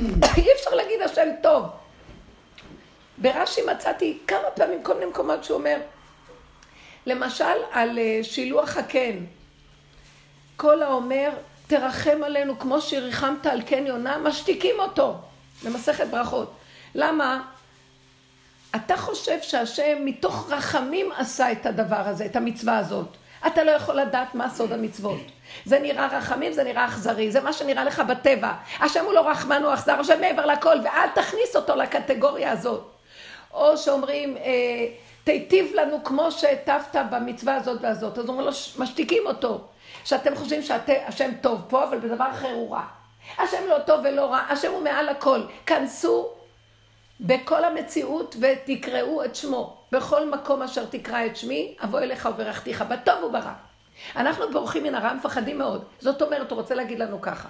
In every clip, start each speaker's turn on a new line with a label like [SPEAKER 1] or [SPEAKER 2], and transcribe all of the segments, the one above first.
[SPEAKER 1] אי אפשר להגיד השם טוב. ברש"י מצאתי כמה פעמים כל מיני מקומות שהוא אומר, למשל על אה, שילוח הקן. כל האומר, תרחם עלינו כמו שריחמת על קן יונה, משתיקים אותו במסכת ברכות. למה? אתה חושב שהשם מתוך רחמים עשה את הדבר הזה, את המצווה הזאת. אתה לא יכול לדעת מה סוד המצוות. זה נראה רחמים, זה נראה אכזרי, זה מה שנראה לך בטבע. השם הוא לא רחמן, הוא אכזר, השם מעבר לכל, ואל תכניס אותו לקטגוריה הזאת. או שאומרים, אה, תיטיב לנו כמו שהיטבת במצווה הזאת והזאת. אז אומרים לו, משתיקים אותו. שאתם חושבים שהשם טוב פה, אבל בדבר אחר הוא רע. השם לא טוב ולא רע, השם הוא מעל הכל. כנסו בכל המציאות ותקראו את שמו. בכל מקום אשר תקרא את שמי, אבוא אליך וברכתיך, בטוב וברע. אנחנו בורחים מן הרע, מפחדים מאוד. זאת אומרת, הוא רוצה להגיד לנו ככה.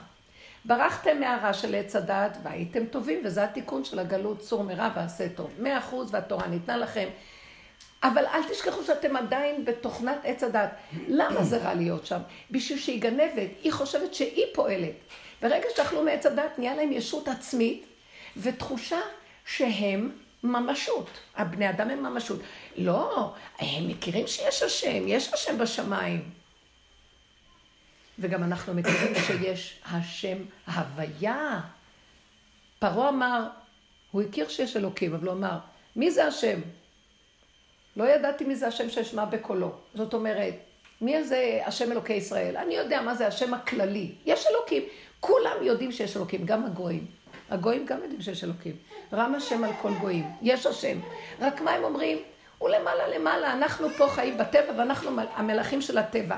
[SPEAKER 1] ברחתם מהרע של עץ הדעת והייתם טובים, וזה התיקון של הגלות, צור מרע ועשה טוב. מאה אחוז והתורה ניתנה לכם. אבל אל תשכחו שאתם עדיין בתוכנת עץ הדעת. למה זה רע להיות שם? בשביל שהיא גנבת, היא חושבת שהיא פועלת. ברגע שאכלו מעץ הדעת נהיה להם ישות עצמית ותחושה שהם ממשות. הבני אדם הם ממשות. לא, הם מכירים שיש השם, יש השם בשמיים. וגם אנחנו מכירים שיש השם הוויה. פרעה אמר, הוא הכיר שיש אלוקים, אבל הוא אמר, מי זה השם? לא ידעתי מי זה השם שאשמע בקולו. זאת אומרת, מי זה השם אלוקי ישראל? אני יודע מה זה השם הכללי. יש אלוקים. כולם יודעים שיש אלוקים, גם הגויים. הגויים גם יודעים שיש אלוקים. רם השם על כל גויים. יש השם. רק מה הם אומרים? הוא למעלה למעלה. אנחנו פה חיים בטבע ואנחנו המלכים של הטבע.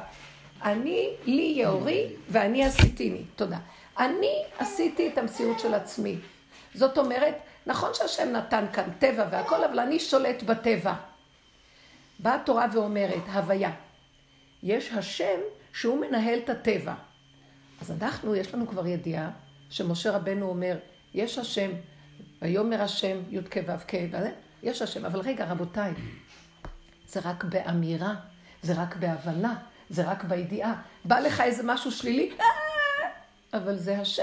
[SPEAKER 1] אני, לי יאורי ואני עשיתיני. תודה. אני עשיתי את המציאות של עצמי. זאת אומרת, נכון שהשם נתן כאן טבע והכל, אבל אני שולט בטבע. באה התורה ואומרת, הוויה. יש השם שהוא מנהל את הטבע. אז אנחנו, יש לנו כבר ידיעה שמשה רבנו אומר, יש השם, ויאמר השם י"ק ו"ק, יש השם, אבל רגע, רבותיי, זה רק באמירה, זה רק בהבנה, זה רק בידיעה. בא לך איזה משהו שלילי, אה, אבל זה השם.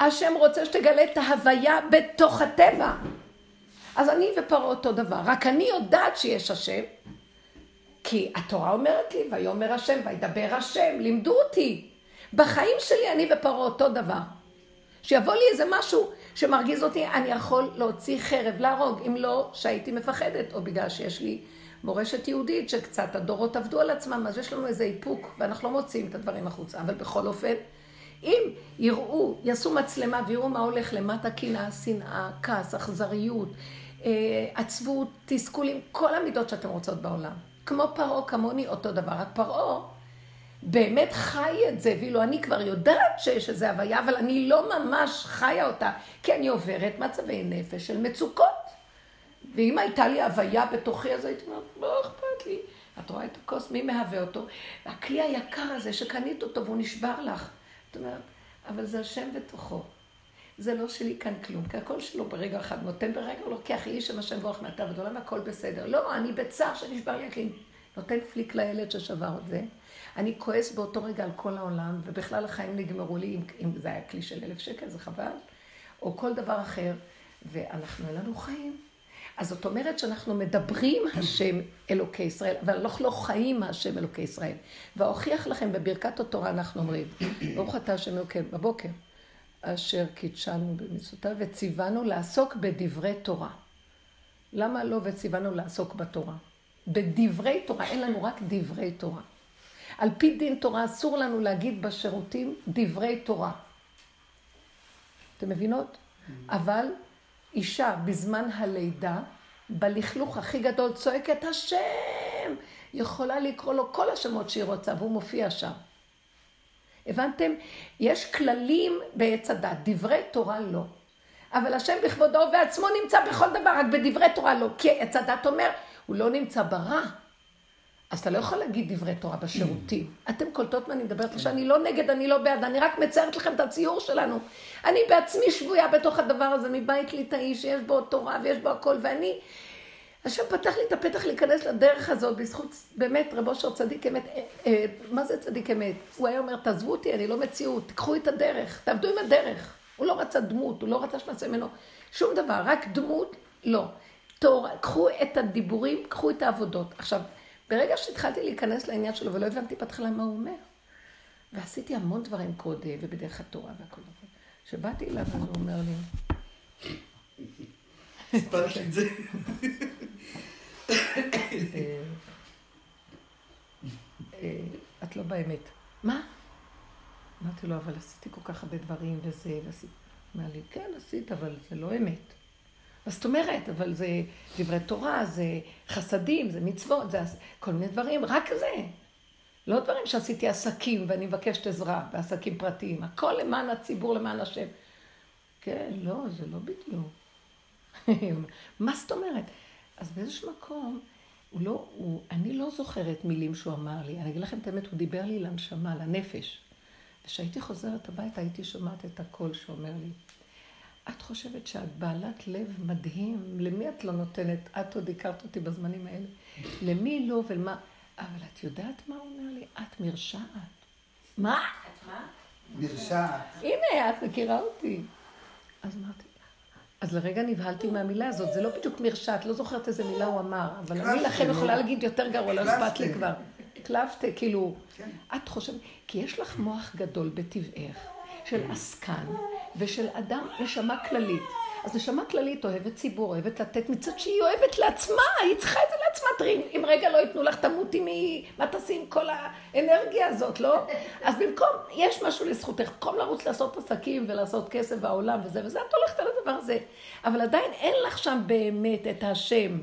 [SPEAKER 1] השם רוצה שתגלה את ההוויה בתוך הטבע. אז אני ופרעה אותו דבר, רק אני יודעת שיש השם, כי התורה אומרת לי, ויאמר השם, וידבר השם, לימדו אותי. בחיים שלי אני ופרעה אותו דבר. שיבוא לי איזה משהו שמרגיז אותי, אני יכול להוציא חרב, להרוג, אם לא שהייתי מפחדת, או בגלל שיש לי מורשת יהודית שקצת הדורות עבדו על עצמם, אז יש לנו איזה איפוק, ואנחנו לא מוציאים את הדברים החוצה. אבל בכל אופן, אם יראו, יעשו מצלמה ויראו מה הולך למטה, קנאה, שנאה, כעס, אכזריות, אה, עצבות, תסכולים, כל המידות שאתם רוצות בעולם. כמו פרעה, כמוני, אותו דבר. רק פרעה באמת חי את זה, ואילו אני כבר יודעת שיש איזו הוויה, אבל אני לא ממש חיה אותה, כי אני עוברת מצבי נפש של מצוקות. ואם הייתה לי הוויה בתוכי, אז הייתי אומרת, לא אכפת לי. את רואה את הכוס, מי מהווה אותו? הכלי היקר הזה שקנית אותו והוא נשבר לך. את אומרת, אבל זה השם בתוכו. זה לא שלי כאן כלום, כי הכל שלו ברגע אחד נותן ברגע, הוא לוקח איש שם השם ברוך מעתה ועד עולם, הכל בסדר. לא, אני בצער שנשבר לי הכלי. נותן פליק לילד ששבר את זה. אני כועס באותו רגע על כל העולם, ובכלל החיים נגמרו לי, אם, אם זה היה כלי של אלף שקל, זה חבל, או כל דבר אחר, ואנחנו, אין לנו חיים. אז זאת אומרת שאנחנו מדברים השם אלוקי ישראל, אבל אנחנו לא חיים השם אלוקי ישראל. ואוכיח לכם בברכת התורה אנחנו אומרים, ברוך אתה השם אלוקי, בבוקר, אשר קידשנו במצוותיו וציוונו לעסוק בדברי תורה. למה לא וציוונו לעסוק בתורה? בדברי תורה, אין לנו רק דברי תורה. על פי דין תורה אסור לנו להגיד בשירותים דברי תורה. אתם מבינות? אבל אישה בזמן הלידה, בלכלוך הכי גדול צועקת השם, יכולה לקרוא לו כל השמות שהיא רוצה, והוא מופיע שם. הבנתם? יש כללים בעץ הדת, דברי תורה לא. אבל השם בכבודו ובעצמו נמצא בכל דבר, רק בדברי תורה לא. כי עץ הדת אומר, הוא לא נמצא ברע. אז אתה לא יכול להגיד דברי תורה בשירותים. אתם קולטות מה אני מדברת עכשיו? אני לא נגד, אני לא בעד, אני רק מציירת לכם את הציור שלנו. אני בעצמי שבויה בתוך הדבר הזה, מבית ליטאי שיש בו תורה ויש בו הכל, ואני... השם פתח לי את הפתח להיכנס לדרך הזאת בזכות, באמת, רבו אושר צדיק אמת. אה, אה, מה זה צדיק אמת? הוא היה אומר, תעזבו אותי, אני לא מציאות, תקחו את הדרך, תעבדו עם הדרך. הוא לא רצה דמות, הוא לא רצה שנעשה ממנו שום דבר, רק דמות, לא. תור, קחו את הדיבורים, קחו את העבודות. עכשיו, ברגע שהתחלתי להיכנס לעניין שלו ולא הבנתי בהתחלה מה הוא אומר, ועשיתי המון דברים קודם, ובדרך התורה והכל. כשבאתי אליו, אז הוא אומר לי...
[SPEAKER 2] לי את זה.
[SPEAKER 1] אה, אה, את לא באמת. מה? אמרתי לו, אבל עשיתי כל כך הרבה דברים וזה, ועשיתי... אמר לי, כן, עשית, אבל זה לא אמת. מה זאת אומרת? אבל זה דברי תורה, זה חסדים, זה מצוות, זה כל מיני דברים, רק זה. לא דברים שעשיתי עסקים ואני מבקשת עזרה בעסקים פרטיים, הכל למען הציבור, למען השם. כן, לא, זה לא בדיוק. מה זאת אומרת? אז באיזשהו מקום, הוא לא, הוא, אני לא זוכרת מילים שהוא אמר לי. אני אגיד לכם את האמת, הוא דיבר לי לנשמה, לנפש. וכשהייתי חוזרת הביתה, הייתי שומעת את הקול שאומר לי, את חושבת שאת בעלת לב מדהים, למי את לא נותנת? את עוד הכרת אותי בזמנים האלה. למי לא ולמה? אבל את יודעת מה הוא אומר לי? את מרשעת. מה? את
[SPEAKER 2] מה? מרשעת.
[SPEAKER 1] הנה, את מכירה אותי. אז אמרתי, אז לרגע נבהלתי מהמילה הזאת, זה לא בדיוק מרשעת, לא זוכרת איזה מילה הוא אמר, אבל אני לכם יכולה להגיד יותר גרוע, לא אכפת לי כבר. קלפטה, כאילו, כן. את חושבת, כי יש לך מוח גדול בטבעך, של עסקן ושל אדם, נשמה כללית. אז נשמה כללית אוהבת ציבור, אוהבת לתת, מצד שהיא אוהבת לעצמה, היא צריכה את זה לעצמה. תראי, אם רגע לא ייתנו לך, תמותי מ... מה תעשי עם כל האנרגיה הזאת, לא? אז במקום, יש משהו לזכותך, במקום לרוץ לעשות עסקים ולעשות כסף בעולם וזה וזה, את הולכת על הדבר הזה. אבל עדיין אין לך שם באמת את השם.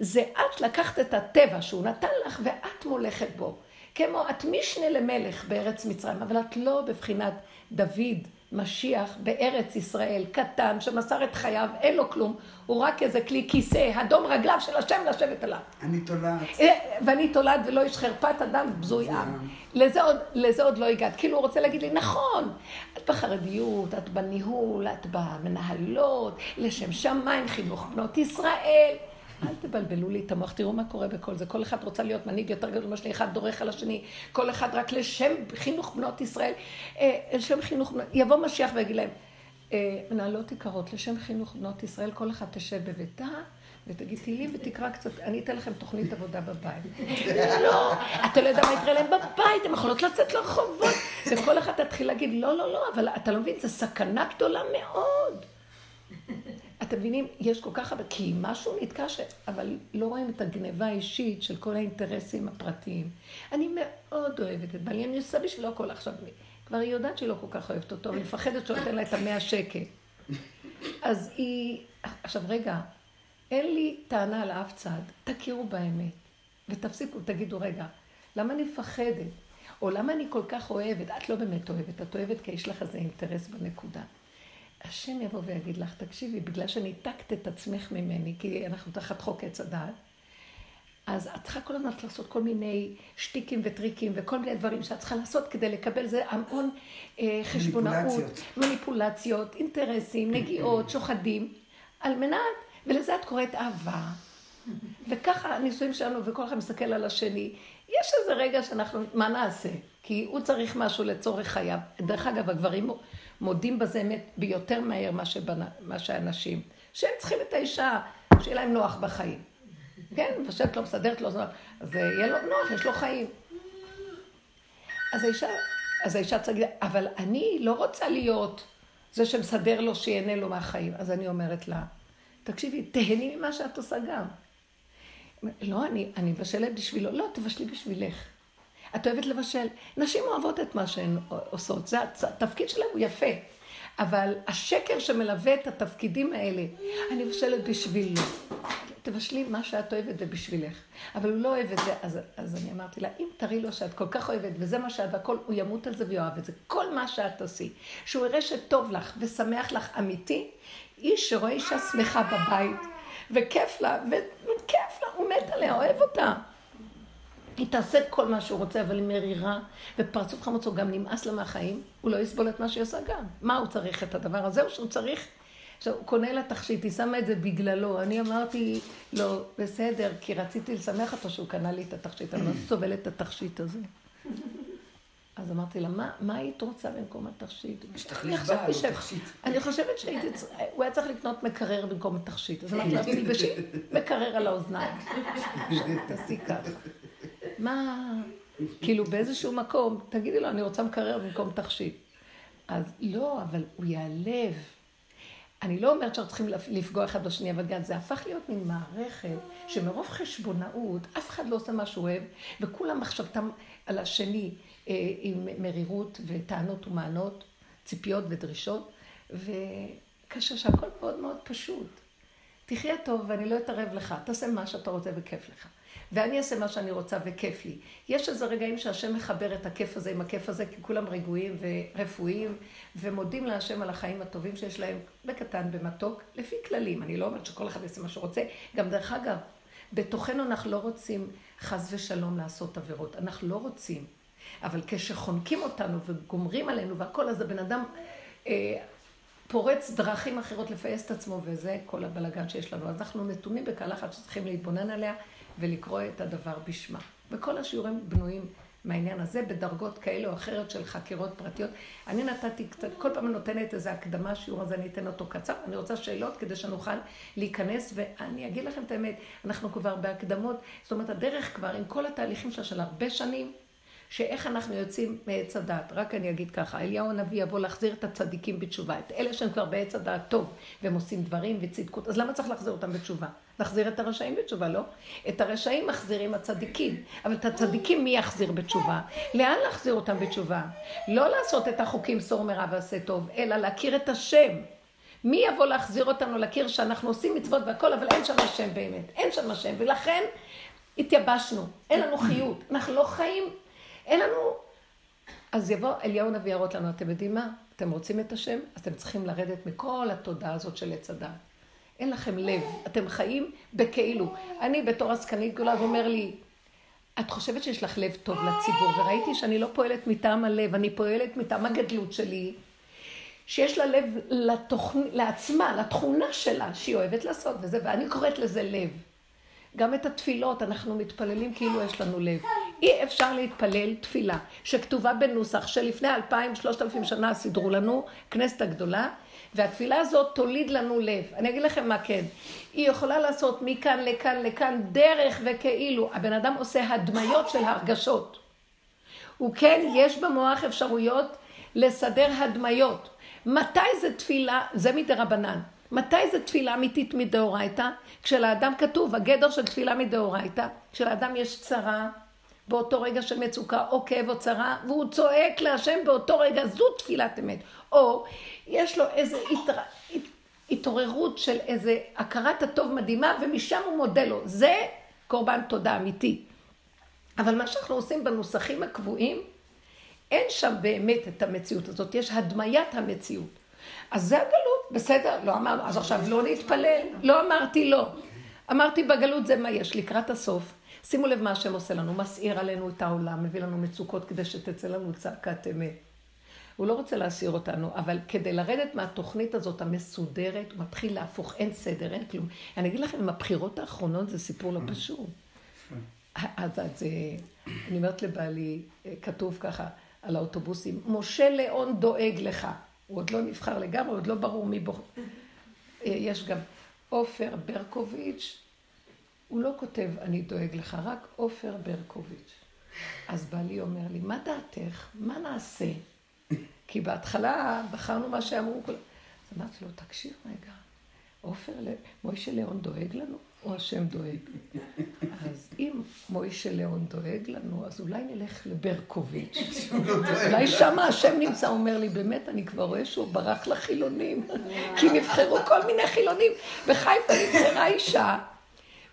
[SPEAKER 1] זה את לקחת את הטבע שהוא נתן לך ואת מולכת בו. כמו את משנה למלך בארץ מצרים, אבל את לא בבחינת דוד, משיח בארץ ישראל, קטן, שמסר את חייו, אין לו כלום, הוא רק איזה כלי כיסא, אדום רגליו של השם לשבת עליו.
[SPEAKER 2] אני תולעת.
[SPEAKER 1] אה, ואני תולד ולא איש חרפת אדם בזוי עם. לזה עוד, לזה עוד לא הגעת. כאילו הוא רוצה להגיד לי, נכון, את בחרדיות, את בניהול, את במנהלות, לשם שמיים, חינוך בנות ישראל. אל תבלבלו לי את המוח, תראו מה קורה בכל זה. כל אחד רוצה להיות מנהיג יותר גדול מהשני, אחד דורך על השני, כל אחד רק לשם חינוך בנות ישראל. אה, לשם חינוך יבוא משיח ויגיד להם, אה, מנהלות יקרות, לשם חינוך בנות ישראל, כל אחד תשב בביתה. ותגיד תהילים ותקרא קצת, אני אתן לכם תוכנית עבודה בבית. לא, אתה לא יודע מה יקרה להם בבית, הן יכולות לצאת לרחובות. וכל אחד תתחיל להגיד, לא, לא, לא, אבל אתה לא מבין, זו סכנה גדולה מאוד. אתם מבינים, יש כל כך הרבה, כי משהו נתקע ש... אבל לא רואים את הגניבה האישית של כל האינטרסים הפרטיים. אני מאוד אוהבת את בעלי, אני עושה בשבילו הכל עכשיו. כבר היא יודעת שהיא לא כל כך אוהבת אותו, אני מפחדת שהוא נותן לה את המאה שקל. אז היא... עכשיו רגע, אין לי טענה על אף צד, תכירו באמת, ותפסיקו, תגידו, רגע, למה אני מפחדת? או למה אני כל כך אוהבת? את לא באמת אוהבת, את אוהבת כי יש לך איזה אינטרס בנקודה. השם יבוא ויגיד לך, תקשיבי, בגלל שניתקת את עצמך ממני, כי אנחנו תחת חוק עץ הדעת, אז את צריכה כל הזמן לעשות כל מיני שטיקים וטריקים וכל מיני דברים שאת צריכה לעשות כדי לקבל זה המון אה, חשבונאות, מניפולציות. מניפולציות, אינטרסים, נגיעות, שוחדים, על מנת, ולזה את קוראת אהבה. וככה הנישואים שלנו, וכל אחד מסתכל על השני. יש איזה רגע שאנחנו, מה נעשה? כי הוא צריך משהו לצורך חייו. דרך אגב, הגברים מודים בזה אמת ביותר מהר מה שהנשים, שהם צריכים את האישה, שיהיה להם נוח בחיים. כן, מבשלת לו, מסדרת לו, אז יהיה לו נוח, יש לו חיים. אז האישה, אז האישה צריכה להגיד, אבל אני לא רוצה להיות זה שמסדר לו, שיהנה לו מהחיים. אז אני אומרת לה, תקשיבי, תהני ממה שאת עושה גם. לא, אני, אני מבשלת בשבילו. לא, תבשלי בשבילך. את אוהבת לבשל. נשים אוהבות את מה שהן עושות, זה התפקיד שלהן הוא יפה. אבל השקר שמלווה את התפקידים האלה, אני מבשלת בשבילו. תבשלי מה שאת אוהבת ובשבילך. אבל הוא לא אוהב את זה, אז, אז אני אמרתי לה, אם תראי לו שאת כל כך אוהבת, וזה מה שאת, והכל, הוא ימות על זה ויאהב את זה. כל מה שאת תעשי, שהוא יראה שטוב לך ושמח לך אמיתי, איש שרואה אישה שמחה בבית, וכיף לה, וכיף לה, הוא מת עליה, אוהב אותה. היא תעשה כל מה שהוא רוצה, אבל היא מרירה, ופרצוף חמוץ הוא גם נמאס לה מהחיים, הוא לא יסבול את מה שהיא עושה גם. מה הוא צריך את הדבר הזה, או שהוא צריך... עכשיו, הוא קונה לה תכשיט, היא שמה את זה בגללו. אני אמרתי לו, בסדר, כי רציתי לשמח אותו שהוא קנה לי את התכשיט, אני לא סובלת את התכשיט הזה. אז אמרתי לה, מה, מה היית רוצה במקום התכשיט? אני
[SPEAKER 2] תכשיט.
[SPEAKER 1] אני חושבת שהייתי צריכה, הוא היה צריך לקנות מקרר במקום התכשיט. אז אמרתי לה, תלבשי מקרר על האוזניים. תעשי ככה. מה, כאילו באיזשהו מקום, תגידי לו, אני רוצה מקרר במקום תכשיט. אז לא, אבל הוא ייעלב. אני לא אומרת שאנחנו צריכים לפגוע אחד בשני, אבל גם זה הפך להיות מין מערכת שמרוב חשבונאות, אף אחד לא עושה מה שהוא אוהב, וכולם מחשבתם על השני אה, עם מרירות וטענות ומענות, ציפיות ודרישות, וכאשר שהכל מאוד מאוד פשוט. תחיה טוב ואני לא אתערב לך, תעשה מה שאתה רוצה וכיף לך. ואני אעשה מה שאני רוצה וכיף לי. יש איזה רגעים שהשם מחבר את הכיף הזה עם הכיף הזה, כי כולם רגועים ורפואיים, ומודים להשם על החיים הטובים שיש להם, בקטן, במתוק, לפי כללים. אני לא אומרת שכל אחד יעשה מה שרוצה. גם דרך אגב, בתוכנו אנחנו לא רוצים חס ושלום לעשות עבירות. אנחנו לא רוצים. אבל כשחונקים אותנו וגומרים עלינו והכל, אז הבן אדם אה, פורץ דרכים אחרות לפייס את עצמו, וזה כל הבלגן שיש לנו. אז אנחנו נתונים בקהל אחת שצריכים להתבונן עליה ולקרוא את הדבר בשמה. וכל השיעורים בנויים מהעניין הזה, בדרגות כאלה או אחרת של חקירות פרטיות. אני נתתי קצת, כל פעם נותנת איזו הקדמה, השיעור הזה אני אתן אותו קצר. אני רוצה שאלות כדי שנוכל להיכנס, ואני אגיד לכם את האמת, אנחנו כבר בהקדמות, זאת אומרת, הדרך כבר עם כל התהליכים שלה של הרבה שנים, שאיך אנחנו יוצאים מעץ הדעת. רק אני אגיד ככה, אליהו הנביא יבוא להחזיר את הצדיקים בתשובה, את אלה שהם כבר בעץ הדעת טוב, והם עושים דברים וצדקות, אז למה צריך להחזיר אותם בתשובה? להחזיר את הרשעים בתשובה, לא? את הרשעים מחזירים הצדיקים, אבל את הצדיקים מי יחזיר בתשובה? לאן להחזיר אותם בתשובה? לא לעשות את החוקים סור מרע ועשה טוב, אלא להכיר את השם. מי יבוא להחזיר אותנו להכיר שאנחנו עושים מצוות והכל, אבל אין שם השם באמת, אין שם השם, ולכן התייבשנו, אין לנו חיות, אנחנו לא חיים, אין לנו... אז יבוא אליהו נביא יראות לנו, אתם יודעים מה? אתם רוצים את השם? אז אתם צריכים לרדת מכל התודעה הזאת של עץ הדעת. אין לכם לב, אתם חיים בכאילו. אני בתור עסקנית גדולה, ואומר לי, את חושבת שיש לך לב טוב לציבור, וראיתי שאני לא פועלת מטעם הלב, אני פועלת מטעם הגדלות שלי, שיש לה לב לתוכנ... לעצמה, לתכונה שלה, שהיא אוהבת לעשות וזה, ואני קוראת לזה לב. גם את התפילות, אנחנו מתפללים כאילו יש לנו לב. אי אפשר להתפלל תפילה שכתובה בנוסח שלפני אלפיים, שלושת אלפים שנה סידרו לנו, כנסת הגדולה, והתפילה הזאת תוליד לנו לב. אני אגיד לכם מה כן. היא יכולה לעשות מכאן לכאן לכאן דרך וכאילו. הבן אדם עושה הדמיות של הרגשות. הוא כן, יש במוח אפשרויות לסדר הדמיות. מתי זה תפילה, זה מדרבנן. מתי זה תפילה אמיתית מדאורייתא? כשלאדם כתוב, הגדר של תפילה מדאורייתא, כשלאדם יש צרה, באותו רגע של מצוקה או כאב או צרה, והוא צועק להשם באותו רגע, זו תפילת אמת. או יש לו איזו התר... התעוררות של איזה הכרת הטוב מדהימה, ומשם הוא מודה לו. זה קורבן תודה אמיתי. אבל מה שאנחנו עושים בנוסחים הקבועים, אין שם באמת את המציאות הזאת, יש הדמיית המציאות. אז זה הגלות, בסדר, לא אמרנו, אז עכשיו לא נתפלל, לא אמרתי לא. אמרתי בגלות זה מה יש, לקראת הסוף. שימו לב מה השם עושה לנו, מסעיר עלינו את העולם, מביא לנו מצוקות כדי שתצא לנו צעקת אמת. הוא לא רוצה להסיר אותנו, אבל כדי לרדת מהתוכנית הזאת המסודרת, הוא מתחיל להפוך, אין סדר, אין כלום. אני אגיד לכם, עם הבחירות האחרונות זה סיפור לא פשוט. אז, אז אני אומרת לבעלי, כתוב ככה על האוטובוסים, משה ליאון דואג לך. הוא עוד לא נבחר לגמרי, עוד לא ברור מי בוח... יש גם עופר ברקוביץ', הוא לא כותב אני דואג לך, רק עופר ברקוביץ'. אז בעלי אומר לי, מה דעתך? מה נעשה? כי בהתחלה בחרנו מה שאמרו כולם. אז אמרתי לו, תקשיב רגע, עופר, מוישה ליאון דואג לנו, או השם דואג? אז אם מוישה ליאון דואג לנו, אז אולי נלך לברקוביץ'. אולי שם השם נמצא, אומר לי, באמת, אני כבר רואה שהוא ברח לחילונים. כי נבחרו כל מיני חילונים. בחיפה נבחרה אישה.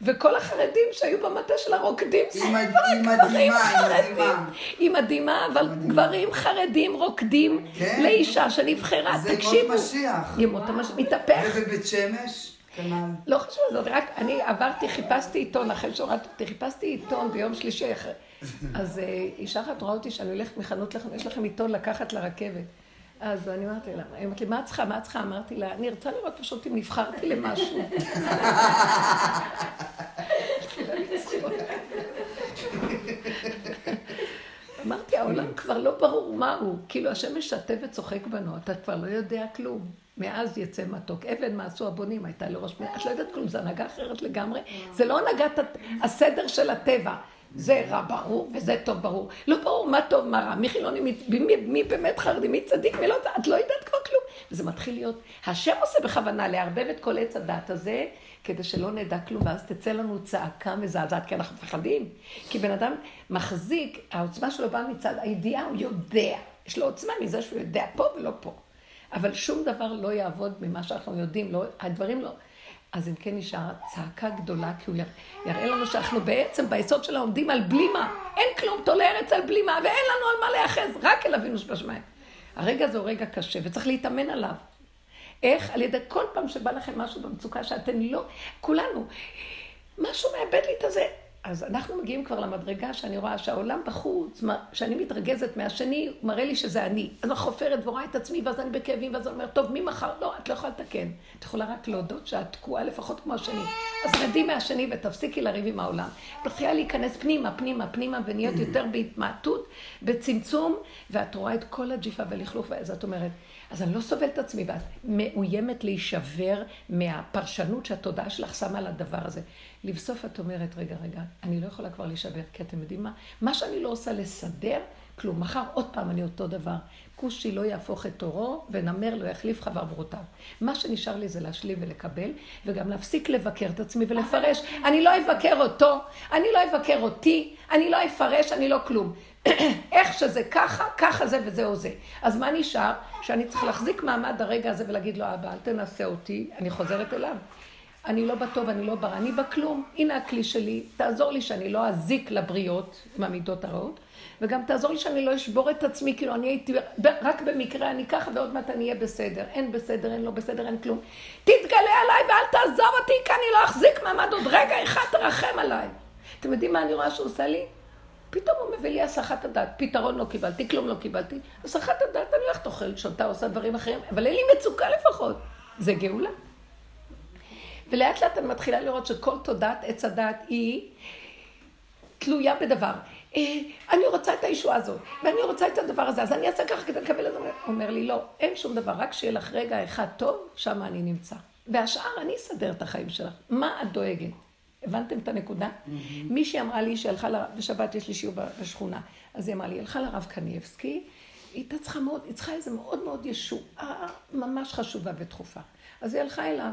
[SPEAKER 1] וכל החרדים שהיו במטה שלה רוקדים
[SPEAKER 2] סביבה, גברים
[SPEAKER 1] חרדים. היא מדהימה, אבל גברים חרדים רוקדים לאישה שנבחרה.
[SPEAKER 2] תקשיבו. זה ימות משיח.
[SPEAKER 1] ימות המשיח, מתהפך.
[SPEAKER 2] ובבית שמש? כנ"ל.
[SPEAKER 1] לא חשוב, זאת רק, אני עברתי, חיפשתי עיתון, אחרי שהורדתי, חיפשתי עיתון ביום שלישי, אז אישה אחת רואה אותי שאני הולכת מחנות לכם, יש לכם עיתון לקחת לרכבת. אז אני אמרתי לה, היא אמרתי לי, מה את צריכה, מה את צריכה? אמרתי לה, אני רוצה לראות פשוט אם נבחרתי למשהו. אמרתי, העולם כבר לא ברור מה הוא. כאילו השם משתף וצוחק בנו, אתה כבר לא יודע כלום. מאז יצא מתוק. אבן מה עשו הבונים, הייתה לראש מילה. את לא יודעת כלום, זו הנהגה אחרת לגמרי. זה לא הנהגת הסדר של הטבע. זה רע ברור וזה טוב ברור. לא ברור מה טוב, מה רע, מי חילוני, מי, מי, מי באמת חרדי, מי צדיק, מי לא, את לא יודעת כבר כלום. וזה מתחיל להיות, השם עושה בכוונה לערבב את כל עץ הדת הזה, כדי שלא נדע כלום, ואז תצא לנו צעקה מזעזעת, כי אנחנו מפחדים. כי בן אדם מחזיק, העוצמה שלו באה מצד הידיעה, הוא יודע. יש לו עוצמה מזה שהוא יודע פה ולא פה. אבל שום דבר לא יעבוד ממה שאנחנו יודעים, לא, הדברים לא... אז אם כן נשאר צעקה גדולה, כי הוא יראה לנו שאנחנו בעצם ביסוד שלה עומדים על בלימה. אין כלום, תולה ארץ על בלימה, ואין לנו על מה להיאחז, רק אל אבינו שבשמיים. הרגע הזה הוא רגע קשה, וצריך להתאמן עליו. איך? על ידי כל פעם שבא לכם משהו במצוקה שאתם לא... כולנו. משהו מאבד לי את הזה. אז אנחנו מגיעים כבר למדרגה שאני רואה שהעולם בחוץ, שאני מתרגזת מהשני, הוא מראה לי שזה אני. אז אני חופרת ורואה את עצמי, ואז אני בכאבים, ואז אני אומרת, טוב, מי מחר? לא, את לא יכולה לתקן. את יכולה רק להודות שאת תקועה לפחות כמו השני. אז רדי מהשני ותפסיקי לריב עם העולם. מתחילה להיכנס פנימה, פנימה, פנימה, ונהיות יותר בהתמעטות, בצמצום, ואת רואה את כל הג'יפה ולכלוך, ואז את אומרת, אז אני לא סובלת את עצמי, ואת מאוימת להישבר מהפרשנות שהתודעה שלך שמה על הדבר הזה. לבסוף את אומרת, רגע, רגע, אני לא יכולה כבר להישבר, כי אתם יודעים מה? מה שאני לא עושה לסדר, כלום. מחר עוד פעם אני אותו דבר. כושי לא יהפוך את תורו, ונמר לא יחליף חברותיו. מה שנשאר לי זה להשלים ולקבל, וגם להפסיק לבקר את עצמי ולפרש. אני לא אבקר אותו, אני לא אבקר אותי, אני לא אפרש, אני לא כלום. איך שזה ככה, ככה זה וזהו זה. אז מה נשאר? שאני צריך להחזיק מעמד הרגע הזה ולהגיד לו, אבא, אל תנסה אותי, אני חוזרת אליו. אני לא בטוב, אני לא ברע, אני בכלום. הנה הכלי שלי, תעזור לי שאני לא אזיק לבריות עם המידות הרעות, וגם תעזור לי שאני לא אשבור את עצמי, כאילו אני הייתי, רק במקרה אני ככה ועוד מעט אני אהיה בסדר. אין בסדר, אין לא בסדר, אין כלום. תתגלה עליי ואל תעזוב אותי, כי אני לא אחזיק מעמד עוד רגע אחד, תרחם עליי. אתם יודעים מה אני רואה שהוא עושה לי? פתאום הוא מביא לי הסחת הדעת, פתרון לא קיבלתי, כלום לא קיבלתי. הסחת הדעת, אני הולכת אוכלת, שותה, עושה דברים אחרים, אבל אין לי מצוקה לפחות. זה גאולה. ולאט לאט אני מתחילה לראות שכל תודעת עץ הדעת היא תלויה בדבר. אה, אני רוצה את הישועה הזאת, ואני רוצה את הדבר הזה, אז אני אעשה ככה כדי לקבל את זה. הוא אומר לי, לא, אין שום דבר, רק שיהיה לך רגע אחד טוב, שם אני נמצא. והשאר, אני אסדר את החיים שלך. מה את דואגת? הבנתם את הנקודה? מישהי אמרה לי שהלכה, בשבת יש לי שיעור בשכונה, אז היא אמרה לי, הלכה לרב קניאבסקי, היא הייתה צריכה מאוד, היא צריכה איזה מאוד מאוד ישועה ממש חשובה ודחופה. אז היא הלכה אליו,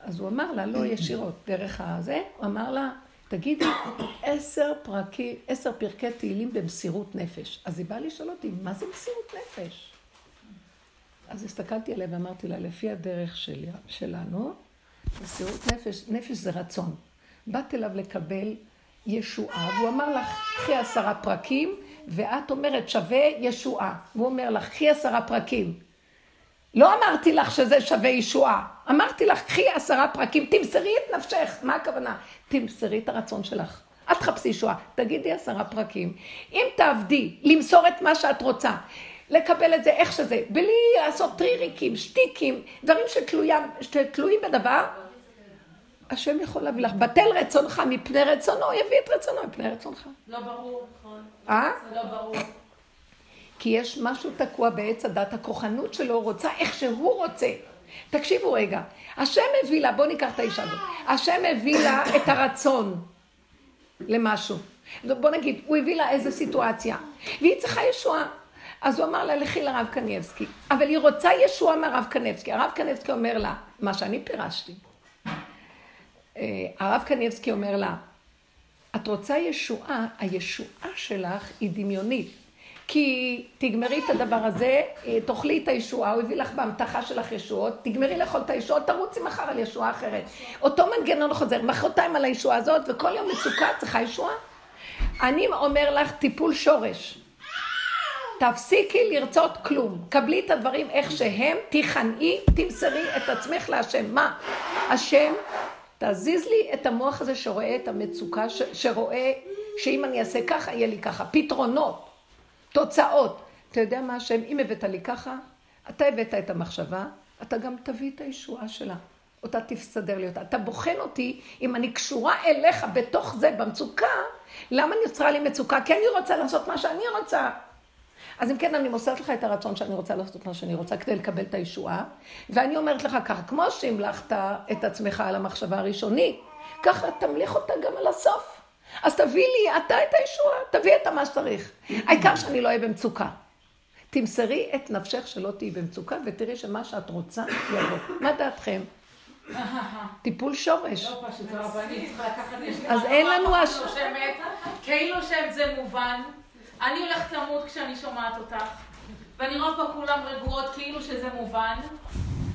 [SPEAKER 1] אז הוא אמר לה, לא ישירות, דרך הזה, הוא אמר לה, תגידי, עשר פרקי, עשר פרקי תהילים במסירות נפש. אז היא באה לשאול אותי, מה זה מסירות נפש? אז הסתכלתי עליה ואמרתי לה, לפי הדרך שלי, שלנו, מסירות נפש, נפש זה רצון. באת אליו לקבל ישועה, והוא אמר לך, קחי עשרה פרקים, ואת אומרת, שווה ישועה. והוא אומר לך, קחי עשרה פרקים. לא אמרתי לך שזה שווה ישועה. אמרתי לך, קחי עשרה פרקים, תמסרי את נפשך. מה הכוונה? תמסרי את הרצון שלך. אל תחפשי ישועה. תגידי עשרה פרקים. אם תעבדי, למסור את מה שאת רוצה, לקבל את זה איך שזה, בלי לעשות טריריקים, שטיקים, דברים שתלויים, שתלויים בדבר, השם יכול להביא לך. בטל רצונך מפני רצונו, יביא את רצונו מפני רצונך.
[SPEAKER 3] לא ברור, נכון.
[SPEAKER 1] אה?
[SPEAKER 3] לא ברור.
[SPEAKER 1] כי יש משהו תקוע בעץ הדת, הכוחנות שלו רוצה איך שהוא רוצה. תקשיבו רגע, השם הביא לה, בואו ניקח את האישה הזאת, השם הביא לה את הרצון למשהו. בוא נגיד, הוא הביא לה איזו סיטואציה, והיא צריכה ישועה. אז הוא אמר לה, לכי לרב קניבסקי. אבל היא רוצה ישועה מהרב קניבסקי. הרב קניבסקי אומר לה, מה שאני פירשתי. אה, הרב קניבסקי אומר לה, את רוצה ישועה, הישועה שלך היא דמיונית. כי תגמרי את הדבר הזה, אה, תאכלי את הישועה, הוא הביא לך בהמתחה שלך ישועות, תגמרי לאכול את הישועות, תרוצי מחר על ישועה אחרת. אותו מנגנון חוזר, מחרתיים על הישועה הזאת, וכל יום מצוקה צריכה ישועה. אני אומר לך, טיפול שורש. תפסיקי לרצות כלום. קבלי את הדברים איך שהם, תיכנעי, תמסרי את עצמך להשם. מה? השם, תזיז לי את המוח הזה שרואה את המצוקה, ש... שרואה שאם אני אעשה ככה, יהיה לי ככה. פתרונות. תוצאות. אתה יודע מה השם, אם הבאת לי ככה, אתה הבאת את המחשבה, אתה גם תביא את הישועה שלה. אותה תסדר לי אותה. אתה בוחן אותי, אם אני קשורה אליך בתוך זה, במצוקה, למה נוצרה לי מצוקה? כי אני רוצה לעשות מה שאני רוצה. אז אם כן, אני מוסרת לך את הרצון שאני רוצה לעשות מה שאני רוצה כדי לקבל את הישועה, ואני אומרת לך ככה, כמו שהמלכת את עצמך על המחשבה הראשונית, ככה תמליך אותה גם על הסוף. אז תביא לי אתה את הישועה, תביא את מה שצריך. העיקר שאני לא אהיה במצוקה. תמסרי את נפשך שלא תהיי במצוקה, ותראי שמה שאת רוצה יבוא. מה דעתכם? טיפול שורש.
[SPEAKER 3] לא פשוט, צריכה לקחת
[SPEAKER 1] אז אין לנו
[SPEAKER 3] כאילו שזה מובן. אני הולכת למות כשאני שומעת אותך, ואני רואה פה כולם רגועות כאילו שזה מובן,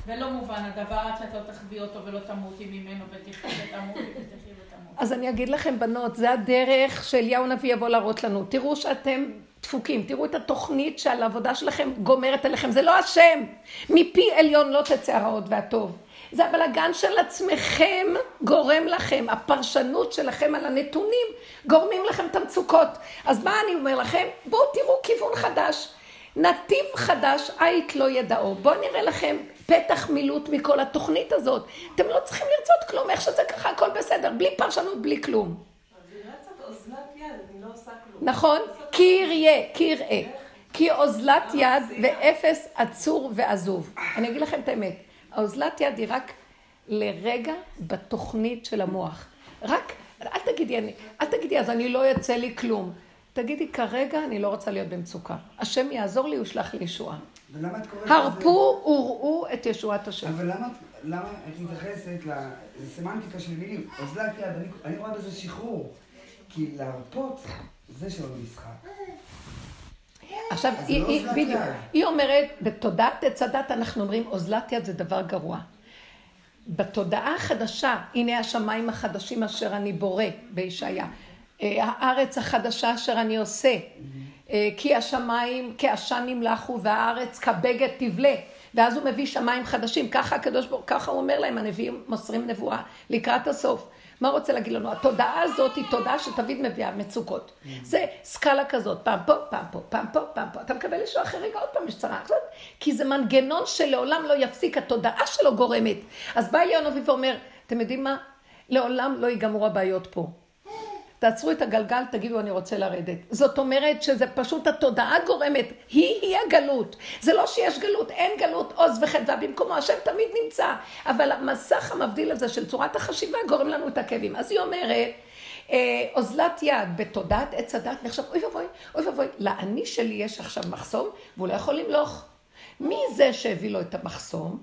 [SPEAKER 3] ולא מובן הדבר עד שאת לא תחווי אותו ולא תמותי ממנו ותחי ותמותי ותחי ותמותי.
[SPEAKER 1] אז אני אגיד לכם, בנות, זה הדרך שאליהו הנביא יבוא להראות לנו. תראו שאתם דפוקים, תראו את התוכנית שעל העבודה שלכם גומרת עליכם. זה לא השם. מפי עליון לא תצא הרעות והטוב. זה הבלגן של עצמכם גורם לכם, הפרשנות שלכם על הנתונים גורמים לכם את המצוקות. אז מה אני אומר לכם? בואו תראו כיוון חדש. נתיב חדש, עית לא ידעו. בואו נראה לכם פתח מילוט מכל התוכנית הזאת. אתם לא צריכים לרצות כלום, איך שזה ככה, הכל בסדר, בלי פרשנות, בלי כלום. נכון? כי יראה, כי יראה. כי אוזלת יד ואפס עצור ועזוב. אני אגיד לכם את האמת, האוזלת יד היא רק לרגע בתוכנית של המוח. רק, אל תגידי, אני, אל תגידי, אז אני לא יוצא לי כלום. תגידי, כרגע אני לא רוצה להיות במצוקה. השם יעזור לי, הוא ישלח לי ישועה.
[SPEAKER 2] ולמה את קוראת לזה?
[SPEAKER 1] הרפו וראו את ישועת השם.
[SPEAKER 2] אבל למה, למה את מתייחסת לסמנטיקה של מילים? אוזלת יד, אני, אני רואה בזה שחרור. כי להרפות, זה שלא במשחק.
[SPEAKER 1] עכשיו, היא,
[SPEAKER 2] לא
[SPEAKER 1] היא, בדיוק. היא אומרת, בתודעת עץ הדת אנחנו אומרים, אוזלת יד זה דבר גרוע. בתודעה החדשה, הנה השמיים החדשים אשר אני בורא, בישעיה. אה, הארץ החדשה אשר אני עושה. אה, כי השמיים כעשן נמלחו והארץ כבגד תבלה. ואז הוא מביא שמיים חדשים. ככה הקדוש ברוך ככה הוא אומר להם, הנביאים מוסרים נבואה לקראת הסוף. מה רוצה להגיד לנו? התודעה הזאת היא תודעה שתמיד מביאה מצוקות. זה סקאלה כזאת, פעם פה, פעם פה, פעם פה, פעם פה. אתה מקבל אישו אחר רגע, עוד פעם יש צרה. עכשיו, כי זה מנגנון שלעולם לא יפסיק, התודעה שלו גורמת. אז בא אליהו הנביא ואומר, אתם יודעים מה? לעולם לא ייגמרו הבעיות פה. תעצרו את הגלגל, תגידו אני רוצה לרדת. זאת אומרת שזה פשוט התודעה גורמת, היא היא הגלות. זה לא שיש גלות, אין גלות, עוז וחדווה במקומו, השם תמיד נמצא. אבל המסך המבדיל הזה של צורת החשיבה גורם לנו את הכאבים. אז היא אומרת, אה, אוזלת יד בתודעת עץ הדת נחשב, אוי ואבוי, אוי ואבוי, לאני שלי יש עכשיו מחסום, והוא לא יכול למלוך. מי זה שהביא לו את המחסום?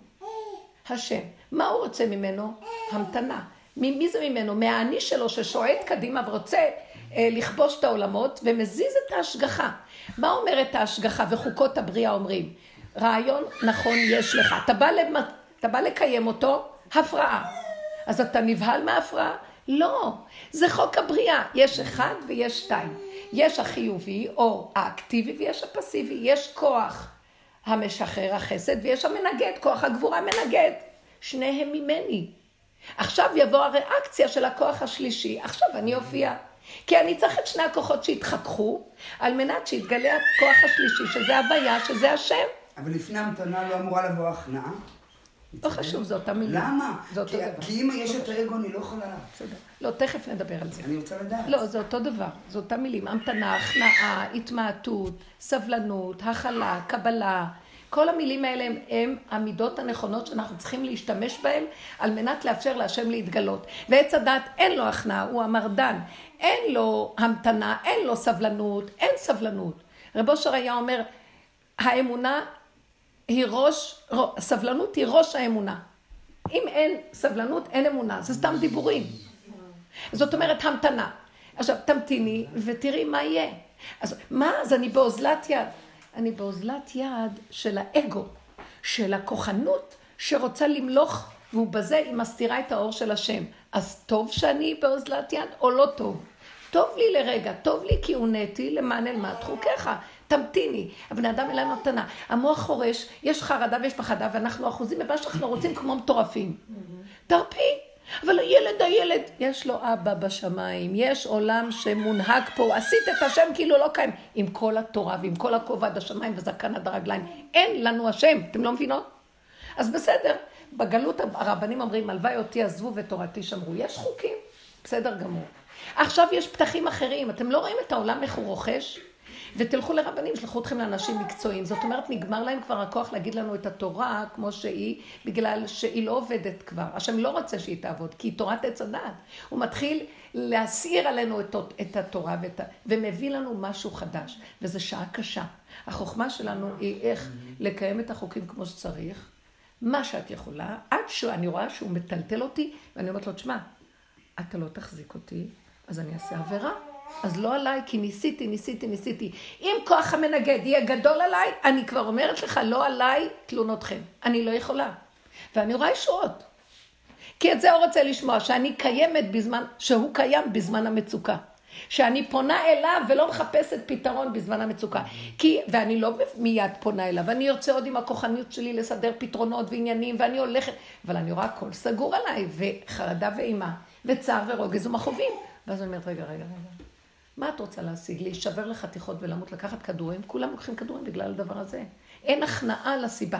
[SPEAKER 1] השם. מה הוא רוצה ממנו? המתנה. מי, זה ממנו? מהאני שלו ששועט קדימה ורוצה אה, לכבוש את העולמות ומזיז את ההשגחה. מה אומרת ההשגחה וחוקות הבריאה אומרים? רעיון נכון יש לך. אתה בא, למ... אתה בא לקיים אותו, הפרעה. אז אתה נבהל מההפרעה? לא. זה חוק הבריאה. יש אחד ויש שתיים. יש החיובי או האקטיבי ויש הפסיבי. יש כוח המשחרר החסד ויש המנגד, כוח הגבורה מנגד. שניהם ממני. עכשיו יבוא הריאקציה של הכוח השלישי, עכשיו אני אופיע. כי אני צריך את שני הכוחות שיתחככו, על מנת שיתגלה הכוח השלישי, שזה הוויה, שזה השם.
[SPEAKER 2] אבל לפני המתנה לא אמורה לבוא הכנעה?
[SPEAKER 1] לא חשוב, זה אותה מילה.
[SPEAKER 2] למה?
[SPEAKER 1] זה אותו
[SPEAKER 2] כי-
[SPEAKER 1] דבר.
[SPEAKER 2] כי אם יש את האגו, אני לא יכולה...
[SPEAKER 1] בסדר. לא, תכף נדבר על זה.
[SPEAKER 2] אני רוצה לדעת.
[SPEAKER 1] לא, זה אותו דבר, זה אותם מילים. המתנה, הכנעה, התמעטות, סבלנות, הכלה, קבלה. כל המילים האלה הם, הם המידות הנכונות שאנחנו צריכים להשתמש בהן על מנת לאפשר להשם להתגלות. ועץ הדת אין לו הכנעה, הוא המרדן. אין לו המתנה, אין לו סבלנות, אין סבלנות. רב אושר היה אומר, האמונה היא ראש, סבלנות היא ראש האמונה. אם אין סבלנות, אין אמונה. זה סתם דיבורים. זאת אומרת, המתנה. עכשיו, תמתיני ותראי מה יהיה. אז מה? אז אני באוזלת יד. אני באוזלת יד של האגו, של הכוחנות שרוצה למלוך, והוא בזה היא מסתירה את האור של השם. אז טוב שאני באוזלת יד או לא טוב? טוב לי לרגע, טוב לי כי הונאתי למען אלמד חוקיך. תמתיני. הבן אדם אין לנו מתנה. המוח חורש, יש חרדה ויש פחדה, ואנחנו אחוזים במה שאנחנו רוצים כמו מטורפים. תרפי. אבל הילד, הילד, יש לו אבא בשמיים, יש עולם שמונהג פה, עשית את השם כאילו לא קיים. עם כל התורה ועם כל הכובע עד השמיים וזקן עד הרגליים. אין לנו השם, אתם לא מבינות? אז בסדר, בגלות הרבנים אומרים, הלוואי אותי עזבו ותורתי שמרו. יש חוקים, בסדר גמור. עכשיו יש פתחים אחרים, אתם לא רואים את העולם איך הוא רוכש? ותלכו לרבנים, שלחו אתכם לאנשים מקצועיים. זאת אומרת, נגמר להם כבר הכוח להגיד לנו את התורה כמו שהיא, בגלל שהיא לא עובדת כבר. השם לא רוצה שהיא תעבוד, כי היא תורת עץ הדעת. הוא מתחיל להסעיר עלינו את, את התורה ואת, ומביא לנו משהו חדש, וזו שעה קשה. החוכמה שלנו היא איך לקיים את החוקים כמו שצריך, מה שאת יכולה, עד שאני רואה שהוא מטלטל אותי, ואני אומרת לו, תשמע, אתה לא תחזיק אותי, אז אני אעשה עבירה. אז לא עליי, כי ניסיתי, ניסיתי, ניסיתי. אם כוח המנגד יהיה גדול עליי, אני כבר אומרת לך, לא עליי תלונותכם. אני לא יכולה. ואני רואה ישועות. כי את זה הוא רוצה לשמוע, שאני קיימת בזמן, שהוא קיים בזמן המצוקה. שאני פונה אליו ולא מחפשת פתרון בזמן המצוקה. כי, ואני לא מיד פונה אליו, אני ארצה עוד עם הכוחניות שלי לסדר פתרונות ועניינים, ואני הולכת, אבל אני רואה הכל סגור עליי, וחרדה ואימה, וצער ורוגז ומכאובים. ואז אני אומרת, רגע, רגע, רגע, מה את רוצה להשיג? להישבר לחתיכות ולמות, לקחת כדורים? כולם לוקחים כדורים בגלל הדבר הזה. אין הכנעה לסיבה.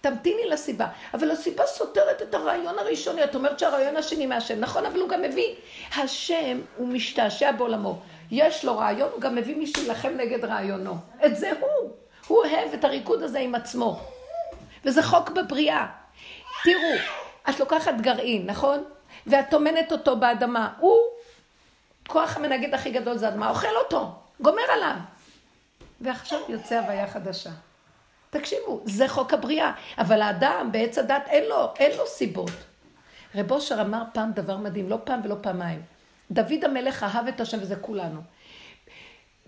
[SPEAKER 1] תמתיני לסיבה. אבל הסיבה סותרת את הרעיון הראשוני. את אומרת שהרעיון השני מהשם. נכון, אבל הוא גם מביא. השם, הוא משתעשע בעולמו. יש לו רעיון, הוא גם מביא מי שילחם נגד רעיונו. את זה הוא. הוא אוהב את הריקוד הזה עם עצמו. וזה חוק בבריאה. תראו, את לוקחת גרעין, נכון? ואת טומנת אותו באדמה. הוא, כוח המנגד הכי גדול זה אדמה, אוכל אותו, גומר עליו. ועכשיו יוצא הוויה חדשה. תקשיבו, זה חוק הבריאה. אבל האדם בעץ הדת אין לו, אין לו סיבות. רב אושר אמר פעם דבר מדהים, לא פעם ולא פעמיים. דוד המלך אהב את השם וזה כולנו.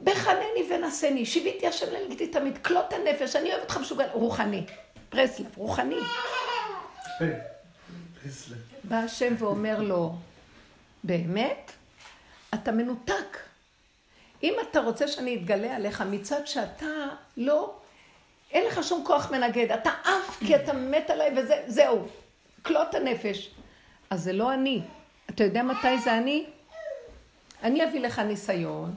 [SPEAKER 1] בחנני ונשני, שיוויתי השם לנגדי תמיד, כלות הנפש, אני אוהב אותך משוגע, רוחני. פרסלב, רוחני. בא השם ואומר לו, באמת? אתה מנותק. אם אתה רוצה שאני אתגלה עליך מצד שאתה לא אין לך שום כוח מנגד, אתה עף כי אתה מת עליי וזהו, כלות הנפש. אז זה לא אני. אתה יודע מתי זה אני? אני אביא לך ניסיון,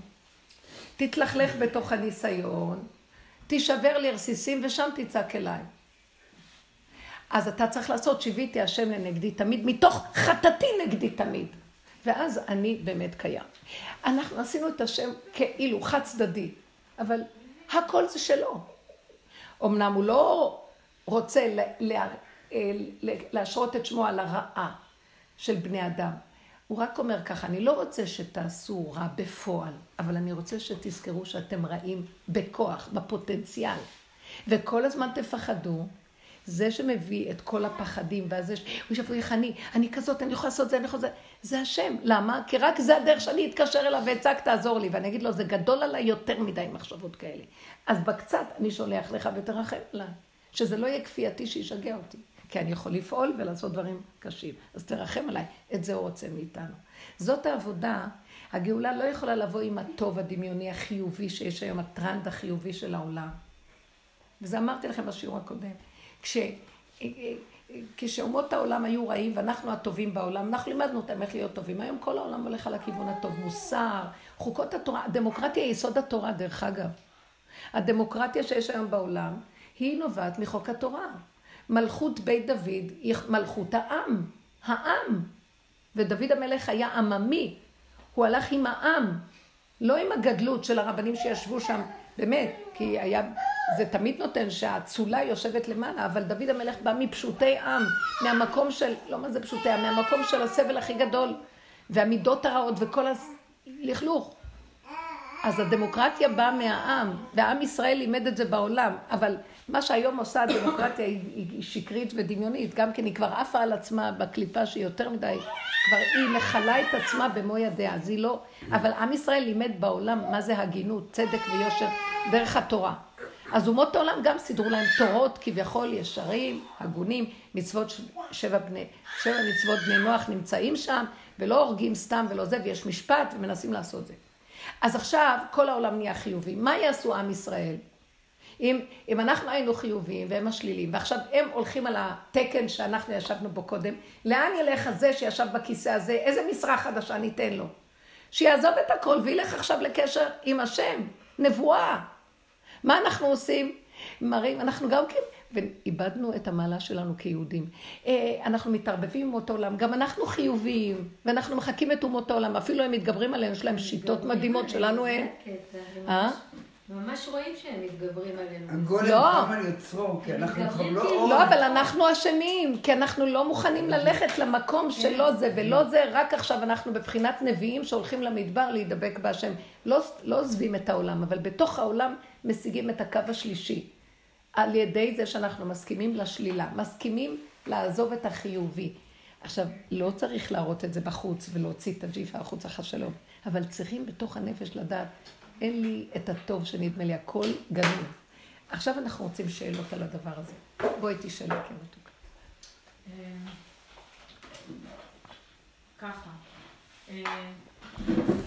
[SPEAKER 1] תתלכלך בתוך הניסיון, תישבר לי רסיסים ושם תצעק אליי. אז אתה צריך לעשות שיוויתי השם לנגדי תמיד, מתוך חטאתי נגדי תמיד. ואז אני באמת קיים. אנחנו עשינו את השם כאילו חד צדדי, אבל הכל זה שלו. אמנם הוא לא רוצה להשרות את שמו על הרעה של בני אדם. הוא רק אומר ככה, אני לא רוצה שתעשו רע בפועל, אבל אני רוצה שתזכרו שאתם רעים בכוח, בפוטנציאל. וכל הזמן תפחדו. זה שמביא את כל הפחדים, ואז יש, הוא ישב, איך אני, אני כזאת, אני יכולה לעשות זה, אני יכולה לעשות זה, זה השם. למה? כי רק זה הדרך שאני אתקשר אליו ואצעק, תעזור לי. ואני אגיד לו, זה גדול עליי יותר מדי מחשבות כאלה. אז בקצת אני שולח לך ותרחם עליי. שזה לא יהיה כפייתי שישגע אותי. כי אני יכול לפעול ולעשות דברים קשים. אז תרחם עליי. את זה הוא רוצה מאיתנו. זאת העבודה. הגאולה לא יכולה לבוא עם הטוב הדמיוני החיובי שיש היום, הטרנד החיובי של העולם. וזה אמרתי לכם בשיעור הקודם. כש... כשאומות העולם היו רעים ואנחנו הטובים בעולם, אנחנו לימדנו אותם איך להיות טובים. היום כל העולם הולך על הכיוון הטוב, מוסר, חוקות התורה, הדמוקרטיה היא יסוד התורה דרך אגב. הדמוקרטיה שיש היום בעולם, היא נובעת מחוק התורה. מלכות בית דוד היא מלכות העם, העם. ודוד המלך היה עממי, הוא הלך עם העם, לא עם הגדלות של הרבנים שישבו שם, באמת, כי היה, זה תמיד נותן שהאצולה יושבת למעלה, אבל דוד המלך בא מפשוטי עם, מהמקום של, לא מה זה פשוטי עם, מהמקום של הסבל הכי גדול, והמידות הרעות וכל הלכלוך. אז הדמוקרטיה באה מהעם, והעם ישראל לימד את זה בעולם, אבל מה שהיום עושה הדמוקרטיה היא, שקרית ודמיונית, גם כן היא כבר עפה על עצמה בקליפה שהיא יותר מדי, כבר היא מכלה את עצמה במו ידיה, אז היא לא, אבל עם ישראל לימד בעולם מה זה הגינות, צדק ויושר, דרך התורה. אז אומות העולם גם סידרו להם תורות כביכול ישרים, הגונים, מצוות שבע, בני, שבע מצוות בני נוח נמצאים שם, ולא הורגים סתם ולא זה, ויש משפט ומנסים לעשות זה. אז עכשיו כל העולם נהיה חיובי. מה יעשו עם ישראל? אם, אם אנחנו היינו חיוביים והם השלילים, ועכשיו הם הולכים על התקן שאנחנו ישבנו בו קודם, לאן ילך הזה שישב בכיסא הזה? איזה משרה חדשה ניתן לו? שיעזוב את הכל וילך עכשיו לקשר עם השם, נבואה. מה אנחנו עושים? מראים, אנחנו גם כן, ואיבדנו את המעלה שלנו כיהודים. אה, אנחנו מתערבבים עם אותו עולם, גם אנחנו חיוביים, ואנחנו מחקים את אומות העולם, אפילו הם מתגברים עלינו, יש להם שיטות מדהימות שלנו אין.
[SPEAKER 4] אה? ממש רואים שהם מתגברים עלינו.
[SPEAKER 2] הגולם
[SPEAKER 1] לא.
[SPEAKER 2] קם על יוצרו, כי אנחנו כבר לא
[SPEAKER 4] כאילו.
[SPEAKER 2] אור.
[SPEAKER 1] לא, אבל אנחנו אשמים, כי אנחנו לא מוכנים ללכת למקום שלא זה ולא זה, רק עכשיו אנחנו בבחינת נביאים שהולכים למדבר להידבק בהשם. לא, לא עוזבים את העולם, אבל בתוך העולם משיגים את הקו השלישי. על ידי זה שאנחנו מסכימים לשלילה, מסכימים לעזוב את החיובי. עכשיו, לא צריך להראות את זה בחוץ ולהוציא את הג'יפה החוצה חס שלום, אבל צריכים בתוך הנפש לדעת, אין לי את הטוב שנדמה לי, הכל גנוב. עכשיו אנחנו רוצים שאלות על הדבר הזה. בואי תשאלי, כן, מתוקה.
[SPEAKER 3] אה, ככה. אה,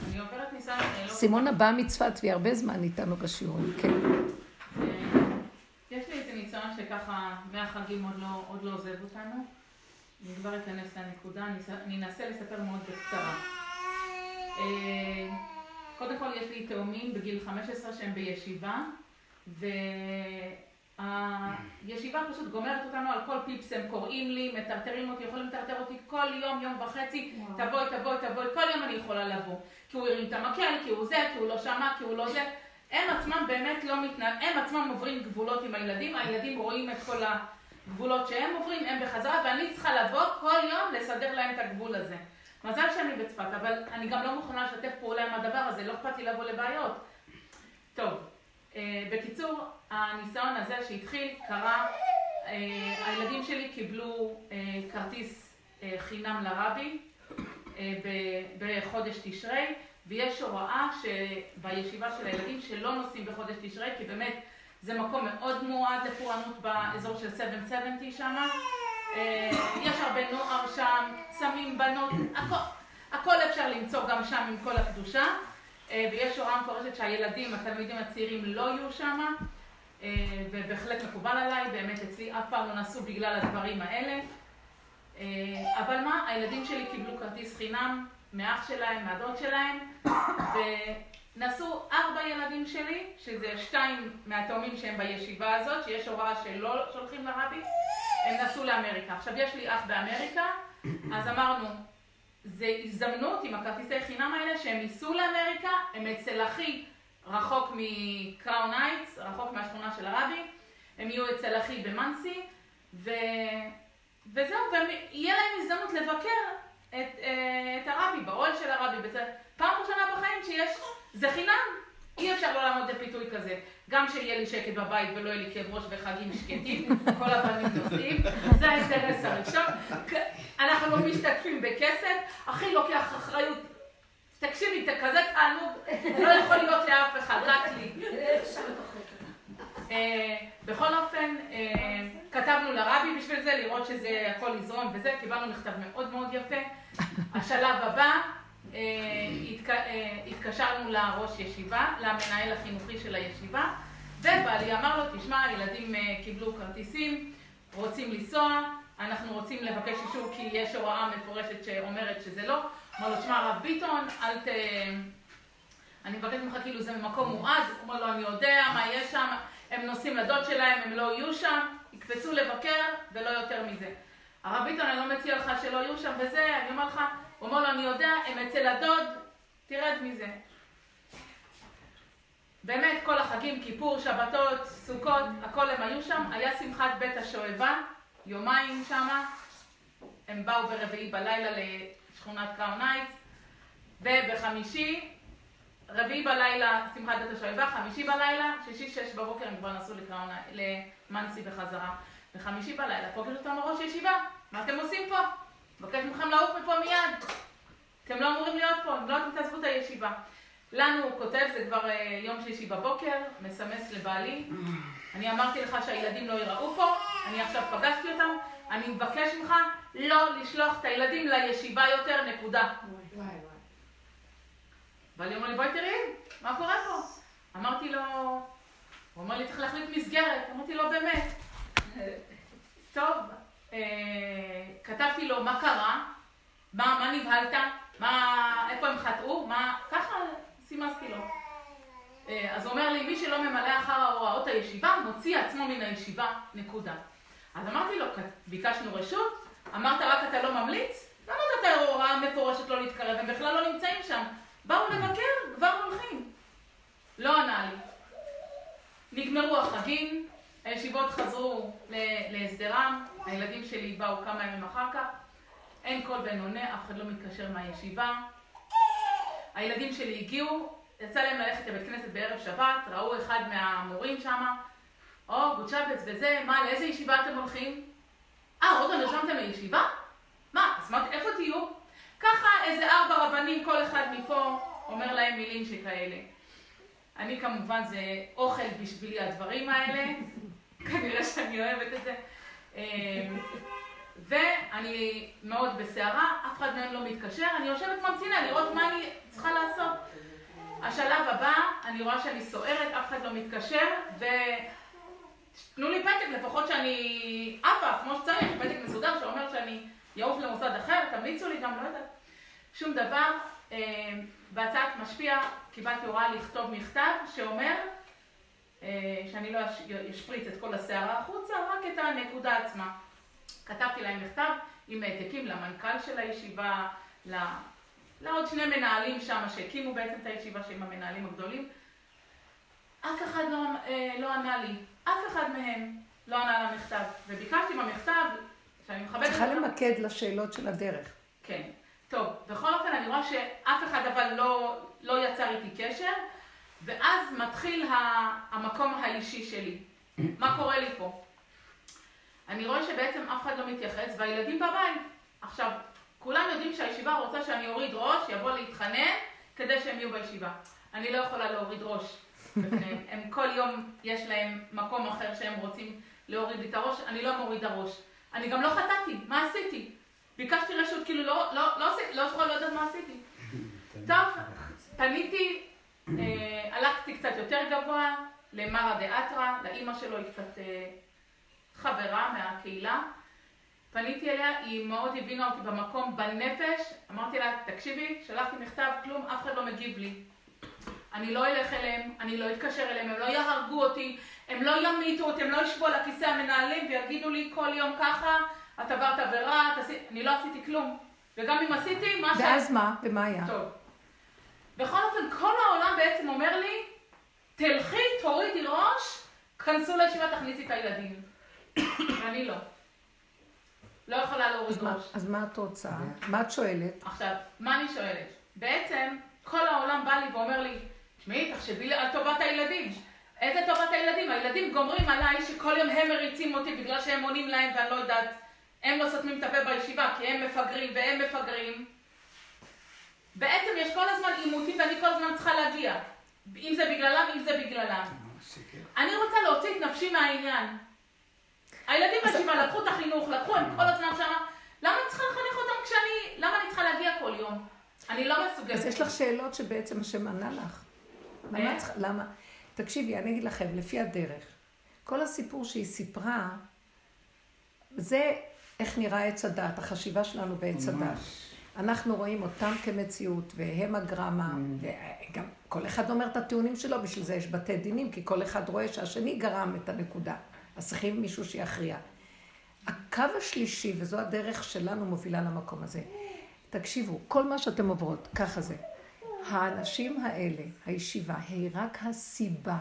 [SPEAKER 3] אני עוברת ניסיון... אה, לא-
[SPEAKER 1] סימונה באה מצפת והיא הרבה זמן איתנו בשיעורים, כן.
[SPEAKER 3] אה, יש לי איזה ניסיון שככה מהחגים עוד לא, עוד לא עוזב אותנו. אני כבר אכנס לנקודה, אני אנסה לספר מאוד בקצרה. קודם כל יש לי תאומים בגיל 15 שהם בישיבה, והישיבה פשוט גומרת אותנו על כל פיפס, הם קוראים לי, מטרטרים אותי, יכולים לטרטר אותי כל יום, יום וחצי,
[SPEAKER 4] וואו.
[SPEAKER 3] תבואי, תבואי, תבואי, כל יום אני יכולה לבוא. כי הוא הרים את המקל, כי הוא זה, כי הוא לא שמע, כי הוא לא זה. הם עצמם באמת לא מתנהל, הם עצמם עוברים גבולות עם הילדים, הילדים רואים את כל הגבולות שהם עוברים, הם בחזרה, ואני צריכה לבוא כל יום לסדר להם את הגבול הזה. מזל שאני בצפת, אבל אני גם לא מוכנה לשתף פעולה עם הדבר הזה, לא אכפת לי לבוא לבעיות. טוב, אה, בקיצור, הניסיון הזה שהתחיל קרה, אה, הילדים שלי קיבלו אה, כרטיס חינם לרבי בחודש תשרי, ויש הוראה שבישיבה של הילדים שלא נוסעים בחודש תשרי, כי באמת זה מקום מאוד מועד לפורענות באזור של 770 שם. אה, יש הרבה נוער שם, סמים, בנות, הכל, הכל אפשר למצוא גם שם עם כל הקדושה. אה, ויש הוראה מפורשת שהילדים, התלמידים הצעירים לא יהיו שם, אה, ובהחלט מקובל עליי, באמת אצלי אף פעם לא נסעו בגלל הדברים האלה. אבל מה, הילדים שלי קיבלו כרטיס חינם מאח שלהם, מהדוד שלהם, ונסעו ארבע ילדים שלי, שזה שתיים מהתאומים שהם בישיבה הזאת, שיש הוראה שלא שולחים לרבי, הם נסעו לאמריקה. עכשיו יש לי אח באמריקה, אז אמרנו, זה הזדמנות עם הכרטיסי חינם האלה שהם ייסעו לאמריקה, הם אצל אחי רחוק מקראון הייטס, רחוק מהשכונה של הרבי, הם יהיו אצל אחי במנסי, ו... וזהו, ויהיה להם הזדמנות לבקר את, אה, את הרבי, באוהל של הרבי, בזה. פעם ראשונה בחיים שיש, זה חינם, אי אפשר לא לעמוד בפיתוי כזה. גם שיהיה לי שקט בבית ולא יהיה לי כאב ראש וחגים שקטים, כל הבנים נוסעים, זה האינטרס הראשון. אנחנו לא משתתפים בכסף, אחי לוקח אחריות. תקשיבי, זה כזה תענוג, לא יכול להיות לאף אחד, רק לי. אה, בכל אופן, אה, כתבנו לרבי בשביל זה, לראות שזה הכל יזרום וזה, קיבלנו מכתב מאוד מאוד יפה. השלב הבא, התקשרנו לראש ישיבה, למנהל החינוכי של הישיבה, ובעלי אמר לו, תשמע, הילדים אה, קיבלו כרטיסים, רוצים לנסוע, אנחנו רוצים לבקש אישור כי יש הוראה מפורשת שאומרת שזה לא. אמר לו, תשמע, הרב ביטון, אל ת... אני מבקשת ממך כאילו זה ממקום מועד, הוא אומר לו, אני יודע מה יש שם, הם נוסעים לדוד שלהם, הם לא יהיו שם, יקפצו לבקר ולא יותר מזה. הרב ביטון, אני לא מציע לך שלא יהיו שם וזה, אני אומר לך, הוא אומר לו, אני יודע, הם אצל הדוד, תרד מזה. באמת, כל החגים, כיפור, שבתות, סוכות, הכל הם היו שם, היה שמחת בית השואבה, יומיים שמה, הם באו ברביעי בלילה לשכונת קראון ובחמישי, רביעי בלילה, שמחת בית השואבה, חמישי בלילה, שישי, שש בבוקר הם כבר נסעו למנסי בחזרה. וחמישי בלילה, פוגש אותנו ראש ישיבה, מה אתם עושים פה? מבקש מכם לעוף מפה מיד. אתם לא אמורים להיות פה, אם לא אתם תעזבו את הישיבה. לנו הוא כותב, זה כבר אה, יום שלישי בבוקר, מסמס לבעלי. אני אמרתי לך שהילדים לא ייראו פה, אני עכשיו פגשתי אותם, אני מבקש ממך לא לשלוח את הילדים לישיבה יותר, נקודה. בעלי אומר לי, בואי תראי, מה קורה פה? אמרתי לו, הוא אומר לי, צריך להחליף מסגרת. אמרתי לו, באמת. טוב, כתבתי לו, מה קרה? מה, מה נבהלת? מה, איפה הם חטאו? מה, ככה סימסתי לו. אה, אז הוא אומר לי, מי שלא ממלא אחר הוראות הישיבה, מוציא עצמו מן הישיבה, נקודה. אז אמרתי לו, ביקשנו רשות, אמרת רק אתה לא ממליץ? למה נתת הוראה מפורשת לא להתקרב? הם בכלל לא נמצאים שם. באו לבקר, כבר הולכים. לא ענה לי. נגמרו החגים, הישיבות חזרו להסדרם, הילדים שלי באו כמה ימים אחר כך, אין קול בן עונה, אף אחד לא מתקשר מהישיבה. הילדים שלי הגיעו, יצא להם ללכת לבית כנסת בערב שבת, ראו אחד מהמורים שם, או, גוצ'בץ וזה, מה, לאיזה ישיבה אתם הולכים? אה, עוד לא נרשמתם לישיבה? מה, אז מה, איפה תהיו? ככה איזה ארבע רבנים, כל אחד מפה אומר להם מילים שכאלה. אני כמובן, זה אוכל בשבילי הדברים האלה, כנראה שאני אוהבת את זה. אמ, ואני מאוד בסערה, אף אחד מהם לא מתקשר, אני יושבת ממתינה לראות מה אני צריכה לעשות. השלב הבא, אני רואה שאני סוערת, אף אחד לא מתקשר, ותנו לי פתק לפחות שאני עפה, כמו שצריך, פתק מסודר שאומר שאני יעוף למוסד אחר, תמליצו לי גם, לא יודעת. שום דבר. אמ, בהצעת משפיע קיבלתי הוראה לכתוב מכתב שאומר שאני לא אשפריץ את כל הסערה החוצה, רק את הנקודה עצמה. כתבתי להם מכתב עם העתקים למנכ"ל של הישיבה, לעוד שני מנהלים שם שהקימו בעצם את הישיבה שהם המנהלים הגדולים. אף אחד לא, אה, לא ענה לי, אף אחד מהם לא ענה למכתב. וביקשתי במכתב, שאני מכבדת...
[SPEAKER 1] צריכה למקד לשאלות של הדרך.
[SPEAKER 3] כן. טוב, בכל אופן אני רואה שאף אחד אבל לא, לא יצר איתי קשר, ואז מתחיל המקום האישי שלי. מה קורה לי פה? אני רואה שבעצם אף אחד לא מתייחס, והילדים בבית. עכשיו, כולם יודעים שהישיבה רוצה שאני אוריד ראש, יבוא להתחנן, כדי שהם יהיו בישיבה. אני לא יכולה להוריד ראש בפניהם. הם כל יום יש להם מקום אחר שהם רוצים להוריד לי את הראש, אני לא מורידה ראש. אני גם לא חטאתי, מה עשיתי? ביקשתי רשות, כאילו לא, לא, לא, לא, לא זוכר, לא יודעת מה עשיתי. טוב, פניתי, הלכתי קצת יותר גבוה למרא דאתרא, לאימא שלו היא קצת אה, חברה מהקהילה. פניתי אליה, היא מאוד הבינה אותי במקום, בנפש. אמרתי לה, תקשיבי, שלחתי מכתב, כלום, אף אחד לא מגיב לי. אני לא אלך אליהם, אני לא אתקשר אליהם, הם לא יהרגו אותי, הם לא ימיתו אותי, הם לא ישבו על הכיסא המנהלים ויגידו לי כל יום ככה, את עברת עבירה, אני לא עשיתי כלום. וגם אם עשיתי, מה
[SPEAKER 1] ש... ואז מה? ומה היה?
[SPEAKER 3] טוב. בכל אופן, כל העולם בעצם אומר לי, תלכי, תורידי ראש, כנסו לישיבה, תכניסי את הילדים. ואני לא. לא יכולה להוריד ראש.
[SPEAKER 1] אז מה את רוצה? מה את שואלת?
[SPEAKER 3] עכשיו, מה אני שואלת? בעצם, כל העולם בא לי ואומר לי, תשמעי, תחשבי על טובת הילדים. איזה טובת הילדים? הילדים גומרים עליי שכל יום הם מריצים אותי בגלל שהם עונים להם ואני לא יודעת. הם לא סותמים את הפה בישיבה כי הם מפגרים והם מפגרים. בעצם יש כל הזמן עימותים ואני כל הזמן צריכה להגיע. אם זה בגללם, אם זה בגללם. אני רוצה להוציא את נפשי מהעניין. הילדים בישיבה לקחו את החינוך, לקחו, הם כל הזמן שמה. למה אני צריכה לחנך אותם כשאני... למה אני צריכה להגיע כל יום? אני לא מסוגלת.
[SPEAKER 1] אז יש לך שאלות שבעצם השם ענה לך. למה? למה? תקשיבי, אני אגיד לכם, לפי הדרך, כל הסיפור שהיא סיפרה, זה איך נראה עץ הדת, החשיבה שלנו בעץ הדת. אנחנו רואים אותם כמציאות, והם הגרמה, mm. וגם כל אחד אומר את הטיעונים שלו, בשביל זה יש בתי דינים, כי כל אחד רואה שהשני גרם את הנקודה. אז צריכים מישהו שיכריע. הקו השלישי, וזו הדרך שלנו מובילה למקום הזה. תקשיבו, כל מה שאתם עוברות, ככה זה. האנשים האלה, הישיבה, היא רק הסיבה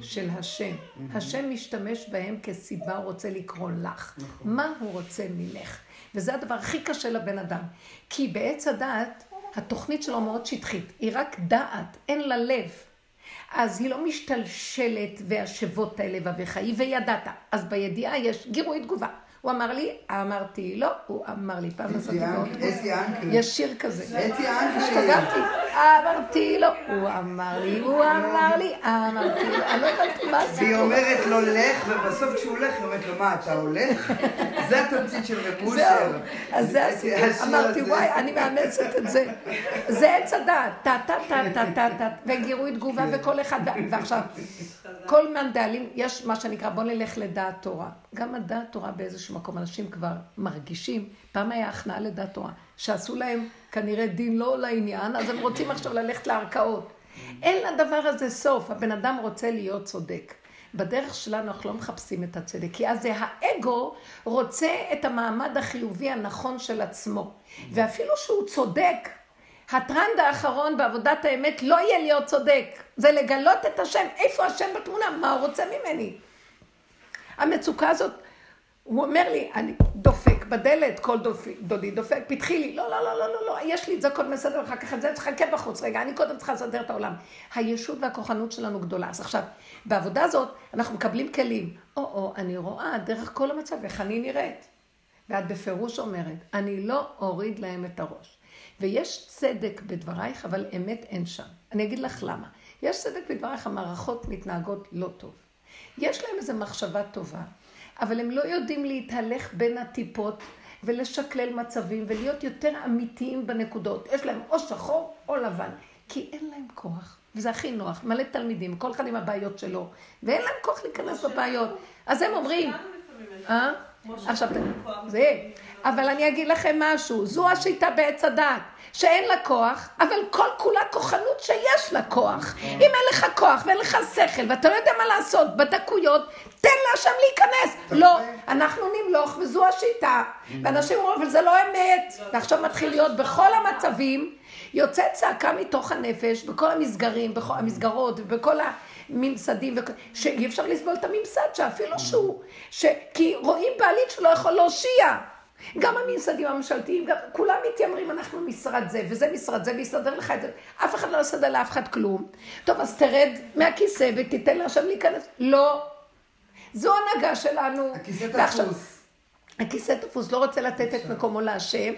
[SPEAKER 1] של השם. השם משתמש בהם כסיבה, הוא רוצה לקרוא לך. נכון. מה הוא רוצה ממך? וזה הדבר הכי קשה לבן אדם. כי בעץ הדעת, התוכנית שלו מאוד שטחית. היא רק דעת, אין לה לב. אז היא לא משתלשלת והשבות האלה ואביך, היא וידעת. אז בידיעה יש גירוי תגובה. הוא אמר לי, אמרתי לא, הוא אמר לי, פעם נסעתי באוטובוס, יש שיר כזה.
[SPEAKER 2] אתי אנקרי.
[SPEAKER 1] השתגעתי, אמרתי לו, הוא אמר לי, הוא אמר לי, אמרתי לו, אני לא יודעת מה זה.
[SPEAKER 2] והיא אומרת לו לך, ובסוף כשהוא הולך, היא אומרת לו, מה, אתה הולך? זה התמצית של רב אושר.
[SPEAKER 1] אז זה הסיפור, אמרתי, וואי, אני מאמצת את זה. זה עץ הדעת, טה טה טה טה טה טה, וגירוי תגובה וכל אחד, ועכשיו, כל מאן דאלים, יש מה שנקרא, בוא נלך לדעת תורה. גם הדעת תורה באיזשהו מקום, אנשים כבר מרגישים, פעם היה הכנעה לדעת תורה, שעשו להם כנראה דין לא לעניין, אז הם רוצים עכשיו ללכת לערכאות. אין לדבר הזה סוף, הבן אדם רוצה להיות צודק. בדרך שלנו אנחנו לא מחפשים את הצדק, כי אז זה האגו רוצה את המעמד החיובי הנכון של עצמו. ואפילו שהוא צודק, הטרנד האחרון בעבודת האמת לא יהיה להיות צודק, זה לגלות את השם. איפה השם בתמונה? מה הוא רוצה ממני? המצוקה הזאת, הוא אומר לי, אני דופק בדלת, כל דופק, דודי דופק, פתחי לי, לא, לא, לא, לא, לא, לא, יש לי את זה, הכל מסדר, אחר כך את זה, תחכה בחוץ, רגע, אני קודם צריכה לסדר את העולם. הישות והכוחנות שלנו גדולה. אז עכשיו, בעבודה הזאת, אנחנו מקבלים כלים. או-או, אני רואה דרך כל המצב, איך אני נראית. ואת בפירוש אומרת, אני לא אוריד להם את הראש. ויש צדק בדברייך, אבל אמת אין שם. אני אגיד לך למה. יש צדק בדברייך, המערכות מתנהגות לא טוב. יש להם איזו מחשבה טובה, אבל הם לא יודעים להתהלך בין הטיפות ולשקלל מצבים ולהיות יותר אמיתיים בנקודות. יש להם או שחור או לבן, כי אין להם כוח. וזה הכי נוח, מלא תלמידים, כל אחד עם הבעיות שלו, ואין להם כוח להיכנס בבעיות. אז הם אומרים, אה? עכשיו, זה, אבל אני אגיד לכם משהו, זו השיטה בעץ הדת, שאין לה כוח, אבל כל כולה כוחנות שיש לה כוח. אם אין לך כוח ואין לך שכל ואתה לא יודע מה לעשות בדקויות, תן להשם להיכנס. לא, אנחנו נמלוך וזו השיטה. ואנשים אומרים, אבל זה לא אמת. ועכשיו מתחיל להיות בכל המצבים, יוצאת צעקה מתוך הנפש, בכל המסגרים, בכל המסגרות, ובכל הממסדים, שאי אפשר לסבול את הממסד, שאפילו שהוא, ש... כי רואים בעלית שלא יכול להושיע. גם הממסדים הממשלתיים, גם, כולם מתיימרים, אנחנו משרד זה, וזה משרד זה, ויסדר לך את זה. אף אחד לא יסדר לאף אחד כלום. טוב, אז תרד מהכיסא ותיתן להשם להיכנס. לא. זו הנהגה שלנו.
[SPEAKER 2] הכיסא תפוס.
[SPEAKER 1] הכיסא תפוס, לא רוצה לתת את מקומו להשם.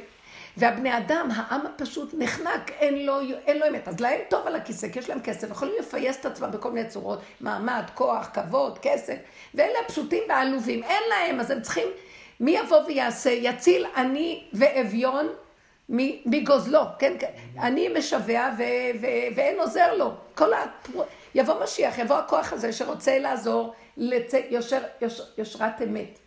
[SPEAKER 1] והבני אדם, העם הפשוט נחנק, אין לו, אין לו אמת. אז להם טוב על הכיסא, כי יש להם כסף, יכולים לפייס את עצמם בכל מיני צורות, מעמד, כוח, כבוד, כסף, ואלה הפשוטים והעלובים, אין להם, אז הם צריכים, מי יבוא ויעשה, יציל עני ואביון מגוזלו, כן, כן, אני משווע ואין עוזר לו. כל ה... יבוא משיח, יבוא הכוח הזה שרוצה לעזור ליושר, יושר, יושרת אמת.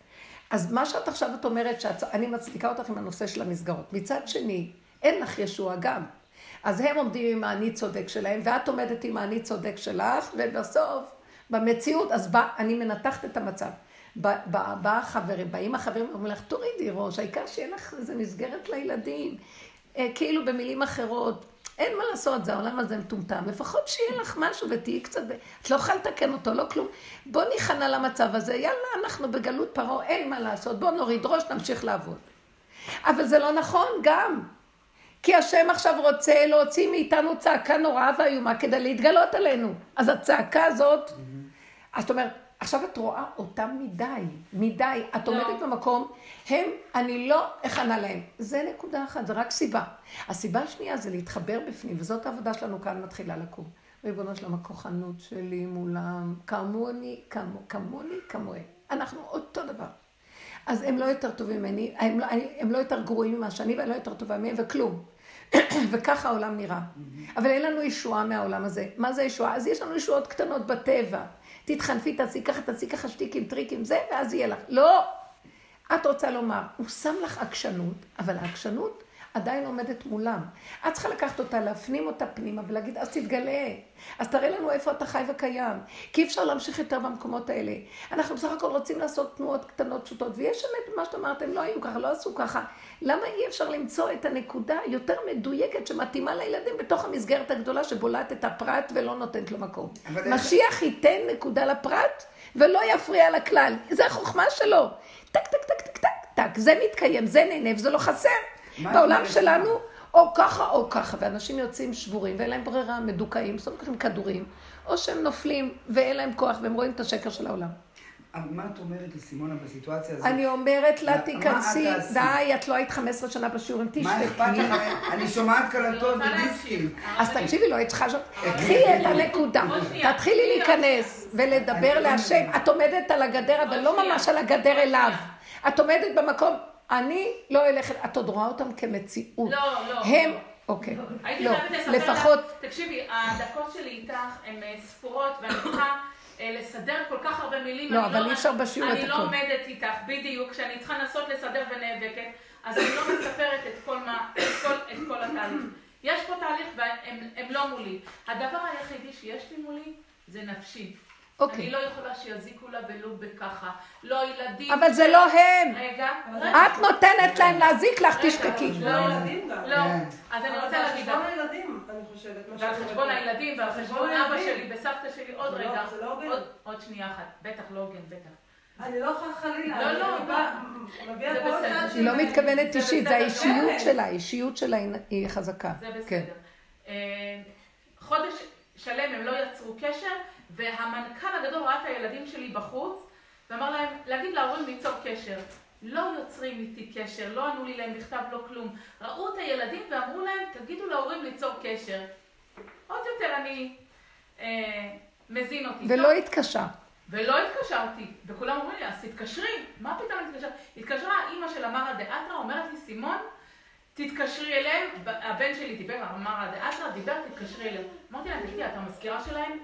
[SPEAKER 1] אז מה שאת עכשיו את אומרת, שאני מצדיקה אותך עם הנושא של המסגרות. מצד שני, אין לך ישוע גם. אז הם עומדים עם האני צודק שלהם, ואת עומדת עם האני צודק שלך, ובסוף, במציאות, אז בא, אני מנתחת את המצב. בא החברים, באים החברים ואומרים לך, תורידי ראש, העיקר שיהיה לך איזה מסגרת לילדים. אה, כאילו במילים אחרות, אין מה לעשות, זה העולם הזה מטומטם. לפחות שיהיה לך משהו ותהיי קצת... את לא יכולה לתקן אותו, לא כלום. בוא ניכנע למצב הזה, יאללה, אנחנו בגלות פרעה, אין מה לעשות, בוא נוריד ראש, נמשיך לעבוד. אבל זה לא נכון גם. כי השם עכשיו רוצה להוציא מאיתנו צעקה נוראה ואיומה כדי להתגלות עלינו. אז הצעקה הזאת, אז זאת אומרת, עכשיו את רואה אותם מדי, מדי. את לא. עומדת במקום, הם, אני לא אכנה להם. זה נקודה אחת, זה רק סיבה. הסיבה השנייה זה להתחבר בפנים, וזאת העבודה שלנו כאן מתחילה לקום. ריבונו שלום, הכוחנות שלי מולם, כמוני, כמו, כמוני, כמוהם. אנחנו אותו דבר. אז הם לא יותר טובים ממני, הם לא, הם לא יותר גרועים ממה שאני, ואני לא יותר טובה מהם, וכלום. וככה העולם נראה. אבל אין לנו ישועה מהעולם הזה. מה זה ישועה? אז יש לנו ישועות קטנות בטבע. תתחנפי, תעשי ככה, תעשי ככה שטיקים, טריקים, זה, ואז יהיה לך. לא! את רוצה לומר, הוא שם לך עקשנות, אבל העקשנות עדיין עומדת מולם. את צריכה לקחת אותה, להפנים אותה פנימה ולהגיד, אז תתגלה. אז תראה לנו איפה אתה חי וקיים. כי אי אפשר להמשיך יותר במקומות האלה. אנחנו בסך הכל רוצים לעשות תנועות קטנות פשוטות, ויש אמת במה שאת אמרת, הם לא היו ככה, לא עשו ככה. למה אי אפשר למצוא את הנקודה יותר מדויקת שמתאימה לילדים בתוך המסגרת הגדולה שבולעת את הפרט ולא נותנת לו מקום? משיח ייתן נקודה לפרט ולא יפריע לכלל. זה החוכמה שלו. טק, טק, טק, טק, טק, טק. זה מתקיים, זה נהנה וזה לא חסר. בעולם שלנו, או ככה או ככה, ואנשים יוצאים שבורים ואין להם ברירה, מדוכאים, שמים לכם כדורים, או שהם נופלים ואין להם כוח והם רואים את השקר של העולם.
[SPEAKER 2] מה את אומרת לסימונה בסיטואציה הזאת?
[SPEAKER 1] אני אומרת לה, תיכנסי, די, את לא היית 15 שנה בשיעורים, תשתקי.
[SPEAKER 2] מה אכפת לך? אני שומעת קלטות ודיסקים.
[SPEAKER 1] אז תקשיבי, לא היית צריכה לשאול. קחי את הנקודה, תתחילי להיכנס ולדבר להשם. את עומדת על הגדר, אבל לא ממש על הגדר אליו. את עומדת במקום, אני לא אלך, את עוד רואה אותם כמציאות.
[SPEAKER 3] לא, לא.
[SPEAKER 1] הם, אוקיי. לא, לפחות...
[SPEAKER 3] תקשיבי, הדקות שלי איתך הן אה, ספורות, ואני צריכה... אה, לסדר כל כך הרבה מילים.
[SPEAKER 1] לא, אבל לא אי אפשר בשיעור את
[SPEAKER 3] הכול. אני לא עומדת איתך, בדיוק, כשאני צריכה לנסות לסדר ונאבקת, אז אני לא מספרת את כל, מה, את כל, את כל התהליך. יש פה תהליך והם לא מולי. הדבר היחידי שיש לי מולי זה נפשי.
[SPEAKER 1] אוקיי.
[SPEAKER 3] אני לא יכולה שיזיקו לה ולו בככה. לא ילדים.
[SPEAKER 1] אבל זה לא הם.
[SPEAKER 3] רגע.
[SPEAKER 1] את נותנת להם להזיק לך, תשתקי.
[SPEAKER 5] לא הילדים גם.
[SPEAKER 3] לא.
[SPEAKER 2] כן.
[SPEAKER 3] אז אני רוצה
[SPEAKER 5] זה על
[SPEAKER 3] להגיד
[SPEAKER 5] חשבון. הילדים, אני חושבת.
[SPEAKER 3] ועל חשבון. הילדים ועל
[SPEAKER 5] על
[SPEAKER 3] חשבון אבא. שלי וסבתא שלי. עוד
[SPEAKER 5] לא-
[SPEAKER 3] רגע.
[SPEAKER 5] זה לא הוגן.
[SPEAKER 3] עוד- עוד שנייה אחת. בטח, לא הוגן, בטח.
[SPEAKER 5] אני לא יכולה חלילה.
[SPEAKER 3] לא, לא,
[SPEAKER 1] היא לא מתכוונת אישית, זה. האישיות
[SPEAKER 5] כן.
[SPEAKER 1] שלה, האישיות שלה היא- היא חזקה.
[SPEAKER 3] זה
[SPEAKER 1] כן.
[SPEAKER 3] בסדר. אה, חודש שלם הם לא יצרו קשר, והמנכ"ל הגדול ראה את הילדים שלי בחוץ, ואמר להם, להגיד להורים ליצור קשר. לא יוצרים איתי קשר, לא ענו לי להם מכתב, לא כלום. ראו את הילדים ואמרו להם, תגידו להורים ליצור קשר. עוד יותר אני אה, מזין אותי.
[SPEAKER 1] ולא
[SPEAKER 3] טוב,
[SPEAKER 1] התקשה.
[SPEAKER 3] ולא התקשרתי, וכולם אומרים לי, אז תתקשרי, מה פתאום התקשרת? התקשרה האימא של המרא דאתרא, אומרת לי, סימון, תתקשרי אליהם, הבן שלי דיבר על מרא דאתרא, דיבר, תתקשרי אליהם. אמרתי להם, תגידי, את המזכירה שלהם?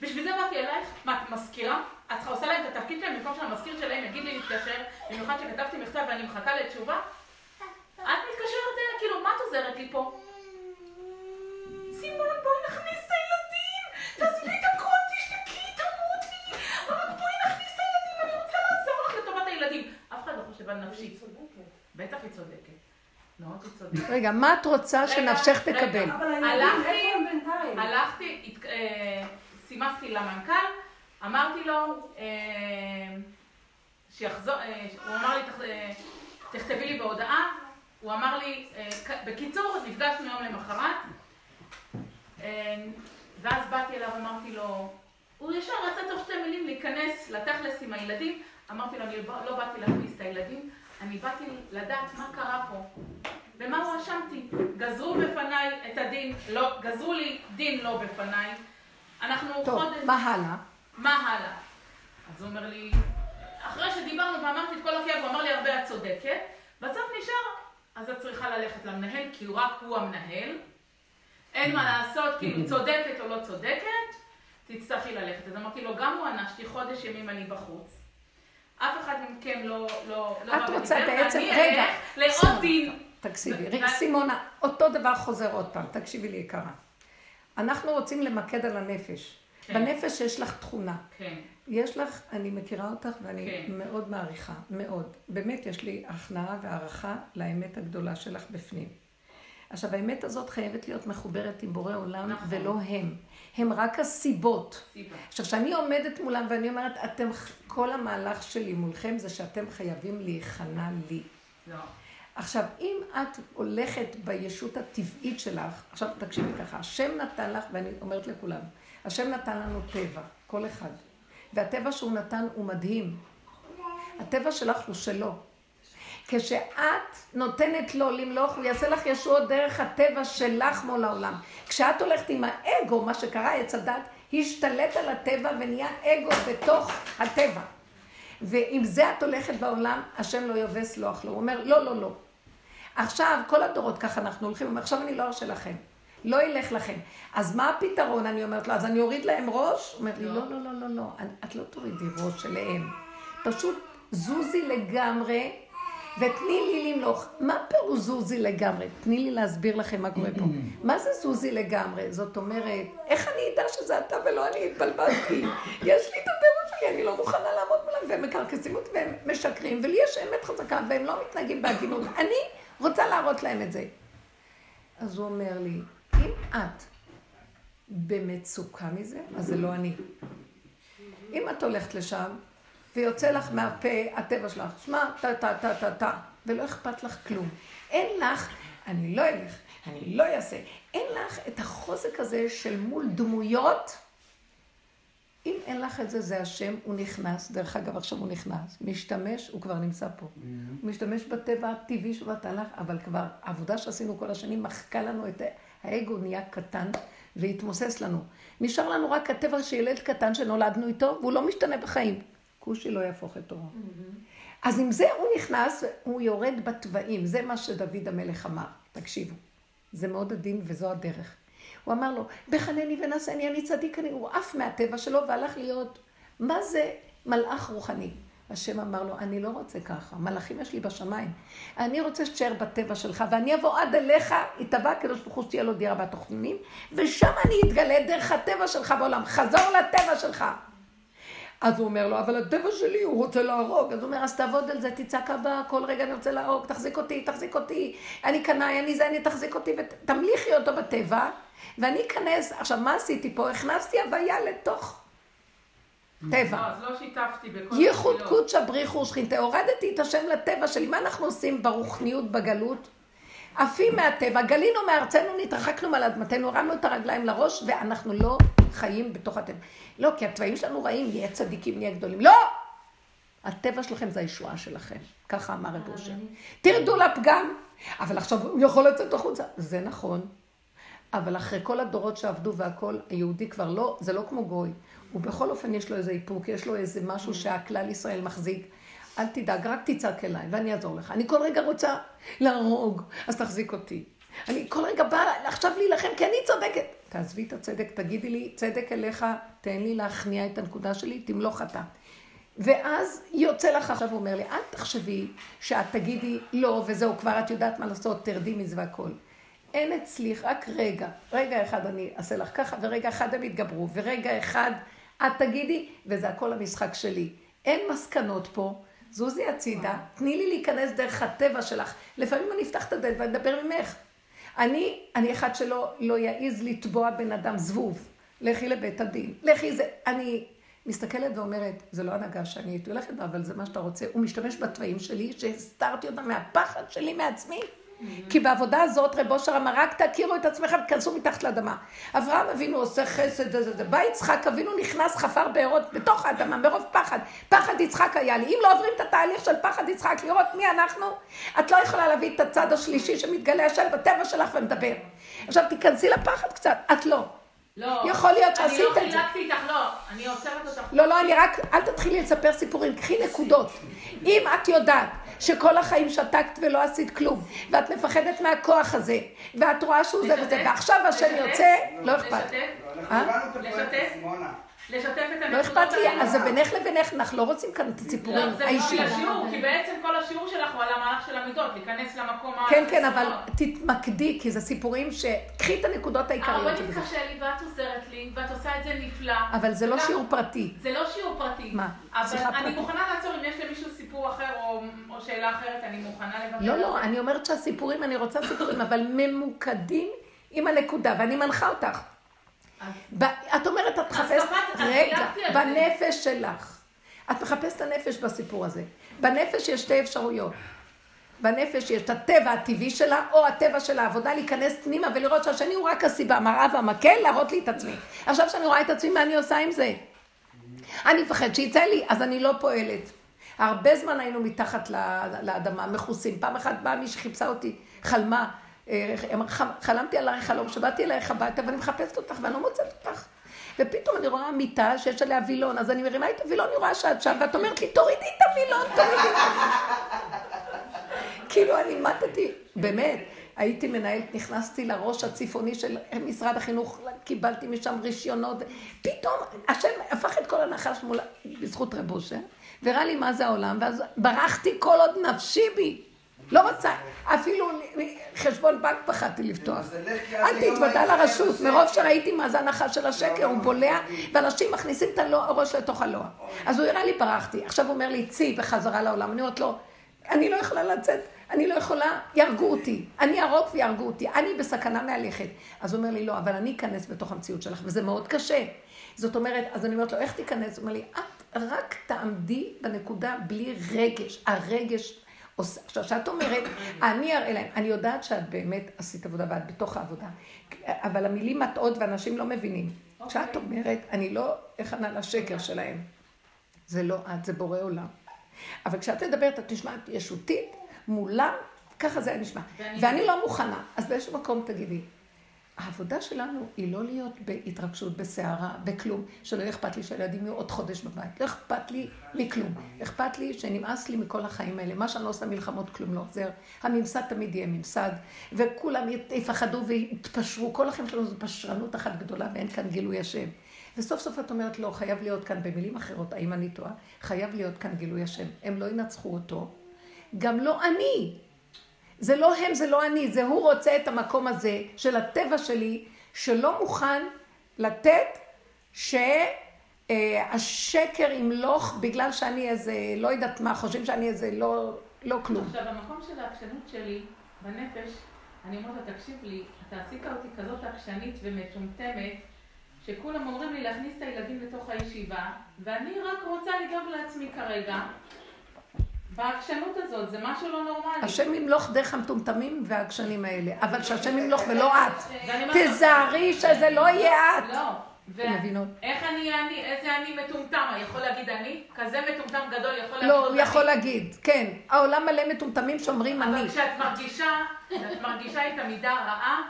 [SPEAKER 3] בשביל זה באתי אלייך, מה, את מזכירה? את צריכה עושה להם את התפקיד שלהם במקום שהמזכיר שלהם יגיד לי להתקשר, במיוחד שכתבתי מכתב ואני מחכה לתשובה? את מתקשרת אליה, כאילו, מה את עוזרת לי פה? סימון, בואי נכניס את הילדים! תעזבי את הכל, תשתקי, תמותי! רק בואי נכניס את הילדים, אני רוצה לעזור לך לטובת הילדים. אף אחד לא חושב על נפשי. בטח היא צודקת.
[SPEAKER 1] רגע, מה את רוצה שנפשך. תקבל?
[SPEAKER 3] הלכתי-? הלכתי, אה, סימסתי למנכ"ל, אמרתי לו אה, שיחזור, אה, הוא אמר לי, "תכ- אה, תכתבי לי בהודעה, הוא אמר לי, בקיצור, נפגשנו יום למחרת, ואז באתי אליו, אמרתי לו, הוא ישר רצה תוך שתי מילים להיכנס לתכלס עם הילדים, אמרתי לו, אני לא- לא באתי להכניס את הילדים, אני באתי לדעת מה קרה פה. במה הואשמתי? גזרו בפניי את הדין, לא, גזרו לי דין לא בפניי. אנחנו
[SPEAKER 1] טוב,
[SPEAKER 3] חודש...
[SPEAKER 1] מה הלאה?
[SPEAKER 3] מה הלאה? אז הוא אומר לי, אחרי שדיברנו ואמרתי את כל הכאב, הוא אמר לי, הרבה את צודקת, בסוף נשאר, אז את צריכה ללכת למנהל, כי הוא רק הוא המנהל. אין מה לעשות, כאילו צודקת או לא צודקת, תצטרכי ללכת. אז אמרתי לו, גם הוא ענשתי, חודש ימים אני בחוץ. אף אחד מכם לא... לא, לא
[SPEAKER 1] את רוצה בעצם- רגע,
[SPEAKER 3] לעוד. דין.
[SPEAKER 1] תקשיבי, סימונה, אותו דבר חוזר עוד פעם, תקשיבי לי יקרה. אנחנו רוצים למקד על הנפש.
[SPEAKER 3] כן.
[SPEAKER 1] בנפש יש לך תכונה.
[SPEAKER 3] כן,
[SPEAKER 1] יש לך, אני מכירה אותך ואני
[SPEAKER 3] כן.
[SPEAKER 1] מאוד מעריכה, מאוד. באמת, יש לי הכנעה והערכה לאמת הגדולה שלך בפנים. עכשיו, האמת הזאת חייבת להיות מחוברת עם בורא עולם,
[SPEAKER 3] נכון.
[SPEAKER 1] ולא הם. הם רק הסיבות.
[SPEAKER 3] סיבה.
[SPEAKER 1] עכשיו, כשאני עומדת מולם ואני אומרת, אתם, כל המהלך שלי מולכם זה שאתם חייבים להיכנע לי.
[SPEAKER 3] לא.
[SPEAKER 1] עכשיו, אם את הולכת בישות הטבעית שלך, עכשיו תקשיבי ככה, השם נתן לך, ואני אומרת לכולם, השם נתן לנו טבע, כל אחד. והטבע שהוא נתן הוא מדהים. הטבע שלך הוא שלו. כשאת נותנת לו למלוך, הוא יעשה לך ישועות דרך הטבע שלך מול העולם. כשאת הולכת עם האגו, מה שקרה, עץ הדת, השתלט על הטבע ונהיה אגו בתוך הטבע. ועם זה את הולכת בעולם, השם לא יבא סלוח לו. הוא אומר, לא, לא, לא. עכשיו, כל הדורות ככה אנחנו הולכים, עכשיו אני לא ארשה לכם. לא ילך לכם. אז מה הפתרון? אני אומרת לו, אז אני אוריד להם ראש? הוא אומר לי. לא, לא, לא, לא, לא, את לא תורידי ראש אליהם. פשוט זוזי לגמרי, ותני לי למלוך. מה פירוש זוזי לגמרי? תני לי להסביר לכם מה קורה פה. מה זה זוזי לגמרי? זאת אומרת, איך אני אדע שזה אתה ולא אני התבלבלתי? יש לי את הטבע שלי, אני לא מוכנה לעמוד מולם, והם מקרקסים אותי והם משקרים, ולי יש אמת חזקה, והם לא מתנהגים בהגינות. אני רוצה להראות להם את זה. אז הוא אומר לי, אם את במצוקה מזה, אז זה לא אני. אם את הולכת לשם, ויוצא לך מהפה הטבע שלך, שמע, טה טה טה טה טה, ולא אכפת לך כלום. אין לך, אני לא אלך, אני לא אעשה. אין לך את החוזק הזה של מול דמויות. אם אין לך את זה, זה השם, הוא נכנס, דרך אגב, עכשיו הוא נכנס, משתמש, הוא כבר נמצא פה. הוא משתמש בטבע הטבעי שהוא נתן לך, אבל כבר העבודה שעשינו כל השנים מחקה לנו את האגו נהיה קטן והתמוסס לנו. נשאר לנו רק הטבע של ילד קטן שנולדנו איתו, והוא לא משתנה בחיים. כושי לא יהפוך את תורו. אז עם זה הוא נכנס, הוא יורד בתוואים, זה מה שדוד המלך אמר. תקשיבו, זה מאוד עדין וזו הדרך. הוא אמר לו, בחנני ונשאני, אני צדיק, אני... הוא עף מהטבע שלו והלך להיות, מה זה מלאך רוחני? השם אמר לו, אני לא רוצה ככה, מלאכים יש לי בשמיים. אני רוצה שתשאר בטבע שלך, ואני אבוא עד אליך, יתבע הקדוש ברוך הוא שתהיה לו דירה בתוכנונים, ושם אני אתגלה דרך הטבע שלך בעולם. חזור לטבע שלך. אז הוא אומר לו, אבל הטבע שלי, הוא רוצה להרוג. אז הוא אומר, אז תעבוד על זה, תצעק הבא, כל רגע אני רוצה להרוג, תחזיק אותי, תחזיק אותי, אני קנאי, אני זה, אני תחזיק אותי, ותמליכי אותו בטבע, ואני אכנס. עכשיו, מה עשיתי פה? הכנסתי הוויה לתוך טבע.
[SPEAKER 3] לא, אז לא שיתפתי בכל
[SPEAKER 1] ייחוד. קודשא בריחו ושכינתה. הורדתי את השם לטבע שלי. מה אנחנו עושים ברוחניות, בגלות? עפים מהטבע, גלינו מארצנו, נתרחקנו מעל אדמתנו, הרמנו את הרגליים לראש, ואנחנו לא חיים בתוך הטבע. לא, כי התוואים שלנו רעים, נהיה צדיקים, נהיה גדולים. לא! הטבע שלכם זה הישועה שלכם. ככה אמר רב אושר. תרדו לפגם, אבל עכשיו הוא יכול לצאת החוצה. זה נכון. אבל אחרי כל הדורות שעבדו והכל, היהודי כבר לא, זה לא כמו גוי. ובכל אופן יש לו איזה איפוק, יש לו איזה משהו שהכלל ישראל מחזיק. אל תדאג, רק תצעק אליי ואני אעזור לך. אני כל רגע רוצה להרוג, אז תחזיק אותי. אני כל רגע באה עכשיו להילחם כי אני צודקת. תעזבי את הצדק, תגידי לי, צדק אליך, תן לי להכניע את הנקודה שלי, תמלוך אתה. ואז יוצא לך עכשיו, הוא אומר לי, אל תחשבי שאת תגידי לא, וזהו, כבר את יודעת מה לעשות, תרדי מזה והכל. אין אצלי, רק רגע, רגע אחד אני אעשה לך ככה, ורגע אחד הם יתגברו, ורגע אחד את תגידי, וזה הכל המשחק שלי. אין מסקנות פה, זוזי הצידה, תני לי להיכנס דרך הטבע שלך. לפעמים אני אפתח את הדלת ואני אדבר ממך. אני, אני אחד שלא לא יעז לתבוע בן אדם זבוב. לכי לבית הדין, לכי זה, אני מסתכלת ואומרת, זה לא הנהגה שאני הייתי הולכת בה, אבל זה מה שאתה רוצה. הוא משתמש בתוואים שלי, שהסתרתי אותם מהפחד שלי מעצמי. כי בעבודה הזאת רב אושר אמר, רק תכירו את עצמכם, תכנסו מתחת לאדמה. אברהם אבינו עושה חסד, זה זה זה. בא יצחק אבינו נכנס חפר בארות בתוך האדמה, מרוב פחד. פחד יצחק היה לי. אם לא עוברים את התהליך של פחד יצחק, לראות מי אנחנו, את לא יכולה להביא את הצד השלישי שמתגלה השם בטבע שלך ומדבר. עכשיו תיכנסי לפחד קצת, את לא.
[SPEAKER 3] לא.
[SPEAKER 1] יכול להיות שעשית את זה.
[SPEAKER 3] אני לא חילקתי איתך, לא. אני עוצרת אותך.
[SPEAKER 1] לא, לא, אני רק, אל תתחילי לספר סיפורים, קחי נקודות. אם את יודעת שכל החיים שתקת ולא עשית כלום, ואת מפחדת מהכוח הזה, ואת רואה שהוא זה וזה,
[SPEAKER 3] לשתף?
[SPEAKER 1] ועכשיו השם
[SPEAKER 3] לשתף?
[SPEAKER 1] יוצא, לא אכפת.
[SPEAKER 3] לשתף?
[SPEAKER 1] אה?
[SPEAKER 3] לשתף? את הנקודות
[SPEAKER 1] לא אכפת לי. אז זה בינך לבינך, אנחנו לא רוצים כאן את הסיפורים
[SPEAKER 3] לא, זה
[SPEAKER 1] האישיים.
[SPEAKER 3] השיעור, כי בעצם כל השיעור שלך הוא על המהלך של המידות, להיכנס למקום ה...
[SPEAKER 1] כן, כן, אבל תתמקדי, כי זה סיפורים ש... קחי את הנקודות העיקריות של
[SPEAKER 3] הרבנית
[SPEAKER 1] זה.
[SPEAKER 3] קשה לי ואת עוזרת לי, ואת עושה את זה נפלא.
[SPEAKER 1] אבל זה לא שיעור פרטי.
[SPEAKER 3] זה לא שיעור פרטי.
[SPEAKER 1] מה?
[SPEAKER 3] אבל אני. מוכנה לעצור אם יש למישהו סיפור אחר או, שאלה אחרת, אני מוכנה לוותר.
[SPEAKER 1] לא, לא. אני אומרת שהסיפורים, אני רוצה סיפורים, אבל ממוקדים עם הנקודה, ואני מנחה אותך. ב- את אומרת, את מחפשת, רגע. בנפש שלך. את מחפשת הנפש בסיפור הזה. בנפש יש שתי אפשרויות. בנפש יש את הטבע הטבעי שלה, או הטבע של העבודה, להיכנס פנימה ולראות שהשני הוא רק הסיבה, מראה והמקל, להראות לי את עצמי. עכשיו שאני רואה את עצמי, מה אני עושה עם זה? אני מפחד שיצא לי, אז אני לא פועלת. הרבה זמן היינו מתחת לאדמה, מכוסים. פעם אחת באה מי שחיפשה אותי, חלמה, אה, אמרה, "ח- חלמתי עלייך חלום, שבאתי אלייך הביתה ואני מחפשת אותך ואני לא מוצאת אותך. ופתאום אני רואה מיטה שיש עליה וילון, אז אני מרימה את הוילון, אני רואה שאת שם, ואת אומרת לי, תורידי את הוילון, תורידי. כאילו אני מתתי, באמת. הייתי מנהלת, נכנסתי לראש הצפוני של משרד החינוך, קיבלתי משם רישיונות, פתאום השם הפך את כל הנחש מול, בזכות רב אושר, והראה לי מה זה העולם, ואז ברחתי כל עוד נפשי בי. לא רוצה, אפילו חשבון בנק פחדתי לפתוח. אל תתוודע לרשות, מרוב. שראיתי מה זה הנחש של השקר, הוא בולע, ואנשים מכניסים את הראש לתוך הלוע. אז הוא הראה לי, ברחתי. עכשיו הוא אומר לי, צאי בחזרה לעולם. אני אומרת לו, אני לא יכולה לצאת, אני לא יכולה, יהרגו אותי. אני ארוג ויהרגו אותי, אני בסכנה מהלכת. אז הוא אומר לי, לא, אבל אני אכנס בתוך המציאות שלך, וזה מאוד קשה. זאת אומרת, אז אני אומרת לו, איך תיכנס? הוא אומר לי, את רק תעמדי בנקודה בלי רגש. הרגש עושה... עכשיו, כשאת אומרת, אני אראה להם, אני יודעת שאת באמת עשית עבודה ואת בתוך העבודה, אבל המילים מטעות ואנשים לא מבינים. כשאת אומרת, אני לא אכנה לשקר שלהם, זה לא את, זה בורא עולם. אבל כשאת מדברת, את נשמעת ישותית, מולה, ככה זה היה נשמע.
[SPEAKER 3] ואני
[SPEAKER 1] לא מוכנה. אז באיזשהו מקום תגידי, העבודה שלנו היא לא להיות בהתרגשות, בסערה, בכלום, שלא אכפת לי שהילדים יהיו עוד חודש בבית. לא אכפת לי מכלום. אכפת לי שנמאס לי מכל החיים האלה. מה שאני לא עושה מלחמות, כלום לא עוזר. הממסד תמיד יהיה ממסד, וכולם יפחדו ויתפשרו. כל החיים שלנו זו פשרנות אחת גדולה ואין כאן גילוי השם. וסוף סוף את אומרת, לא, חייב להיות כאן, במילים אחרות, האם אני טועה? חייב להיות כאן גילוי השם. הם לא ינצחו אותו. גם לא אני. זה לא הם, זה לא אני, זה הוא רוצה את המקום הזה של הטבע שלי, שלא מוכן לתת שהשקר ימלוך בגלל שאני איזה, לא יודעת מה, חושבים שאני איזה לא, לא כלום.
[SPEAKER 3] עכשיו, במקום של העקשנות שלי, בנפש, אני אומרת לה, תקשיב לי, אתה עשית אותי כזאת עקשנית ומטומטמת, שכולם אומרים לי להכניס את הילדים לתוך הישיבה, ואני רק רוצה לדאוג לעצמי כרגע. בעקשנות הזאת, זה משהו לא נורמלי.
[SPEAKER 1] השם ימלוך דרך המטומטמים והעקשנים האלה, אבל שהשם ימלוך ולא את.
[SPEAKER 3] ואני אומרת לה,
[SPEAKER 1] תזהרי שזה לא יהיה את.
[SPEAKER 3] לא.
[SPEAKER 1] מבינות?
[SPEAKER 3] איך אני אני, איזה אני מטומטם, יכול להגיד אני? כזה מטומטם גדול יכול להגיד
[SPEAKER 1] לא, הוא
[SPEAKER 3] אני?
[SPEAKER 1] יכול להגיד, כן. העולם מלא מטומטמים שאומרים אני.
[SPEAKER 3] אבל כשאת מרגישה, כשאת מרגישה את המידה הרעה,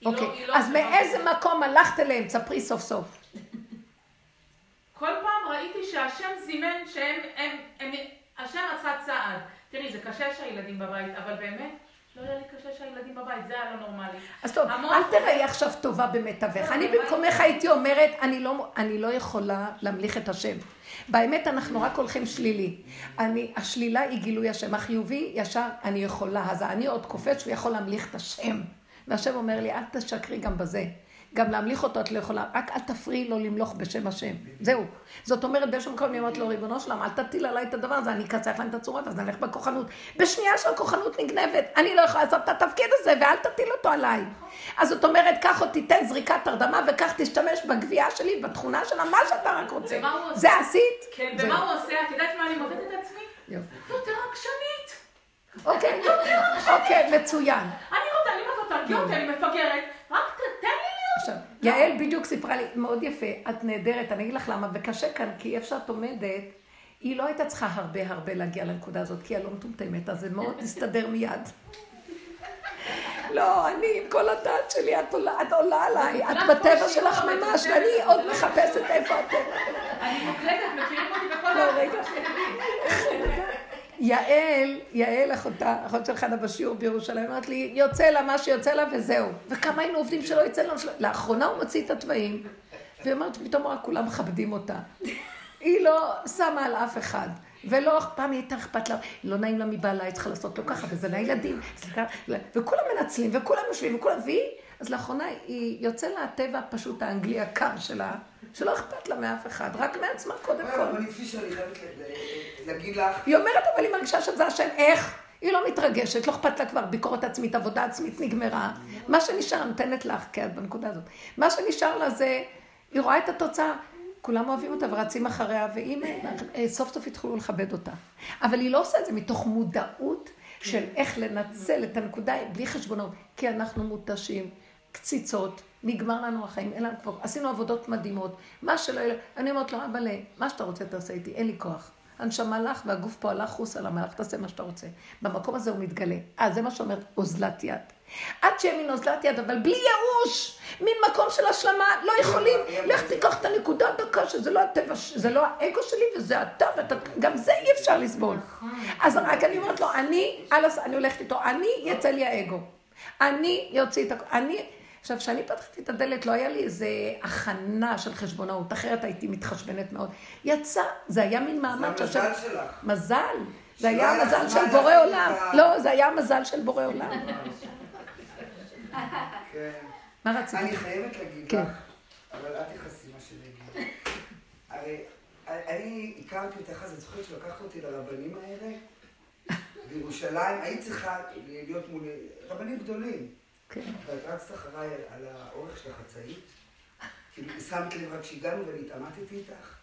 [SPEAKER 3] היא לא-
[SPEAKER 1] אוקיי,
[SPEAKER 3] לא...
[SPEAKER 1] אז מאיזה מקום הלכת אליהם? ספרי סוף סוף.
[SPEAKER 3] כל פעם ראיתי שהשם זימן שהם, הם, הם, השם עשה צעד. תראי, זה קשה שהילדים בבית, אבל באמת, לא היה לי קשה שהילדים בבית, זה היה לא נורמלי.
[SPEAKER 1] אז טוב, אל תראי עכשיו טובה במתווך. אני במקומך הייתי אומרת, אני לא, אני לא יכולה להמליך את השם. באמת אנחנו רק הולכים שלילי. אני, השלילה היא גילוי השם. החיובי, ישר אני יכולה. אז אני עוד קופץ שהוא יכול להמליך את השם. והשם אומר לי, אל תשקרי גם בזה. גם להמליך אותו את לא יכולה, רק אל תפריעי לו למלוך בשם השם. זהו. זאת אומרת, באיזשהו מקום אני אומרת לו, ריבונו שלם, אל תטיל עליי את הדבר הזה, אני אקצח להם את הצורות, אז נלך בכוחנות. בשנייה שהכוחנות נגנבת, אני לא יכולה לעשות את התפקיד הזה, ואל תטיל אותו עליי. אז זאת אומרת, קח אותי, תן זריקת הרדמה, וכך תשתמש בגבייה שלי, בתכונה שלה, מה שאתה רק רוצה. זה עשית?
[SPEAKER 3] כן. ומה הוא עושה? את יודעת מה אני מודדת את עצמי? יותר עקשנית.
[SPEAKER 1] אוקיי, אוקיי, מצוין.
[SPEAKER 3] אני רוצה, אני אומרת לו, תרגיע אותי, אני מפגרת, רק ת- תן לי להיות.
[SPEAKER 1] עכשיו, יעל בדיוק סיפרה לי, מאוד יפה, את נהדרת, אני אגיד לך למה, וקשה כאן, כי איפה שאת עומדת, היא לא הייתה צריכה הרבה הרבה להגיע לנקודה הזאת, כי היא לא מטומטמת, אז זה מאוד הסתדר מיד. לא, אני עם כל הדעת שלי, את עולה, את עולה עליי, את בטבע שלך ממש, ואני. עוד מחפשת איפה הטבע.
[SPEAKER 3] אני מוקלטת, מכירים אותי בכל
[SPEAKER 1] לא,
[SPEAKER 3] ה...
[SPEAKER 1] רגע. יעל, יעל אחותה, אחות של חנה בשיעור בירושלים, אמרת לי, יוצא לה מה שיוצא לה וזהו. וכמה היינו עובדים שלא יצא לנו, שלא- לאחרונה הוא מוציא את התוואים, והיא אומרת שפתאום רק כולם מכבדים אותה. היא לא שמה על אף אחד. ולא, פעם היא הייתה אכפת לה, לא נעים לה מבעלה, היא צריכה לעשות לו ככה, וזה לילדים, וכולם מנצלים, וכולם יושבים, וכולם, והיא, אז לאחרונה היא יוצא לה הטבע הפשוט האנגלי הקר שלה, שלא אכפת לה מאף אחד, רק מעצמה קודם כל.
[SPEAKER 2] אבל לפי שאני חייבת להגיד לך,
[SPEAKER 1] היא אומרת, אבל היא מרגישה שזה השם, איך? היא לא מתרגשת, לא אכפת לה כבר ביקורת עצמית, עבודה עצמית נגמרה. מה שנשאר, נותנת לך, כי את בנקודה הזאת. מה שנשאר לה זה, היא רואה את התוצאה, כולם אוהבים אותה ורצים אחריה, ואם אה, סוף סוף יתחילו לכבד אותה. אבל היא לא עושה את זה מתוך מודעות של איך לנצל את הנקודה בלי חשבונות, כי אנחנו מותשים, קציצות, נגמר לנו החיים, אין לנו כבר, עשינו עבודות מדהימות, מה שלא יהיה, אני אומרת לו, אבל מה שאתה רוצה תעשה איתי, אין לי כוח. הנשמה לך והגוף פה הלך חוס על המלאך, תעשה מה שאתה רוצה. במקום הזה הוא מתגלה. אה, זה מה שאומר אוזלת יד. עד שיהיה מין אוזלת יד, אבל בלי ייאוש, מין מקום של השלמה, לא יכולים. לך תיקח את הנקודה הדקה, שזה לא הטבע, זה לא האגו שלי וזה אתה, ואתה, גם זה אי אפשר לסבול. אז רק אני אומרת לו, אני, אני הולכת איתו, אני, יצא לי האגו. אני יוציא את הכ... אני... עכשיו, כשאני פתחתי את הדלת, לא היה לי איזה הכנה של חשבונאות, אחרת הייתי מתחשבנת מאוד. יצא, זה היה מין מעמד
[SPEAKER 2] זה
[SPEAKER 1] שהשם-
[SPEAKER 2] המזל שלך.
[SPEAKER 1] מזל. זה היה
[SPEAKER 2] היה לך
[SPEAKER 1] מזל
[SPEAKER 2] זמן
[SPEAKER 1] של בורא עולם. לא, זה היה מזל של בורא עולם.
[SPEAKER 2] כן.
[SPEAKER 1] מה רצית?
[SPEAKER 2] אני חייבת להגיד
[SPEAKER 1] כן.
[SPEAKER 2] לך, אבל אל תכעסי מה שאני אגיד. הרי אני הכרתי אותך אז, את זוכרת שלקחת אותי לרבנים האלה? בירושלים, היית צריכה להיות מול רבנים גדולים.
[SPEAKER 1] כן.
[SPEAKER 2] ואת רצת אחריי על האורך של החצאית. כאילו, שמת לב רק שהגענו ואני התעמתתי איתך.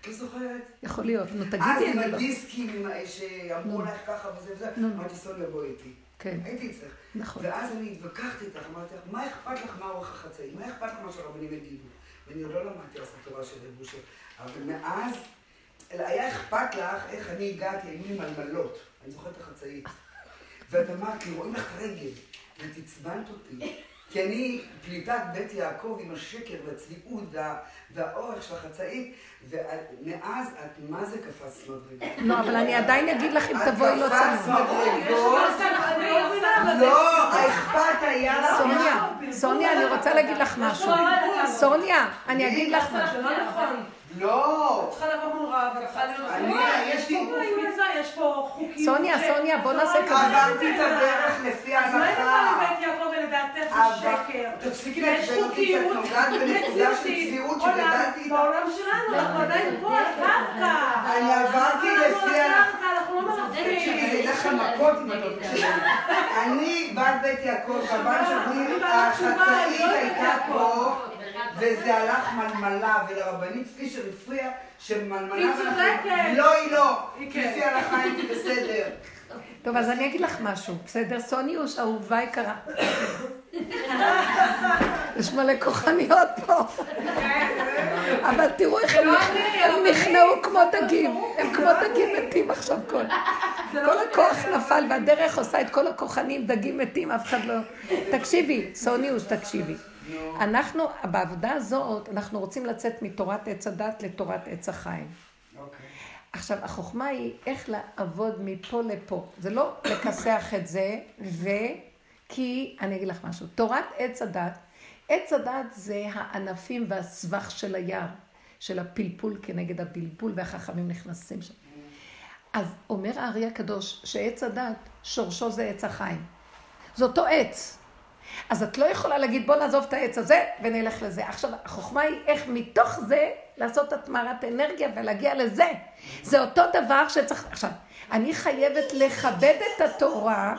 [SPEAKER 2] את לא זוכרת?
[SPEAKER 1] יכול להיות. נו,
[SPEAKER 2] אז
[SPEAKER 1] תגידי,
[SPEAKER 2] עם
[SPEAKER 1] אני לא...
[SPEAKER 2] הדיסקים עם שאמרו. לך ככה וזה וזה. אמרתי סוניה בואי איתי.
[SPEAKER 1] כן,
[SPEAKER 2] הייתי אצלך.
[SPEAKER 1] נכון.
[SPEAKER 2] ואז אני התווכחתי איתך, אמרתי לך, מה אכפת לך מה אורך החצאית? מה אכפת לך מה שהרבנים יגידו? ואני עוד לא למדתי אז התורה של רב בושר. אבל מאז, היה אכפת לך איך אני הגעתי, היו לי מלמלות. אני זוכרת את החצאית. ואת אמרת לי, רואים לך את הרגל. ואת עצבנת אותי. כי אני פליטת בית יעקב עם השקר והצביעות וה, והאורך של החצאית, ומאז את מה זה קפצת מדרגה.
[SPEAKER 1] לא, אבל אני עדיין אגיד לך אם
[SPEAKER 2] את
[SPEAKER 1] תבואי לא
[SPEAKER 2] קפצת
[SPEAKER 1] צנוע.
[SPEAKER 2] מדרגות.
[SPEAKER 5] אני לא.
[SPEAKER 2] לא, האכפת היה לך.
[SPEAKER 1] סוניה, סוניה, אני רוצה להגיד לך משהו. סוניה, אני אגיד לך משהו.
[SPEAKER 5] לא.
[SPEAKER 2] לא.
[SPEAKER 5] את צריכה לבוא מול רב, את צריכה להיות...
[SPEAKER 2] אני
[SPEAKER 5] יש פה מצווה, יש פה חוקים.
[SPEAKER 1] סוניה, סוניה, בוא נעשה
[SPEAKER 5] לא,
[SPEAKER 1] כזה.
[SPEAKER 2] עברתי את הדרך לפי
[SPEAKER 5] אז מה אם
[SPEAKER 2] ההלכה.
[SPEAKER 5] אתה בבית יעקב ולדעתך זה שקר?
[SPEAKER 2] תפסיקי אותי, כי את נוגעת בנקודה של. צביעות שגדלתי איתה.
[SPEAKER 5] בעולם שלנו, אנחנו עדיין פה על קרקע.
[SPEAKER 2] אני עברתי לפי ההלכה.
[SPEAKER 5] אנחנו לא
[SPEAKER 2] תקשיבי,
[SPEAKER 5] מרחבים.
[SPEAKER 2] זה לך מכות אם את לא תקשיבי. אני בת בית יעקב, בבן שלי, החצאית הייתה פה, וזה הלך מלמלה, ולרבנית פישר הפריע שמלמלה...
[SPEAKER 5] היא צודקת.
[SPEAKER 2] לא, היא לא.
[SPEAKER 5] כן.
[SPEAKER 2] לפי ההלכה הייתי בסדר.
[SPEAKER 1] טוב, אז אני אגיד לך משהו, בסדר? סוניוש, אהובה יקרה. יש מלא כוחניות פה. אבל תראו איך הם הם נכנעו כמו דגים. הם כמו דגים מתים עכשיו כל. כל הכוח נפל והדרך עושה את כל הכוחנים, דגים מתים, אף אחד לא... תקשיבי, סוניוש, תקשיבי. אנחנו, בעבודה הזאת, אנחנו רוצים לצאת מתורת עץ הדת לתורת עץ החיים.
[SPEAKER 2] אוקיי.
[SPEAKER 1] עכשיו, החוכמה היא איך לעבוד מפה לפה. זה לא לכסח את זה, ו... כי, אני אגיד לך משהו, תורת עץ הדת, עץ הדת זה הענפים והסבך של היער, של הפלפול כנגד הבלבול, והחכמים נכנסים שם. אז אומר הארי הקדוש שעץ הדת, שורשו זה עץ החיים. זה אותו עץ. אז את לא יכולה להגיד, בוא נעזוב את העץ הזה ונלך לזה. עכשיו, החוכמה היא איך מתוך זה לעשות התמרת אנרגיה ולהגיע לזה. זה אותו דבר שצריך... עכשיו, אני חייבת לכבד את התורה.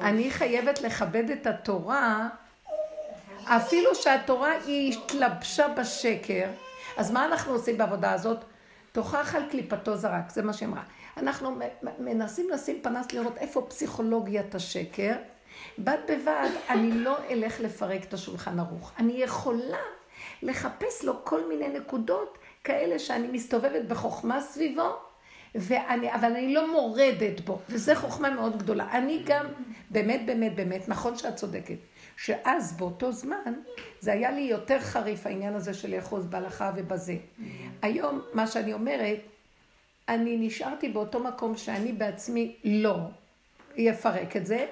[SPEAKER 1] אני חייבת לכבד את התורה, אפילו שהתורה היא התלבשה בשקר. אז מה אנחנו עושים בעבודה הזאת? תוכח על קליפתו זרק, זה מה שהיא אמרה. אנחנו מנסים לשים פנס לראות איפה פסיכולוגיית השקר. בד בבד, אני לא אלך לפרק את השולחן ערוך. אני יכולה לחפש לו כל מיני נקודות כאלה שאני מסתובבת בחוכמה סביבו, ואני, אבל אני לא מורדת בו, וזו חוכמה מאוד גדולה. אני גם, באמת, באמת, באמת, נכון שאת צודקת, שאז באותו זמן, זה היה לי יותר חריף העניין הזה של לאחוז בהלכה ובזה. היום, מה שאני אומרת, אני נשארתי באותו מקום שאני בעצמי לא אפרק את זה,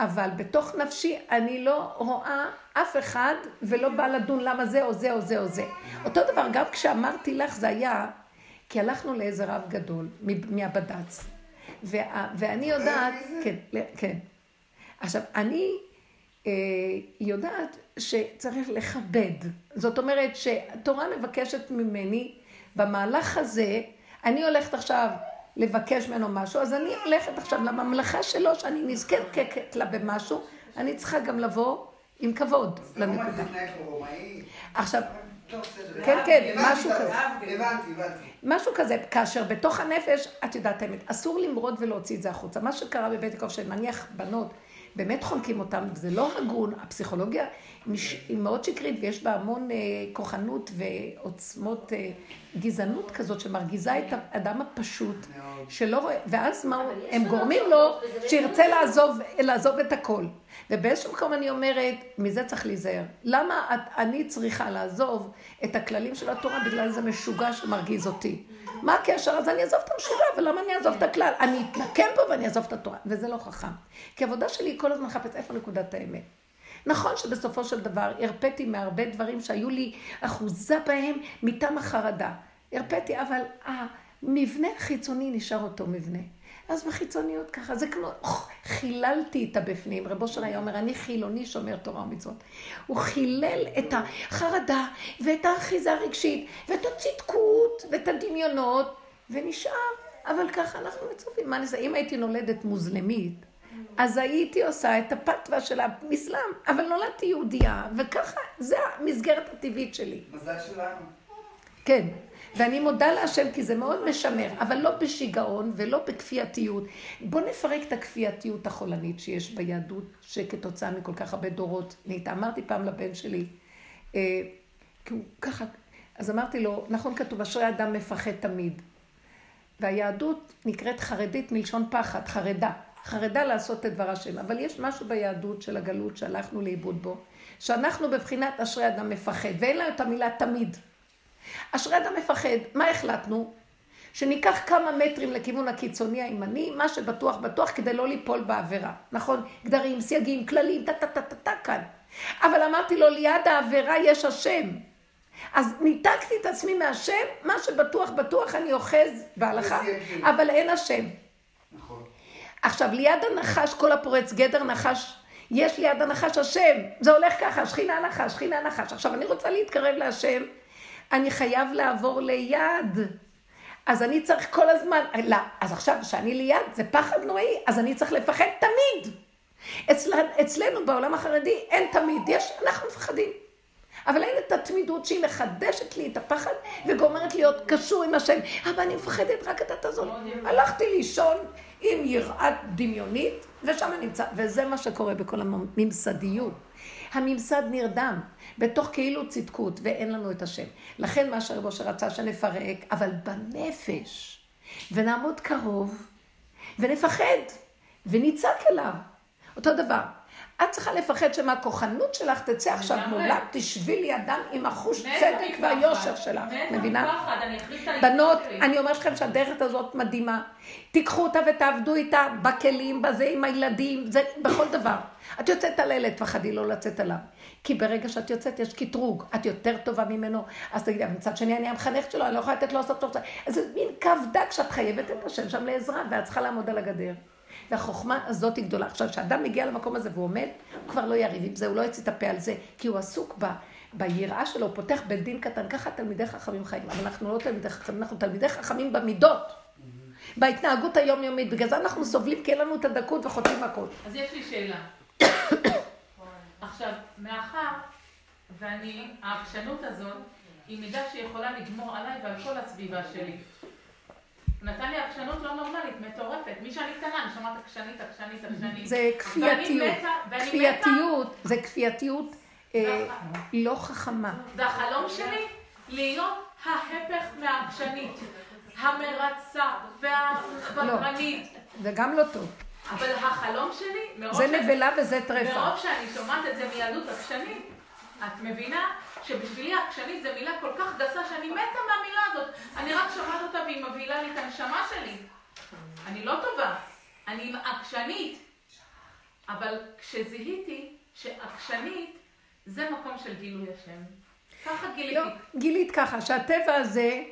[SPEAKER 1] אבל בתוך נפשי אני לא רואה אף אחד ולא באה לדון למה זה או זה או זה או זה. אותו דבר, גם כשאמרתי לך זה היה, כי הלכנו לאיזה רב גדול מהבד"ץ, וה, ואני יודעת, כן, כן. עכשיו, אני אה, יודעת שצריך לכבד. זאת אומרת שהתורה מבקשת ממני, במהלך הזה, אני הולכת עכשיו לבקש ממנו משהו, אז אני הולכת עכשיו לממלכה שלו, שאני נזקקת לה במשהו, אני צריכה גם לבוא עם כבוד לנקודה. עכשיו. כן, כן, משהו כזה.
[SPEAKER 2] הבנתי, הבנתי.
[SPEAKER 1] משהו כזה, כאשר בתוך הנפש, את יודעת האמת, אסור למרוד ולהוציא את זה החוצה. מה שקרה בבית יעקב, שנניח בנות, באמת חונקים אותן, וזה לא הגון, הפסיכולוגיה היא מש- היא מאוד שקרית, ויש בה המון אה, כוחנות ועוצמות אה, גזענות כזאת, שמרגיזה את האדם הפשוט. שלא רואה, ואז מה, הם גורמים לו שירצה לעזוב, לעזוב את הכל. ובאיזשהו מקום אני אומרת, מזה צריך להיזהר. למה את, אני צריכה לעזוב את הכללים של התורה בגלל איזה משוגע שמרגיז אותי? מה הקשר? אז אני אעזוב את המשוגע, ולמה אני אעזוב את הכלל? אני אתנקם פה ואני אעזוב את התורה. וזה לא חכם. כי העבודה שלי היא כל הזמן לחפש איפה נקודת האמת. נכון שבסופו של דבר הרפאתי מהרבה דברים שהיו לי אחוזה בהם מטעם החרדה. הרפאתי, אבל המבנה החיצוני נשאר אותו מבנה. אז בחיצוניות ככה, זה כמו, חיללתי את הבפנים. רב אושר היה אומר, אני חילוני שומר תורה ומצוות. הוא חילל את החרדה ואת האחיזה הרגשית ואת הצדקות ואת הדמיונות, ונשאר. אבל ככה אנחנו מצווים. מה נעשה? אם הייתי נולדת מוזלמית, אז הייתי עושה את הפתווה של המסלם, אבל נולדתי יהודייה, וככה, זה המסגרת הטבעית שלי.
[SPEAKER 2] מזל שלנו.
[SPEAKER 1] כן, ואני מודה להשם כי זה מאוד משמר, אבל לא בשיגעון ולא בכפייתיות. בוא נפרק את הכפייתיות החולנית שיש ביהדות, שכתוצאה מכל כך הרבה דורות נהייתה. אמרתי פעם לבן שלי, אה, כי הוא ככה, אז אמרתי לו, נכון כתוב, אשרי אדם מפחד תמיד. והיהדות נקראת חרדית מלשון פחד, חרדה. חרדה לעשות את דבר השם. אבל יש משהו ביהדות של הגלות שהלכנו לאיבוד בו, שאנחנו בבחינת אשרי אדם מפחד, ואין לנו את המילה תמיד. אשרי אדם מפחד, מה החלטנו? שניקח כמה מטרים לכיוון הקיצוני הימני, מה שבטוח בטוח כדי לא ליפול בעבירה. נכון? גדרים, סייגים, כללים, טה-טה-טה-טה כאן. אבל אמרתי לו, ליד העבירה יש השם. אז ניתקתי את עצמי מהשם, מה שבטוח בטוח אני אוחז בהלכה. אבל אין השם. עכשיו, ליד הנחש, כל הפורץ גדר נחש, יש ליד הנחש השם. זה הולך ככה, שכינה נחש, שכינה נחש. עכשיו, אני רוצה להתקרב להשם, אני חייב לעבור ליד. אז אני צריך כל הזמן, לא, אז עכשיו, כשאני ליד, זה פחד נוראי, אז אני צריך לפחד תמיד. אצל, אצלנו, בעולם החרדי, אין תמיד, יש, אנחנו מפחדים. אבל אין את התמידות שהיא מחדשת לי את הפחד וגומרת להיות קשור עם השם. אבל אני מפחדת, רק אתה תעזור לי. הלכתי לישון עם יראת דמיונית, ושם נמצא, וזה מה שקורה בכל הממסדיות. הממסד נרדם בתוך כאילו צדקות, ואין לנו את השם. לכן מה שרבו שרצה שנפרק, אבל בנפש, ונעמוד קרוב, ונפחד, ונצעק אליו. אותו דבר. את צריכה לפחד שמהכוחנות שלך תצא עכשיו. מולה, תשבי לידם עם החוש צדק. והיושר שלך, מבינה? בנות. אני אומרת לכם שהדרך הזאת מדהימה. תיקחו אותה ותעבדו איתה בכלים, בזה, עם הילדים, זה בכל דבר. את יוצאת על הילד, תפחדי לא לצאת עליו. כי ברגע שאת יוצאת יש קטרוג, את יותר טובה ממנו, אז תגידי, אבל מצד שני אני המחנכת שלו, אני לא יכולה לתת לו לעשות טוב. אז זה מין קו דק שאת חייבת את השם שם לעזרה, ואת צריכה לעמוד על הגדר. והחוכמה הזאת היא גדולה. עכשיו, כשאדם מגיע למקום הזה והוא עומד, הוא כבר לא יריב עם זה, הוא לא יוציא את הפה על זה, כי הוא עסוק ב... ביראה שלו, הוא פותח בית דין קטן, ככה תלמידי חכמים חיים, אבל אנחנו לא תלמידי חכמים, אנחנו תלמידי חכמים במידות, בהתנהגות היומיומית, בגלל זה אנחנו סובלים כי אין לנו את הדקות וחוטאים הכל.
[SPEAKER 3] אז יש לי שאלה. עכשיו, מאחר ואני, העקשנות הזאת היא מידה שיכולה לגמור עליי ועל כל הסביבה שלי. נתן לי עקשנות לא נורמלית, מטורפת. מי שאני קטנה, אני שומעת עקשנית, עקשנית, עקשנית.
[SPEAKER 1] זה כפייתיות. כפייתיות, זה כפייתיות אה, לא חכמה.
[SPEAKER 3] והחלום שלי להיות ההפך מהעקשנית, המרצה והוותרנית.
[SPEAKER 1] זה גם לא טוב.
[SPEAKER 3] אבל החלום שלי, מרוב
[SPEAKER 1] זה נבלה וזה טרפה.
[SPEAKER 3] מרוב שאני שומעת את זה מילדות עקשנית, את מבינה שבשבילי עקשנית זה מילה כל כך גסה שאני מתה מהמילה הזאת. אני רק שומעת אותה והיא מבהילה לי את הנשמה שלי. אני לא טובה, אני עקשנית. אבל כשזיהיתי שעקשנית זה מקום של גילוי השם. ככה גיליתי.
[SPEAKER 1] לא, גילית ככה, שהטבע הזה,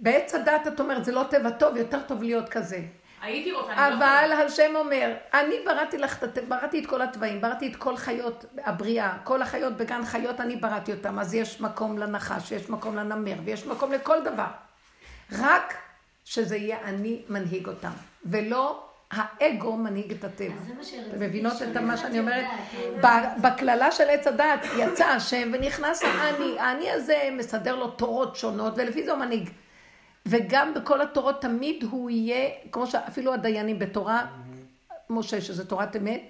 [SPEAKER 1] בעץ הדת את אומרת, זה לא טבע טוב, יותר טוב להיות כזה.
[SPEAKER 3] הייתי רוצה, לא
[SPEAKER 1] אבל. השם אומר, אני בראתי לך, בראתי את כל התוואים, בראתי את כל חיות הבריאה, כל החיות בגן חיות, אני בראתי אותם, אז יש מקום לנחש, ויש מקום לנמר, ויש מקום לכל דבר. רק שזה יהיה אני מנהיג אותם, ולא האגו מנהיג את הטבע. אתם מבינות את מה שאני אומרת? בקללה של עץ הדת יצא השם ונכנס האני, האני הזה מסדר לו תורות שונות ולפי זה הוא מנהיג. וגם בכל התורות תמיד הוא יהיה, כמו שאפילו הדיינים בתורה, משה שזה תורת אמת,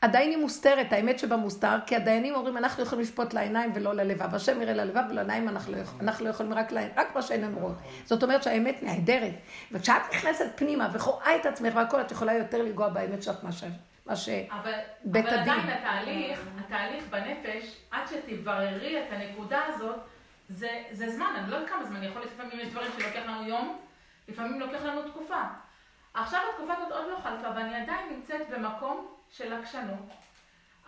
[SPEAKER 1] עדיין היא מוסתרת, האמת שבה מוסתר, כי הדיינים אומרים אנחנו יכולים לשפוט לעיניים ולא ללבב, השם יראה ללבב ולעיניים אנחנו לא, יכולים, אנחנו לא יכולים רק לעין, רק מה שאיננו רואות. זאת אומרת שהאמת נהדרת, וכשאת נכנסת פנימה ורואה את עצמך והכל, את יכולה יותר לנגוע באמת שלך מה ש... מה ש...
[SPEAKER 3] אבל. עדיין התהליך, התהליך בנפש, עד שתבררי את הנקודה הזאת, זה, זה זמן, אני לא יודעת כמה זמן, יכול להיות לפעמים יש דברים שלוקח לנו יום, לפעמים לוקח לנו תקופה. עכשיו התקופה הזאת עוד לא חלפה, ואני עדיין נמצאת במקום של עקשנות,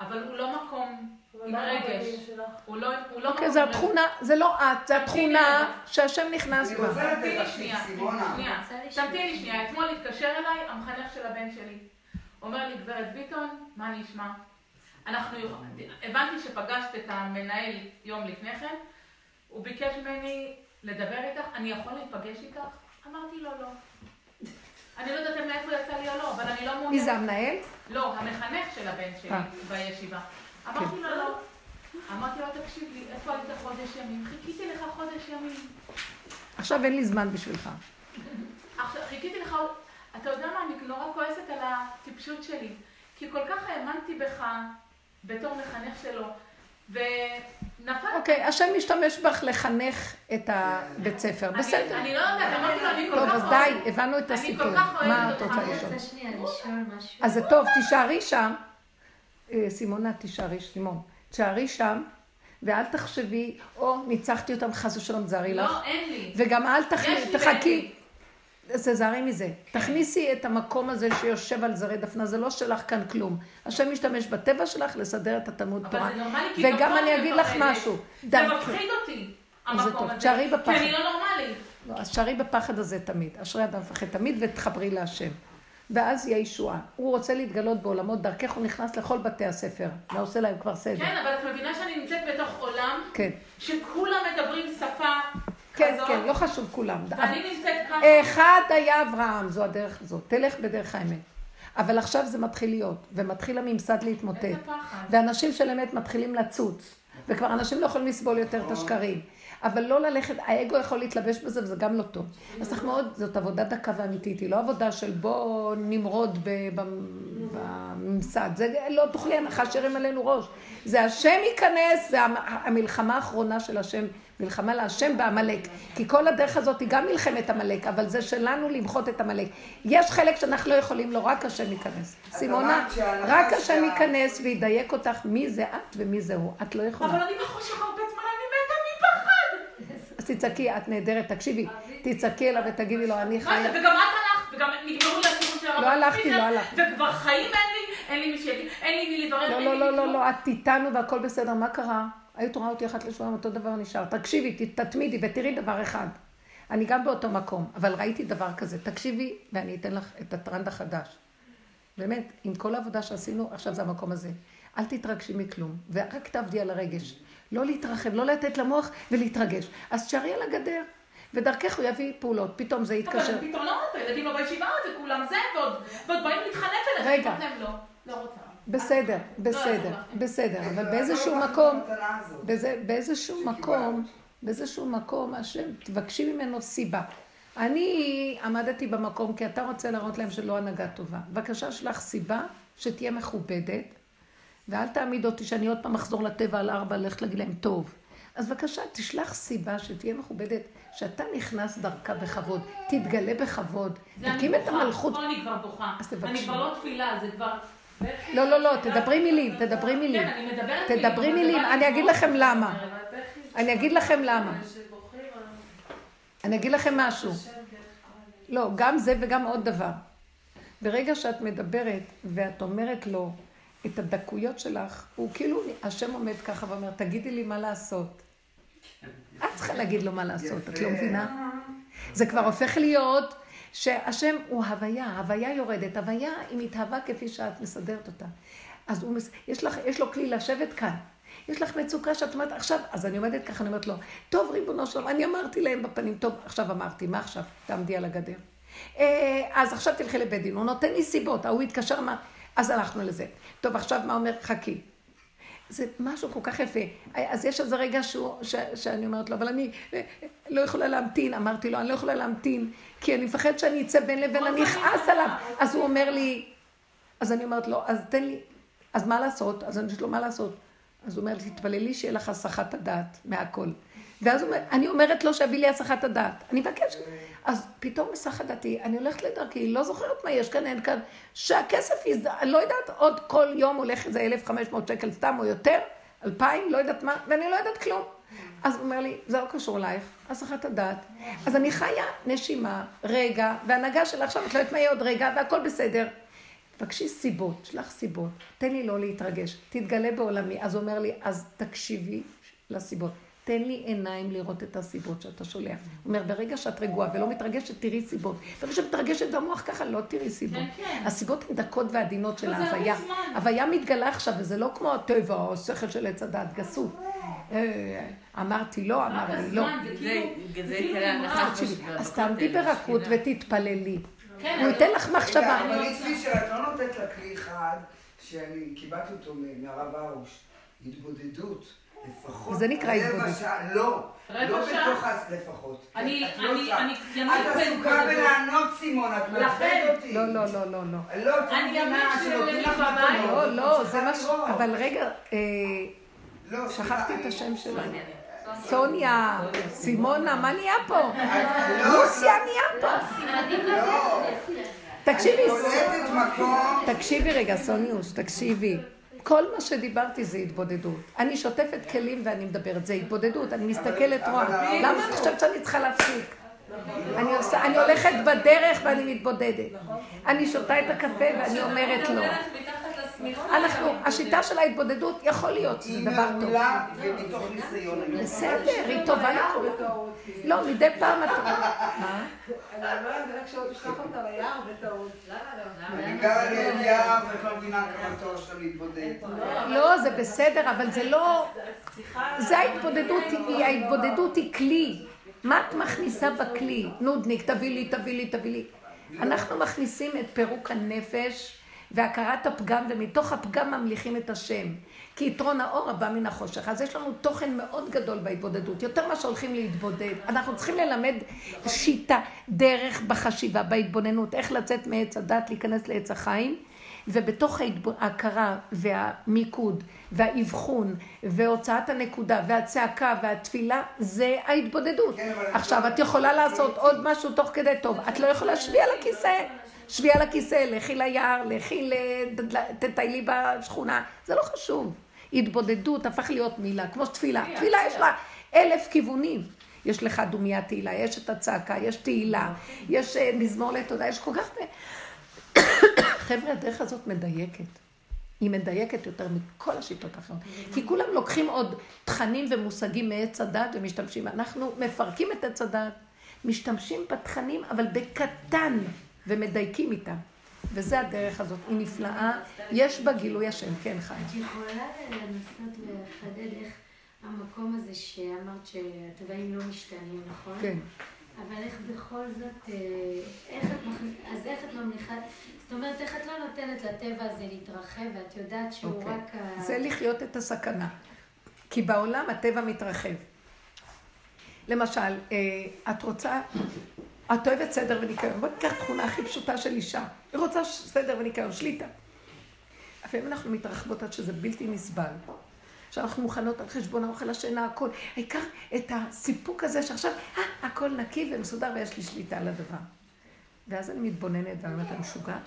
[SPEAKER 3] אבל הוא לא מקום עם רגש. הוא לא, הוא לא
[SPEAKER 1] אוקיי,
[SPEAKER 3] מקום
[SPEAKER 1] זה
[SPEAKER 3] רגש.
[SPEAKER 1] התכונה, זה לא את, זה התכונה שהשם נכנס בה.
[SPEAKER 3] תמתיני שנייה. תמתיני שנייה. אתמול התקשר אליי המחנך של הבן שלי. אומר לי, גברת ביטון, מה נשמע? אנחנו, הבנתי שפגשת את המנהל יום לפני כן, הוא ביקש ממני לדבר איתך, אני יכול להיפגש איתך? אמרתי לו לא. אני לא יודעת מאיפה יצא לי או לא, אבל אני לא מעוניינת.
[SPEAKER 1] מי זה המנהל?
[SPEAKER 3] לא, המחנך של הבן שלי
[SPEAKER 1] אה.
[SPEAKER 3] בישיבה. אמרתי לו לא. אמרתי לו, תקשיב לי, איפה היית חודש ימים? חיכיתי לך חודש ימים.
[SPEAKER 1] עכשיו אין לי זמן בשבילך.
[SPEAKER 3] חיכיתי לך, אתה יודע מה, אני נורא כועסת על הטיפשות שלי. כי כל כך האמנתי בך בתור מחנך שלו, ונפל...
[SPEAKER 1] אוקיי, השם משתמש בך לחנך את הבית ספר, בסדר.
[SPEAKER 3] אני לא יודעת, אמרתי לו, אני כל
[SPEAKER 1] טוב,
[SPEAKER 3] כך
[SPEAKER 1] אז
[SPEAKER 3] אוהבת-
[SPEAKER 1] די, הבנו את הסיפור. מה את. רוצה לשאול? אז זה טוב, תישארי שם. אה, סימונה, תישארי, סימון. תישארי שם, ואל תחשבי, או ניצחתי אותם חס ושלום, תזהרי לך.
[SPEAKER 3] לא, אין לי.
[SPEAKER 1] וגם אל תח-
[SPEAKER 3] יש לי
[SPEAKER 1] תחכי. תזהרי מזה. תכניסי את המקום הזה שיושב על זרי דפנה, זה לא שלך כאן כלום. השם משתמש בטבע שלך לסדר את התלמוד
[SPEAKER 3] אבל
[SPEAKER 1] תורה.
[SPEAKER 3] זה נורמלי, כי
[SPEAKER 1] וגם אני אגיד לך. משהו.
[SPEAKER 3] זה. מפחיד אותי, המקום. הזה.
[SPEAKER 1] תשארי בפחד.
[SPEAKER 3] כי אני לא נורמלית.
[SPEAKER 1] לא, אז שערי בפחד הזה תמיד. אשרי אדם מפחד תמיד ותחברי להשם. ואז יהיה ישועה. הוא רוצה להתגלות בעולמות, דרכך הוא נכנס לכל בתי הספר, ועושה להם כבר סדר.
[SPEAKER 3] כן, אבל את מבינה שאני נמצאת בתוך עולם
[SPEAKER 1] כן,
[SPEAKER 3] שכולם מדברים שפה
[SPEAKER 1] כן, כן, לא חשוב כולם.
[SPEAKER 3] ואני נמצאת ככה.
[SPEAKER 1] אחד היה אברהם, זו הדרך הזאת. תלך בדרך האמת. אבל עכשיו זה מתחיל להיות, ומתחיל הממסד להתמוטט.
[SPEAKER 3] איזה פחד.
[SPEAKER 1] ואנשים של אמת מתחילים לצוץ. וכבר אנשים לא יכולים לסבול יותר את השקרים. אבל לא ללכת, האגו יכול להתלבש בזה וזה גם לא טוב. אז צריך מאוד, זאת עבודה דקה ואמיתית, היא לא עבודה של בוא נמרוד בממסד. זה לא תוכלי הנחה שירים עלינו ראש. זה השם ייכנס, זה המ- המלחמה האחרונה של השם, מלחמה להשם בעמלק. כי כל הדרך הזאת היא גם מלחמת עמלק, אבל זה שלנו למחות את עמלק. יש חלק שאנחנו לא יכולים לו, רק השם ייכנס. סימונה, רק השם ייכנס וידייק אותך מי זה את ומי זה הוא. את לא יכולה.
[SPEAKER 3] אבל אני בחושך הרבה זמן, אני מתה מפחד.
[SPEAKER 1] אז תצעקי, את נהדרת, תקשיבי, תצעקי אליו ותגידי לו, אני? חיה.
[SPEAKER 3] וגם את הלכת, וגם נגמרו הרב.
[SPEAKER 1] לא הלכתי, לא הלכתי.
[SPEAKER 3] וכבר חיים אין לי, אין לי מי שיגיד, אין לי מי לברר,
[SPEAKER 1] לא,
[SPEAKER 3] אין
[SPEAKER 1] לא,
[SPEAKER 3] לי
[SPEAKER 1] לא, לא,
[SPEAKER 3] כלום.
[SPEAKER 1] לא, את איתנו והכל בסדר, מה קרה? היית רואה אותי אחת לשבועיים, אותו דבר נשאר. תקשיבי, תתמידי ותראי דבר אחד. אני גם באותו מקום, אבל ראיתי דבר כזה. תקשיבי, ואני אתן לך את הטרנד החדש. באמת, עם כל העבודה שעשינו, עכשיו זה המקום הזה. אל תתרגשי מכלום, ורק תעבדי על הרגש. לא להתרחב, לא לתת למוח ולהתרגש. אז תשארי על הגדר, ודרכך הוא יביא פעולות. פתאום זה יתקשר.
[SPEAKER 3] אבל פתרונות, הילדים לא בישיבה, וכולם זה, ועוד באים להתחנף אליך.
[SPEAKER 1] רגע.
[SPEAKER 3] לא, לא רוצה.
[SPEAKER 1] בסדר, בסדר. בסדר, אבל
[SPEAKER 2] לא
[SPEAKER 1] באיזשהו מקום, באיזשהו. מקום, באיזשהו מקום, השם, תבקשי ממנו סיבה. אני עמדתי במקום כי אתה רוצה להראות להם שלא הנהגה טובה. בבקשה, שלח סיבה שתהיה מכובדת, ואל תעמיד אותי שאני עוד פעם אחזור לטבע על ארבע, ללכת להגיד להם טוב. אז בבקשה, תשלח סיבה שתהיה מכובדת, שאתה נכנס דרכה בכבוד, תתגלה בכבוד, תקים את המלכות.
[SPEAKER 3] פה אני כבר בוכה.
[SPEAKER 1] אז תבקשי.
[SPEAKER 3] אני כבר לא תפילה, זה כבר...
[SPEAKER 1] לא, לא, לא, תדברי מילים, תדברי מילים.
[SPEAKER 3] כן, אני מדברת
[SPEAKER 1] תדברי מילים,
[SPEAKER 3] זה בא
[SPEAKER 1] אני אגיד. לכם למה. אני אגיד לכם למה. אני אגיד לכם משהו. לא, גם זה וגם עוד דבר. ברגע שאת מדברת ואת אומרת לו את הדקויות שלך, הוא כאילו, השם עומד ככה ואומר, תגידי לי מה לעשות. את צריכה להגיד לו מה לעשות, את לא. מבינה? זה כבר הופך להיות שהשם הוא הוויה, הוויה יורדת, הוויה היא מתהווה כפי שאת מסדרת אותה. אז הוא, מס- יש, לך, יש לו כלי לשבת כאן. יש לך מצוקה שאת אומרת, עכשיו, אז אני עומדת ככה, אני אומרת לו, טוב, ריבונו שלום, אני אמרתי להם בפנים, טוב, עכשיו אמרתי, מה עכשיו? תעמדי על הגדר. "אה, אז עכשיו תלכי לבית דין, הוא נותן לי סיבות, ההוא התקשר, מה? אז הלכנו לזה. טוב, עכשיו מה אומר? חכי. זה משהו כל כך יפה. אז יש איזה רגע שהוא, ש, שאני אומרת לו, אבל אני אה, לא יכולה להמתין. אמרתי לו, אני לא יכולה להמתין, כי אני מפחד שאני אצא בין לבין, אני אכעס עליו. אז הוא אומר לי, אז אני אומרת לו, אז תן לי, אז מה לעשות? אז אני אומרת לו, מה לעשות? אז הוא אומר לי, תתפללי שיהיה לך הסחת הדעת מהכל. ואז אומר, אני אומרת לו שיביא לי הסחת הדעת. אני מבקשת. אז פתאום מסחת דעתי, אני הולכת לדרכי, לא זוכרת מה יש כאן, אין כאן, שהכסף יזד... אני לא יודעת, עוד כל יום הולך איזה 1,500 שקל סתם או יותר, 2,000, לא יודעת מה, ואני לא יודעת כלום. אז הוא אומר לי, זה לא קשור אלייך, הסחת הדעת. אז אני חיה נשימה, רגע, והנהגה של עכשיו, את לא יודעת מה יהיה עוד רגע, והכל בסדר. תבקשי סיבות, שלח סיבות, תן לי לא להתרגש, תתגלה בעולמי. אז הוא אומר לי, אז תקשיבי לסיבות. תן לי עיניים לראות את הסיבות שאתה שולח. הוא אומר, ברגע שאת רגועה ולא מתרגשת, תראי סיבות. ברגע שאת מתרגשת במוח ככה, לא תראי סיבות.
[SPEAKER 3] כן, כן.
[SPEAKER 1] הסיבות הן דקות ועדינות של ההוויה.
[SPEAKER 3] הרבה זמן.
[SPEAKER 1] הוויה מתגלה עכשיו, וזה לא כמו הטבע או השכל של עץ הדעת, גסות. אה, אמרתי לא, אמר לי לא.
[SPEAKER 3] הזמן, זה כאילו... כאילו
[SPEAKER 1] אז תעמדי ברכות. ותתפללי.
[SPEAKER 3] כן,
[SPEAKER 1] הוא ייתן
[SPEAKER 3] לא-
[SPEAKER 1] לך מחשבה.
[SPEAKER 2] אבל
[SPEAKER 3] רוצה-
[SPEAKER 2] ליצבי שאת לא נותנת לה כלי אחד, שאני קיבלתי אותו מהרב הרוש, התבודדות. לפחות
[SPEAKER 1] זה נקרא
[SPEAKER 2] רבע. שעה, לא,
[SPEAKER 3] רבע
[SPEAKER 2] לא
[SPEAKER 3] שעה?
[SPEAKER 2] בתוך הה... לפחות.
[SPEAKER 3] אני-
[SPEAKER 2] את לא
[SPEAKER 3] אני-. אני
[SPEAKER 2] את עסוקה. בלענות סימון, את. מעצבנת אותי.
[SPEAKER 1] לא, לא, לא, לא, לא.
[SPEAKER 2] לא,
[SPEAKER 3] אני ימית
[SPEAKER 2] שנותנים לך
[SPEAKER 3] בבית.
[SPEAKER 2] מתנות,
[SPEAKER 1] לא, לא,
[SPEAKER 2] ממשיכה
[SPEAKER 1] זה מה ש...
[SPEAKER 2] לראות.
[SPEAKER 1] אבל רגע, אה,
[SPEAKER 2] לא,
[SPEAKER 1] שכחתי את השם שלה.
[SPEAKER 6] סוניה.
[SPEAKER 1] סימונה, מה נהיה פה?
[SPEAKER 2] לא,
[SPEAKER 1] רוסיה נהיה פה.
[SPEAKER 2] לא.
[SPEAKER 1] תקשיבי. תקשיבי רגע, סוניוש, תקשיבי. כל מה שדיברתי זה התבודדות. אני שוטפת כלים ואני מדברת, זה התבודדות. אני מסתכלת, רואה, למה אני חושבת שאני צריכה להפסיק? אני עושה- אני הולכת בדרך ואני מתבודדת. אני שותה את הקפה ואני אומרת לא. אנחנו, השיטה של ההתבודדות, יכול להיות שזה
[SPEAKER 2] היא
[SPEAKER 1] דבר טוב.
[SPEAKER 2] מעולה ומתוך ניסיון.
[SPEAKER 1] בסדר, היא טובה לכולם. לא, מדי פעם את... מה?
[SPEAKER 5] אני אומרת, רק שלא תשלח אותה ליער בטעות.
[SPEAKER 2] אני גרה ליד יער ואת לא מבינה כמה טוב שאתה מתבודד.
[SPEAKER 1] לא, זה בסדר, אבל זה לא... זה ההתבודדות, היא- ההתבודדות היא כלי. מה את מכניסה בכלי? נודניק, תביא לי, תביא לי, תביא לי. אנחנו מכניסים את פירוק הנפש והכרת הפגם, ומתוך הפגם ממליכים את השם. כי יתרון האור הבא מן החושך. אז יש לנו תוכן מאוד גדול בהתבודדות, יותר ממה שהולכים להתבודד. אנחנו צריכים ללמד שיטה, דרך בחשיבה, בהתבוננות, איך לצאת מעץ הדת, להיכנס לעץ החיים. ובתוך ההכרה והמיקוד והאבחון והוצאת הנקודה והצעקה והתפילה זה ההתבודדות.
[SPEAKER 2] כן,
[SPEAKER 1] עכשיו, את יכולה לעשות עוד משהו תוך כדי טוב. את לא יכולה שבי על הכיסא. שבי על הכיסא, לכי ליער, לכי, ל... תטיילי בשכונה. זה לא חשוב. התבודדות הפך להיות מילה, כמו תפילה. תפילה יש לה אלף כיוונים. יש לך דומיית תהילה, יש את הצעקה, יש תהילה, יש אה, מזמור לתודה, יש כל כך... חבר'ה, הדרך הזאת מדייקת. היא מדייקת יותר מכל השיטות האחרות. כי כולם לוקחים עוד תכנים ומושגים מעץ הדת ומשתמשים. אנחנו מפרקים את עץ הדת, משתמשים בתכנים, אבל בקטן, ומדייקים איתם. וזה הדרך הזאת, היא נפלאה, יש בה גילוי השם, כן חיים.
[SPEAKER 4] את יכולה לנסות לחדד איך המקום הזה שאמרת שהתוואים לא משתנים, נכון?
[SPEAKER 1] כן.
[SPEAKER 4] אבל איך בכל זאת, אה, איך את מכניסה, אז איך את ממליכה, זאת אומרת, איך את לא נותנת לטבע הזה להתרחב, ואת יודעת שהוא
[SPEAKER 1] אוקיי.
[SPEAKER 4] רק ה...
[SPEAKER 1] זה לחיות את הסכנה. כי בעולם הטבע מתרחב. למשל, אה, את רוצה, את אוהבת סדר וניקיון. בואי ניקח תכונה הכי פשוטה של אישה. היא רוצה סדר וניקיון, שליטה. לפעמים אנחנו מתרחבות עד שזה בלתי נסבל. שאנחנו מוכנות על חשבון האוכל, השינה, הכל. העיקר את הסיפוק הזה שעכשיו, אה, הכל נקי ומסודר ויש לי שליטה על הדבר. ואז אני מתבוננת ואני אומרת, אני משוגעת?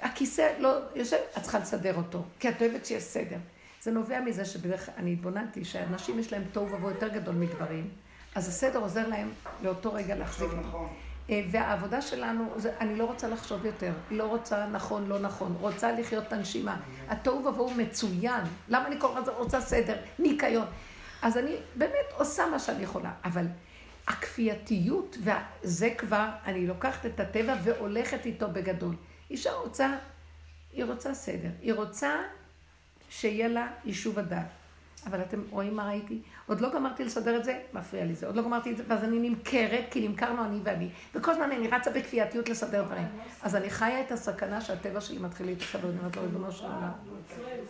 [SPEAKER 1] הכיסא לא יושב, את צריכה לסדר אותו, כי את אוהבת שיש סדר. זה נובע מזה שבדרך כלל אני התבוננתי שאנשים יש להם תוהו ובוהו יותר גדול מגברים, אז הסדר עוזר להם לאותו רגע להחזיק.
[SPEAKER 2] נכון.
[SPEAKER 1] אה, והעבודה שלנו, זה, אני לא רוצה לחשוב יותר, לא רוצה נכון, לא נכון, רוצה לחיות את הנשימה. התוהו ובוהו מצוין, למה אני כל הזמן רוצה סדר, ניקיון? אז אני באמת עושה מה שאני יכולה, אבל הכפייתיות, וזה כבר, אני לוקחת את הטבע והולכת איתו בגדול. אישה רוצה, היא רוצה סדר, היא רוצה שיהיה לה יישוב הדעת. אבל אתם רואים מה ראיתי? עוד לא גמרתי לסדר את זה, מפריע לי זה. עוד לא גמרתי את זה, ואז אני נמכרת, כי נמכרנו אני ואני. וכל הזמן אני רצה בכפייתיות לסדר דברים. אז אני חיה את הסכנה שהטבע שלי מתחיל להתחבר, אני אומרת לו, ריבונו של עולם,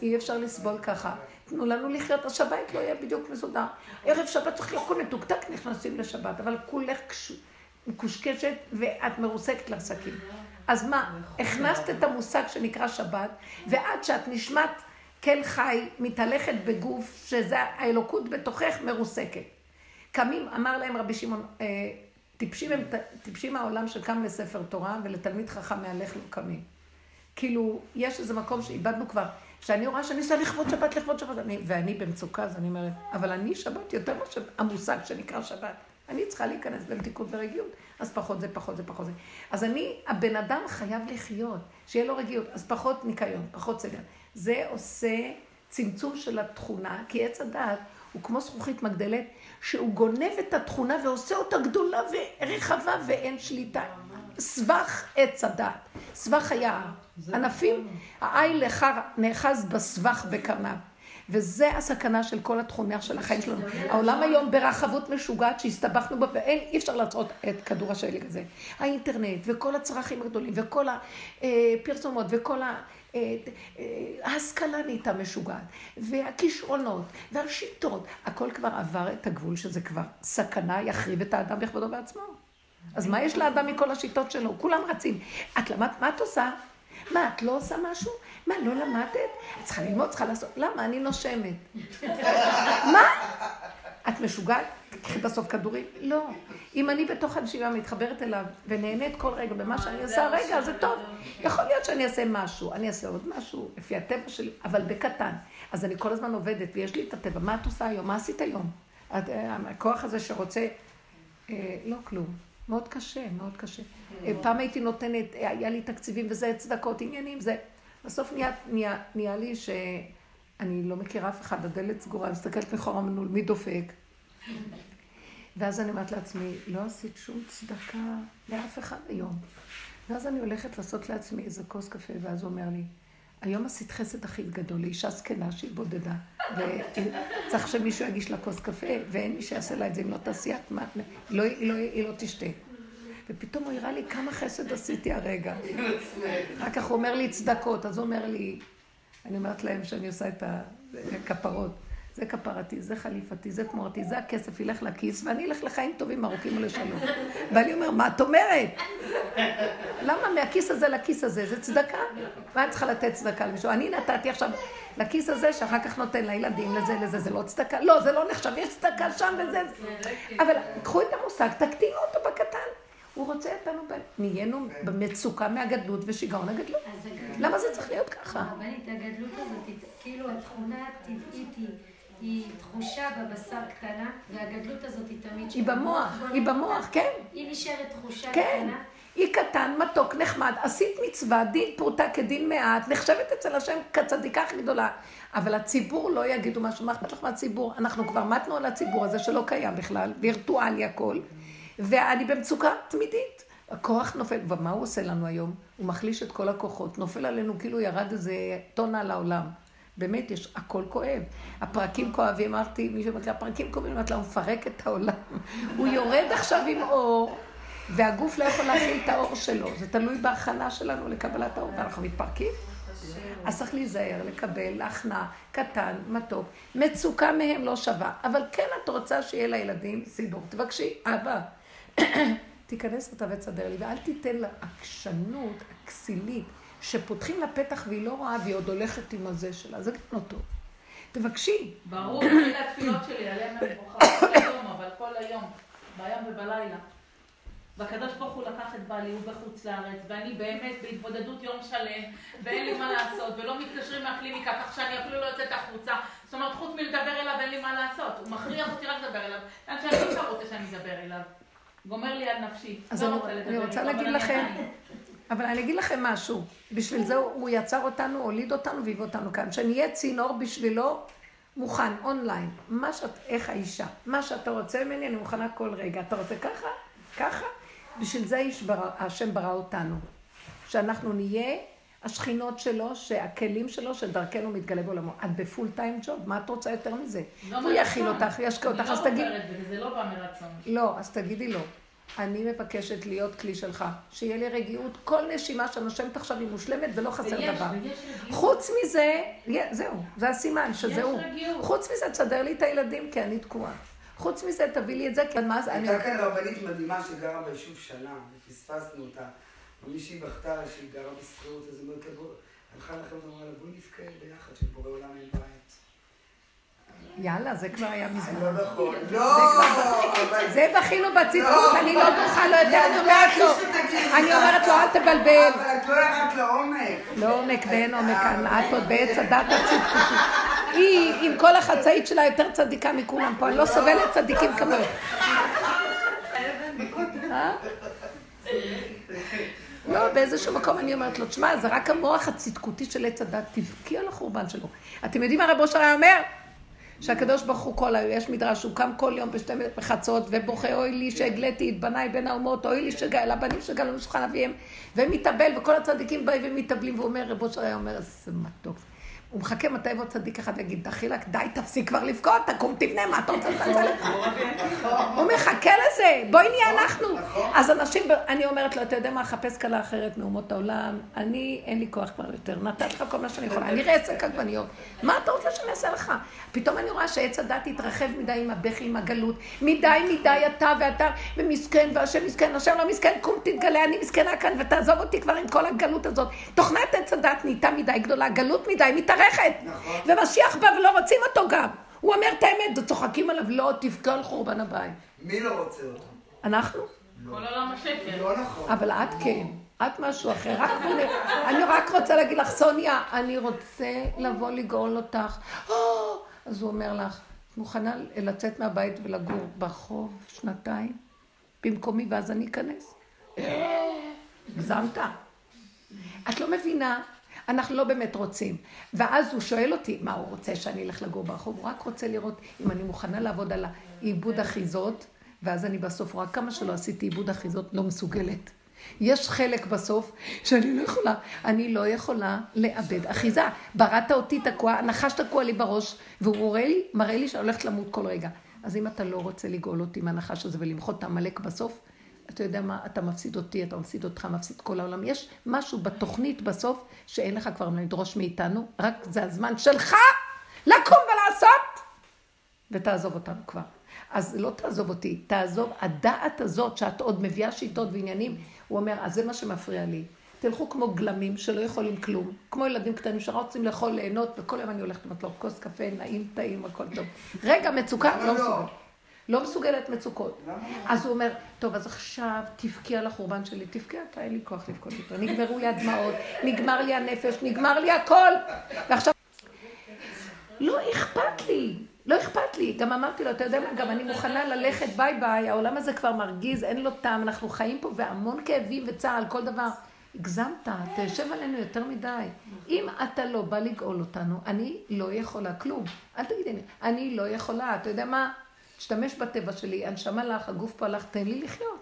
[SPEAKER 1] אי אפשר לסבול ככה. תנו לנו לחיות, אז שבת לא יהיה בדיוק מסודר. ערב שבת צריך להיות מתוקתק, נכנסים לשבת, אבל כולך קש- מקושקשת ואת מרוסקת לעסקים. אז מה, הכנסת את המושג שנקרא שבת, ועד שאת נשמת כל חי, מתהלכת בגוף, שזה האלוקות בתוכך מרוסקת. קמים, אמר להם רבי שמעון, אה, טיפשים טיפשים העולם שקם לספר תורה, ולתלמיד חכם מהלך לא קמים. כאילו, יש איזה מקום שאיבדנו כבר, שאני רואה שאני עושה לכבוד שבת, לכבוד שבת, אני, ואני במצוקה, אז אני אומרת, אבל אני שבת יותר מאשר המושג שנקרא שבת. אני צריכה להיכנס במתיקות ורגיעות, אז פחות זה, פחות זה, פחות זה. אז אני, הבן אדם חייב לחיות, שיהיה לו רגיעות, אז פחות ניקיון, פחות סדר. זה עושה צמצום של התכונה, כי עץ הדעת הוא כמו זכוכית מגדלת, שהוא גונב את התכונה ועושה אותה גדולה ורחבה ואין שליטה. סבך עץ הדעת, סבך היער, ענפים, העין נאחז בסבך בקרניו. וזה הסכנה של כל התכונה של החיים שלנו. העולם היום ברחבות משוגעת שהסתבכנו בה, ואין, אי אפשר לעצור את כדור השלג הזה. האינטרנט, וכל הצרכים הגדולים, וכל הפרסומות, וכל ה... ההשכלה נהייתה משוגעת, והכישרונות, והשיטות, הכל כבר עבר את הגבול שזה כבר סכנה, יחריב את האדם בכבודו בעצמו. אז מה יש לאדם מכל השיטות שלו? כולם רצים. את למדת, מה את עושה? מה, את לא עושה משהו? מה, לא למדת? את צריכה ללמוד, צריכה לעשות. למה? אני נושמת. מה? את משוגעת? תקחי בסוף כדורים? לא. אם אני בתוך הנשימה מתחברת אליו ונהנית כל רגע במה שאני עושה, רגע, זה טוב. יכול להיות שאני אעשה משהו, אני אעשה עוד משהו, לפי הטבע שלי, אבל בקטן. אז אני כל הזמן עובדת, ויש לי את הטבע. מה את עושה היום? מה עשית היום? אה, הכוח הזה שרוצה... אה, לא כלום. מאוד קשה, מאוד קשה. אה, פעם הייתי נותנת, היה לי תקציבים וזה, צדקות, עניינים, זה... בסוף נהיה, נהיה, נהיה לי שאני לא מכירה אף אחד, הדלת סגורה, אני מסתכלת מחור המנעול, מי דופק? ואז אני אומרת לעצמי, לא עשית שום צדקה לאף אחד היום. ואז אני הולכת לעשות לעצמי איזה כוס קפה, ואז הוא אומר לי, היום עשית חסד הכי גדול לאישה זקנה שהיא בודדה, וצריך שמישהו יגיש לה כוס קפה, ואין מי שיעשה לה את זה אם לא תעשיית מה, לא, היא, לא, היא לא תשתה. ופתאום הוא הראה לי כמה חסד עשיתי הרגע. אחר כך הוא אומר לי צדקות, אז הוא אומר לי, אני אומרת להם שאני עושה את הכפרות. זה כפרתי, זה חליפתי, זה תמורתי, זה הכסף ילך לכיס, ואני אלך לחיים טובים, ארוכים ולשלום. ואני אומר, מה את אומרת? למה מהכיס הזה לכיס הזה? זה צדקה. מה את צריכה לתת צדקה למישהו? אני נתתי עכשיו לכיס הזה, שאחר כך נותן לילדים, לזה, לזה, זה לא צדקה? לא, זה לא נחשב, יש צדקה שם וזה. אבל קחו את המושג, תקטינו אותו בקטן. הוא רוצה אותנו, נהיינו במצוקה מהגדלות ושיגעון הגדלות. למה זה צריך להיות ככה?
[SPEAKER 4] הרבנית, הגדלות הזאת, כאילו התכונה הטבעית היא... היא תחושה בבשר קטנה, והגדלות הזאת היא תמיד...
[SPEAKER 1] היא במוח, היא במוח, כן.
[SPEAKER 4] היא נשארת תחושה
[SPEAKER 1] כן. קטנה. היא קטן, מתוק, נחמד, עשית מצווה, דין פרוטה כדין מעט, נחשבת אצל השם כצדיקה הכי גדולה. אבל הציבור לא יגידו משהו, מה אכפת לך מהציבור? אנחנו כבר מתנו על הציבור הזה שלא קיים בכלל, וירטואלי הכל, ואני במצוקה תמידית. הכוח נופל, ומה הוא עושה לנו היום? הוא מחליש את כל הכוחות, נופל עלינו כאילו ירד איזה טונה על העולם. באמת, יש, הכל כואב. הפרקים כואבים, אמרתי, מישהו אמרתי, הפרקים כואבים, אמרתי לה, הוא מפרק את העולם. הוא יורד עכשיו עם אור, והגוף לא יכול להכיל את האור שלו. זה תלוי בהכנה שלנו לקבלת האור, ואנחנו מתפרקים. אז צריך להיזהר, לקבל, להכנע, קטן, מתוק. מצוקה מהם לא שווה. אבל כן את רוצה שיהיה לילדים סידור. תבקשי, אבא, תיכנס אתה ותסדר לי, ואל תיתן לה עקשנות, הכסילית. שפותחים לה פתח והיא לא רואה והיא עוד הולכת עם הזה שלה, זה גם לא טוב. תבקשי.
[SPEAKER 3] ברור, אלה התפילות שלי, עליהם אני בוכה כל היום, אבל כל היום, ביום ובלילה. והקדוש ברוך הוא לקח את בעלי, הוא בחוץ לארץ, ואני באמת בהתבודדות יום שלם, ואין לי מה לעשות, ולא מתקשרים מהקליניקה, כך שאני אפילו לא יוצאת החוצה. זאת אומרת, חוץ מלדבר אליו, אין לי מה לעשות. הוא מכריח אותי רק לדבר אליו, לאן שאני לא רוצה שאני אדבר אליו. גומר לי על נפשי.
[SPEAKER 1] אז לא אני רוצה להגיד לכם, אבל אני אגיד לכם משהו, בשביל זה הוא יצר אותנו, הוליד אותנו והביא אותנו כאן, שנהיה צינור בשבילו מוכן, אונליין. מה שאת, איך האישה, מה שאתה רוצה ממני, אני מוכנה כל רגע. אתה רוצה ככה? ככה? בשביל זה ברא, השם ברא אותנו. שאנחנו נהיה השכינות שלו, שהכלים שלו, שדרכנו מתגלה בעולמו. את בפול טיים ג'וב, מה את רוצה יותר מזה? לא הוא יכיל אותך, ישקה אותך, אז תגידי...
[SPEAKER 3] אני לא בזה, זה לא בא מרצון.
[SPEAKER 1] לא, אז תגידי לו. אני מבקשת להיות כלי שלך, שיהיה לי רגיעות, כל נשימה שנושמת עכשיו היא מושלמת ולא חסר ויש, דבר. ויש חוץ מזה, זהו, זה הסימן שזהו. חוץ מזה, תסדר לי את הילדים כי אני תקועה. חוץ מזה, תביא לי את זה, כי מה זה...
[SPEAKER 2] הייתה כאן רבנית מדהימה שגרה ביישוב שנה, ופספסנו אותה. ומישהי בכתה שהיא גרה בשכירות, אז היא אומרת לה, הלכה לכם ואמרה לה, בואי נבכה ביחד, שבורא עולם אין בית.
[SPEAKER 1] יאללה, זה כבר היה מזמן.
[SPEAKER 2] לא נכון. לא,
[SPEAKER 1] זה בכינו בציטוט, אני לא דוחה לו יותר, אני אומרת לו, אני אומרת לו, אל תבלבל.
[SPEAKER 2] אבל את לא ירדת לעומק.
[SPEAKER 1] לעומק ואין עומק, את עוד בעץ הדת הצדקותית. היא, עם כל החצאית שלה, יותר צדיקה מכולם פה, אני לא סובלת צדיקים כמוך. לא, באיזשהו מקום אני אומרת לו, תשמע, זה רק המוח הצדקותי של עץ הדת, תבכי על החורבן שלו. אתם יודעים מה רב אושר היה אומר? שהקדוש ברוך הוא כל היום, יש מדרש, הוא קם כל יום בשתי חצות ובוכה, אוי לי שהגליתי את בניי בין האומות, אוי לי שגל, הבנים שגלו לשולחן אביהם, ומתאבל, וכל הצדיקים באים ומתאבלים, והוא אומר, רבו שהיה אומר, איזה מתוק. הוא מחכה מתי יבוא צדיק אחד ויגיד, דחילק, די, תפסיק כבר לבכות, תקום, תבנה, מה אתה רוצה לצלצל? הוא מחכה לזה, בואי נהיה אנחנו. אז אנשים, אני אומרת לו, אתה יודע מה, חפש כלה אחרת מאומות העולם, אני, אין לי כוח כבר יותר, נתתי לך כל מה שאני יכולה, אני רואה עסק עגבניות, מה אתה רוצה שאני אעשה לך? פתאום אני רואה שעץ הדת התרחב מדי עם הבכי, עם הגלות, מדי מדי אתה ואתה, ומסכן, והשם מסכן, השם לא מסכן, קום תתגלה, אני מסכנה כאן, ותעזוב אותי כבר עם כל הגלות הזאת. תוכנת עץ הדת נהייתה מדי גדולה, גלות מדי, מתערב. מערכת. נכון. ומשיח בא ולא רוצים אותו גם. הוא אומר את האמת, צוחקים עליו, לא, תבכה על חורבן הבית.
[SPEAKER 2] מי לא רוצה אותו?
[SPEAKER 1] אנחנו?
[SPEAKER 3] כל עולם השקר.
[SPEAKER 2] לא נכון.
[SPEAKER 1] אבל את כן, את משהו אחר. רק אני, אני רק רוצה להגיד לך, סוניה, אני רוצה לבוא לגאול אותך. "או", אז הוא אומר לך, את מוכנה לצאת מהבית ולגור ברחוב שנתיים במקומי, ואז אני אכנס? "אה, הגזמת. את לא מבינה, אנחנו לא באמת רוצים. ואז הוא שואל אותי, מה הוא רוצה שאני אלך לגור ברחוב? הוא רק רוצה לראות אם אני מוכנה לעבוד על העיבוד אחיזות, ואז אני בסוף רואה כמה שלא עשיתי עיבוד אחיזות, לא מסוגלת. יש חלק בסוף שאני לא יכולה, אני לא יכולה לאבד אחיזה. בראת אותי תקוע, הנחש תקוע לי בראש, והוא מראה לי, מראה לי שאני הולכת למות כל רגע. אז אם אתה לא רוצה לגאול אותי מהנחש הזה ולמחות את העמלק בסוף, אתה יודע מה, אתה מפסיד אותי, אתה מפסיד אותך, מפסיד כל העולם. יש משהו בתוכנית בסוף שאין לך כבר לדרוש מאיתנו, רק זה הזמן שלך לקום ולעשות, ותעזוב אותנו כבר. אז לא תעזוב אותי, תעזוב, הדעת הזאת שאת עוד מביאה שיטות ועניינים, הוא אומר, אז זה מה שמפריע לי. תלכו כמו גלמים שלא יכולים כלום, כמו ילדים קטנים שרק רוצים לאכול, ליהנות, וכל יום אני הולכת למטלוק כוס קפה, נעים, טעים, הכל טוב. רגע, מצוקה,
[SPEAKER 2] למה
[SPEAKER 1] לא
[SPEAKER 2] לא?
[SPEAKER 1] לא מסוגלת מצוקות.
[SPEAKER 2] לא?
[SPEAKER 1] אז הוא אומר, טוב, אז עכשיו תבכי על החורבן שלי, תבכי אתה, אין לי כוח לבכות איתו. נגמרו לי הדמעות, נגמר לי הנפש, נגמר לי הכל. ועכשיו... לא אכפת לי, לא אכפת לי. גם אמרתי לו, אתה יודע מה, גם אני מוכנה ללכת ביי ביי, העולם הזה כבר מרגיז, אין לו טעם, אנחנו חיים פה והמון כאבים וצער, כל דבר. הגזמת, אתה יושב עלינו יותר מדי. אם אתה לא בא לגאול אותנו, אני לא יכולה כלום. אל תגידי לי, אני לא יכולה, אתה יודע מה? תשתמש בטבע שלי, הנשמה לך, הגוף פה הלך, תן לי לחיות.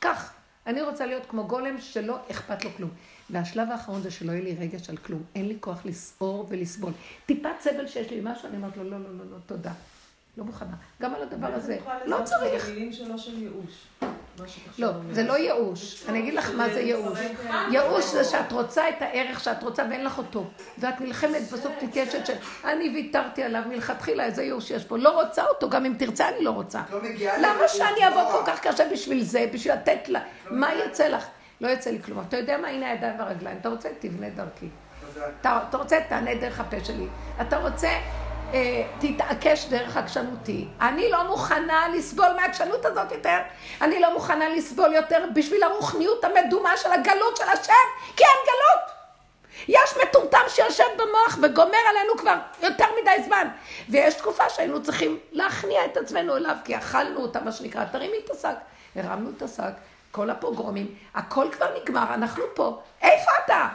[SPEAKER 1] כך. אני רוצה להיות כמו גולם שלא אכפת לו כלום. והשלב האחרון זה שלא יהיה לי רגש על כלום. אין לי כוח לסעור ולסבול. טיפת סבל שיש לי משהו, אני אומרת לו, לא, לא, לא, לא, תודה. לא מוכנה. גם על הדבר הזה. לא צריך.
[SPEAKER 5] זה מילים שלו של ייאוש.
[SPEAKER 1] לא. זה לא ייאוש. אני אגיד לך מה זה ייאוש. ייאוש זה שאת רוצה את הערך שאת רוצה ואין לך אותו. ואת נלחמת בסוף תיקשת של אני ויתרתי עליו מלכתחילה, איזה ייאוש יש פה. לא רוצה אותו, גם אם תרצה אני לא רוצה.
[SPEAKER 2] לא מגיעה
[SPEAKER 1] למה שאני אעבוד. כל כך קשה בשביל זה, בשביל לתת לה? מה יצא לך? לא יצא לי כלום. אתה יודע מה? הנה הידיים והרגליים. אתה רוצה? תבנה דרכי. אתה רוצה? תענה דרך הפה שלי. אתה רוצה? אה, תתעקש דרך עקשנותי. אני לא מוכנה לסבול מהעקשנות הזאת יותר. אני לא מוכנה לסבול יותר בשביל הרוחניות המדומה של הגלות של השם, כי אין גלות. יש מטומטם שיושב במוח וגומר עלינו כבר יותר מדי זמן. ויש תקופה שהיינו צריכים להכניע את עצמנו אליו, כי אכלנו אותה, מה שנקרא, תרימי את השק. הרמנו את השק, כל הפוגרומים, הכל כבר נגמר, אנחנו פה. איפה אתה?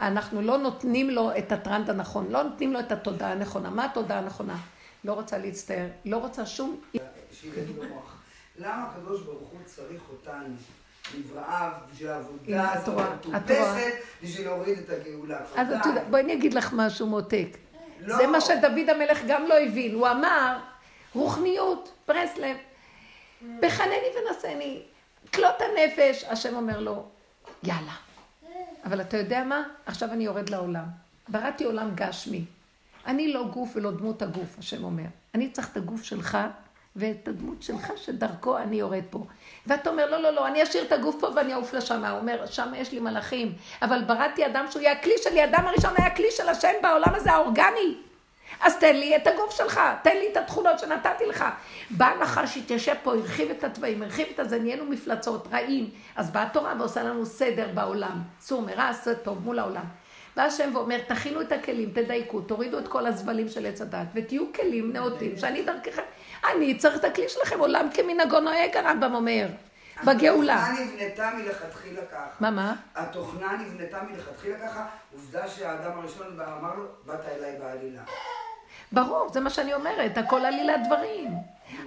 [SPEAKER 1] אנחנו לא נותנים לו את הטרנד הנכון, לא נותנים לו את התודעה הנכונה. מה התודעה הנכונה? לא רוצה להצטער, לא רוצה שום...
[SPEAKER 2] במוח. למה הקדוש ברוך הוא צריך אותנו, נבראיו, בשביל העבודה
[SPEAKER 1] את
[SPEAKER 2] הזאת. המטופשת, בשביל להוריד את הגאולה.
[SPEAKER 1] אז את. יודעת, בואי אני אגיד לך משהו מותק.
[SPEAKER 2] לא.
[SPEAKER 1] זה מה שדוד המלך גם לא הבין. הוא אמר, רוחניות, ברסלב, בחנני ונשני, כלות הנפש. השם אומר לו, יאללה. אבל אתה יודע מה? עכשיו אני יורד לעולם. בראתי עולם גשמי. אני לא גוף ולא דמות הגוף, השם אומר. אני צריך את הגוף שלך ואת הדמות שלך שדרכו אני יורד פה. ואתה אומר, לא, לא, לא, אני אשאיר את הגוף פה ואני אעוף לשם. הוא אומר, שם יש לי מלאכים. אבל בראתי אדם שהוא יהיה הכלי שלי, אדם הראשון היה כלי של השם בעולם הזה, האורגני. אז תן לי את הגוף שלך, תן לי את התכונות שנתתי לך. בא נחש, התיישב פה, הרחיב את התוואים, הרחיב את הזה, נהיינו מפלצות, רעים. אז באה התורה ועושה לנו סדר בעולם. סור מרע, עשה טוב מול העולם. בא השם ואומר, תכינו את הכלים, תדייקו, תורידו את כל הזבלים של עץ הדת, ותהיו כלים נאותים, שאני דרככם. אני צריך את הכלי שלכם, עולם כמנהגו נוהג, הרמב"ם אומר, בגאולה.
[SPEAKER 2] התוכנה נבנתה מלכתחילה ככה.
[SPEAKER 1] מה, מה?
[SPEAKER 2] התוכנה נבנתה מלכתחילה ככה, עובדה שהאדם הראשון אמר לו, באת אליי בעלילה.
[SPEAKER 1] ברור, זה מה שאני אומרת, הכל עלילת דברים.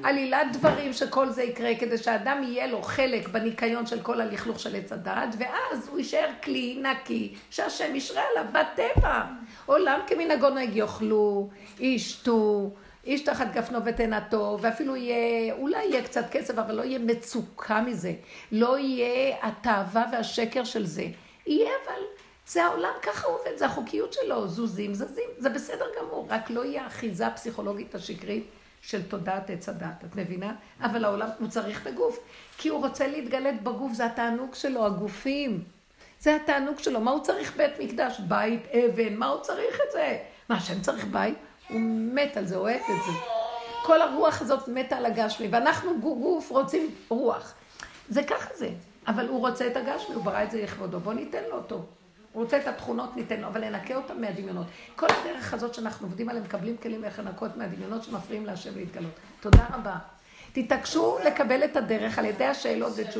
[SPEAKER 1] עלילת דברים שכל זה יקרה כדי שאדם יהיה לו חלק בניקיון של כל הלכלוך של עץ הדעת, ואז הוא יישאר כלי נקי שהשם ישרה עליו בטבע. עולם כמנהגו נוהג יאכלו, ישתו, איש תחת גפנו ותאנתו, ואפילו יהיה, אולי יהיה קצת כסף, אבל לא יהיה מצוקה מזה. לא יהיה התאווה והשקר של זה. יהיה אבל... זה העולם, ככה עובד, זה החוקיות שלו, זוזים, זזים, זה בסדר גמור, רק לא יהיה האחיזה הפסיכולוגית השקרית של תודעת עץ הדת, את מבינה? אבל העולם, הוא צריך את הגוף, כי הוא רוצה להתגלת בגוף, זה התענוג שלו, הגופים. זה התענוג שלו, מה הוא צריך בית מקדש? בית, אבן, מה הוא צריך את זה? מה, השם צריך בית? הוא מת על זה, אוהב את זה. כל הרוח הזאת מתה על הגשמי, ואנחנו גוף רוצים רוח. זה ככה זה. אבל הוא רוצה את הגשמי, הוא ברא את זה לכבודו, בוא ניתן לו אותו. הוא רוצה את התכונות, ניתן לו, אבל לנקה אותם מהדמיונות. כל הדרך הזאת שאנחנו עובדים עליהם, מקבלים כלים איך לנקות מהדמיונות שמפריעים להשם להתגלות. תודה רבה. תתעקשו לקבל את הדרך על ידי השאלות ותשובות.